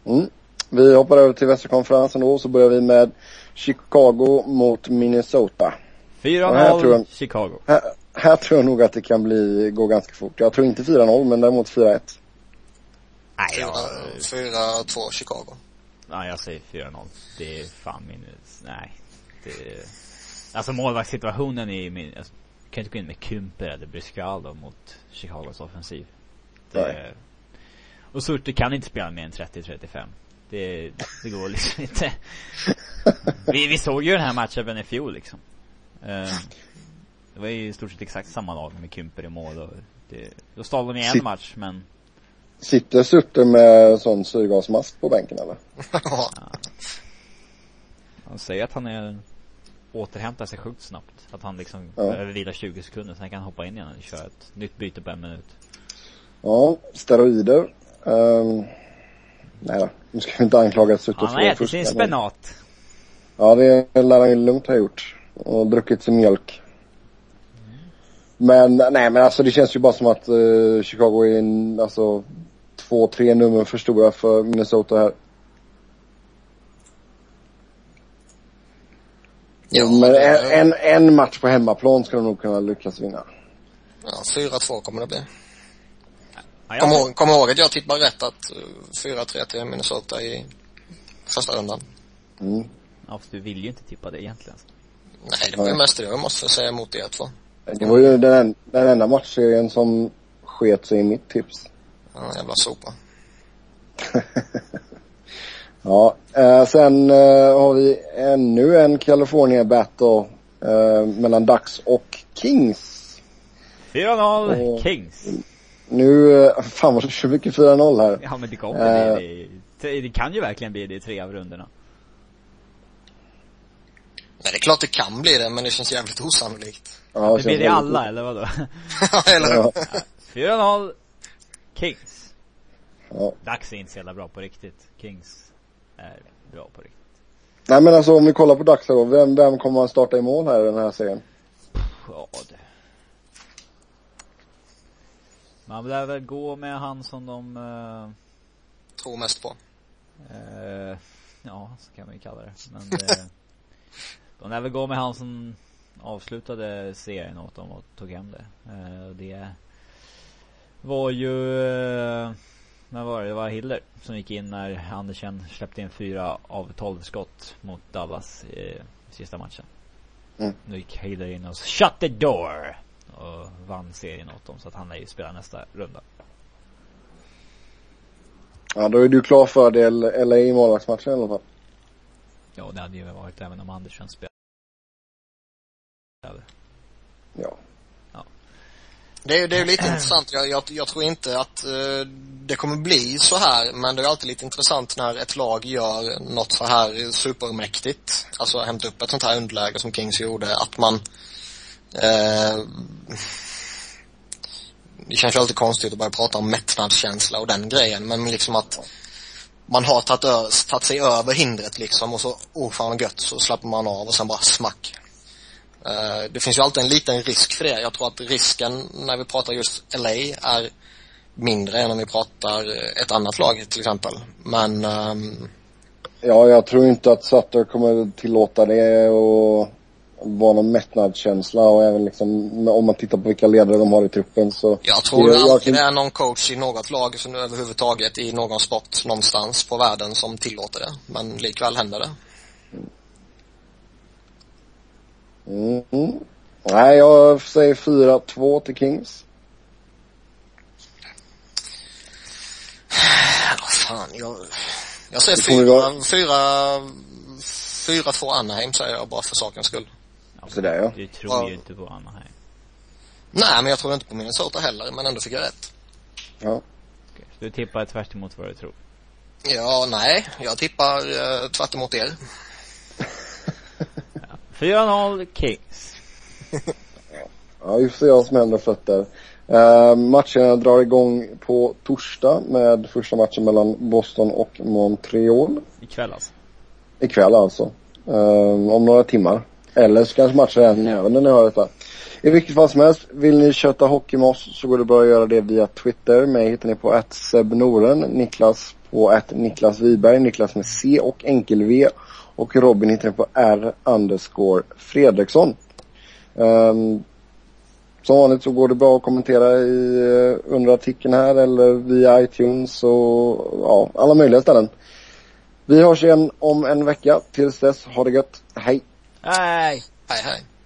Speaker 2: Mm. Vi hoppar över till västra konferensen då, så börjar vi med Chicago mot Minnesota. Och här tror
Speaker 1: 4-0
Speaker 2: jag-
Speaker 1: Chicago.
Speaker 2: Här, här tror jag nog att det kan bli, gå ganska fort. Jag tror inte 4-0, men däremot 4-1.
Speaker 1: Nej, jag,
Speaker 3: 4-2 Chicago.
Speaker 1: nej, jag säger 4-0. Det är fan min, nej. Det, alltså målvaktssituationen i min, alltså, jag kan inte gå in med Kumper eller Briscaldo mot Chicagos offensiv. Det,
Speaker 2: Nej.
Speaker 1: och Surte kan inte spela mer än 30-35. Det, det går liksom inte. Vi, vi såg ju den här matchen i fjol liksom. Eh, det var ju i stort sett exakt samma lag med Kumper i mål och det, då stal de i en
Speaker 2: Sitt-
Speaker 1: match men
Speaker 2: Sitter Sutter med sån syrgasmask på bänken eller?
Speaker 3: Ja.
Speaker 1: Han säger att han är återhämtar sig sjukt snabbt. Att han liksom
Speaker 2: Ja.
Speaker 1: behöver vila 20 sekunder, sen kan han hoppa in igen och köra ett nytt byte på en minut.
Speaker 2: Ja, steroider. Um, nej då, nu ska vi inte anklaga Sutter
Speaker 1: Han har ätit sin spenat.
Speaker 2: Ja, det lär han ju lugnt ha gjort. Och druckit sin mjölk. Men nej men alltså det känns ju bara som att eh, Chicago är en, alltså två, tre nummer för stora för Minnesota här.
Speaker 3: Ja,
Speaker 2: men en, en, en match på hemmaplan ska de nog kunna lyckas vinna.
Speaker 3: Ja, 4-2 kommer det bli.
Speaker 1: Ja,
Speaker 3: Kom
Speaker 1: jag,
Speaker 3: ihåg, kom ihåg att jag tippade rätt att eh, 4-3 till Minnesota i första rundan.
Speaker 2: Mm.
Speaker 1: ja, fast du vill ju inte tippa det egentligen.
Speaker 3: Nej, det var ju mest det jag måste säga emot er två.
Speaker 2: Det var ju den, en- den enda matchserien som sket sig i mitt tips.
Speaker 3: Ja, jävla sopa.
Speaker 2: Ja, eh, sen eh, har vi ännu en California Battle eh, mellan Ducks och Kings.
Speaker 1: 4-0
Speaker 2: Åh.
Speaker 1: Kings.
Speaker 2: Nu, eh, fan vad så mycket 4-0 här.
Speaker 1: Ja men det kommer
Speaker 2: Eh.
Speaker 1: bli det. Det kan ju verkligen bli det i tre av rundorna.
Speaker 3: Nej, det är klart det kan bli det, men det känns jävligt osannolikt.
Speaker 2: Ja,
Speaker 1: Det blir det alla, eller vadå?
Speaker 3: Eller?
Speaker 2: Ja,
Speaker 1: 4-0 Kings.
Speaker 2: ja.
Speaker 1: Dags är inte så jävla bra på riktigt. Kings är bra på riktigt.
Speaker 2: Nej men alltså om vi kollar på här då. Vem, vem kommer att starta i mål här i den här serien?
Speaker 1: Ja det. Man lär väl gå med han som de, eh,
Speaker 3: Tror mest på.
Speaker 1: eh, ja så kan man ju kalla det. Men eh, de lär väl gå med han som avslutade serien åt dem och tog hem det. Eh, det var ju, eh, vad var det? Det var Hiller som gick in när Andersen släppte in fyra av tolv skott mot Dallas i sista matchen.
Speaker 2: Mm.
Speaker 1: Nu gick Hiller in och shut the door! Och vann serien åt dem så att han lär ju spela nästa runda.
Speaker 2: Ja då är du klar för det LA i målvaktsmatchen i alla fall.
Speaker 1: Ja det hade ju varit även om Andersen spelade.
Speaker 2: Ja.
Speaker 3: Det är ju det är lite intressant. Jag, jag, jag tror inte att eh, det kommer bli så här, men det är alltid lite intressant när ett lag gör något så här supermäktigt. Alltså hämta upp ett sånt här underläge som Kings gjorde, att man eh, det känns ju alltid konstigt att börja prata om mättnadskänsla och den grejen, men liksom att man har tagit, tagit sig över hindret liksom och så, oh fan gött, så slappar man av och sen bara smack. Eh, Det finns ju alltid en liten risk för det. Jag tror att risken när vi pratar just LA är mindre än om vi pratar ett annat lag till exempel. Men ehm,
Speaker 2: Ja, jag tror inte att Sutter kommer tillåta det och vara någon mättnadskänsla och även liksom om man tittar på vilka ledare de har i truppen så.
Speaker 3: jag tror
Speaker 2: jag,
Speaker 3: alltid det är någon coach i något lag som överhuvudtaget i någon sport någonstans på världen som tillåter det. Men likväl händer det.
Speaker 2: Mm. Nej, jag säger 4-2 till Kings.
Speaker 3: Vad fan, jag, jag säger
Speaker 2: Det kommer
Speaker 3: fyra,
Speaker 2: vara-
Speaker 3: fyra, fyra, två Anaheim säger jag bara för sakens skull.
Speaker 1: Ja,
Speaker 2: Sådär, ja.
Speaker 1: Du tror
Speaker 3: Ja.
Speaker 1: ju inte på Anaheim.
Speaker 3: Nej, men jag tror inte på Minnesota heller, men ändå fick jag rätt.
Speaker 2: Ja.
Speaker 1: Så Du tippar tvärt emot vad du tror.
Speaker 3: Ja, nej, jag tippar eh, tvärt emot er.
Speaker 1: 4-0 Kings.
Speaker 2: Ja, vi får se vad som händer fötter. Uh, matcherna drar igång på torsdag med första matchen mellan Boston och Montreal.
Speaker 1: Ikväll alltså.
Speaker 2: Ikväll alltså. Eh, om några timmar. Eller så kanske matchen är redan över när ni hör detta. I vilket fall som helst, vill ni köta hockey med oss så går det bra att göra det via Twitter. Mig hittar ni på att Noren, Niklas på Niklas Wiberg, Niklas med C och enkel V. Och Robin hittar ni på R underscore Fredriksson. Um, som vanligt så går det bra att kommentera i, eh, under artikeln här eller via iTunes och ja, alla möjliga ställen. Vi hörs igen om en vecka. Tills dess, ha det gött. Hej!
Speaker 1: Nej!
Speaker 3: Hej, hej.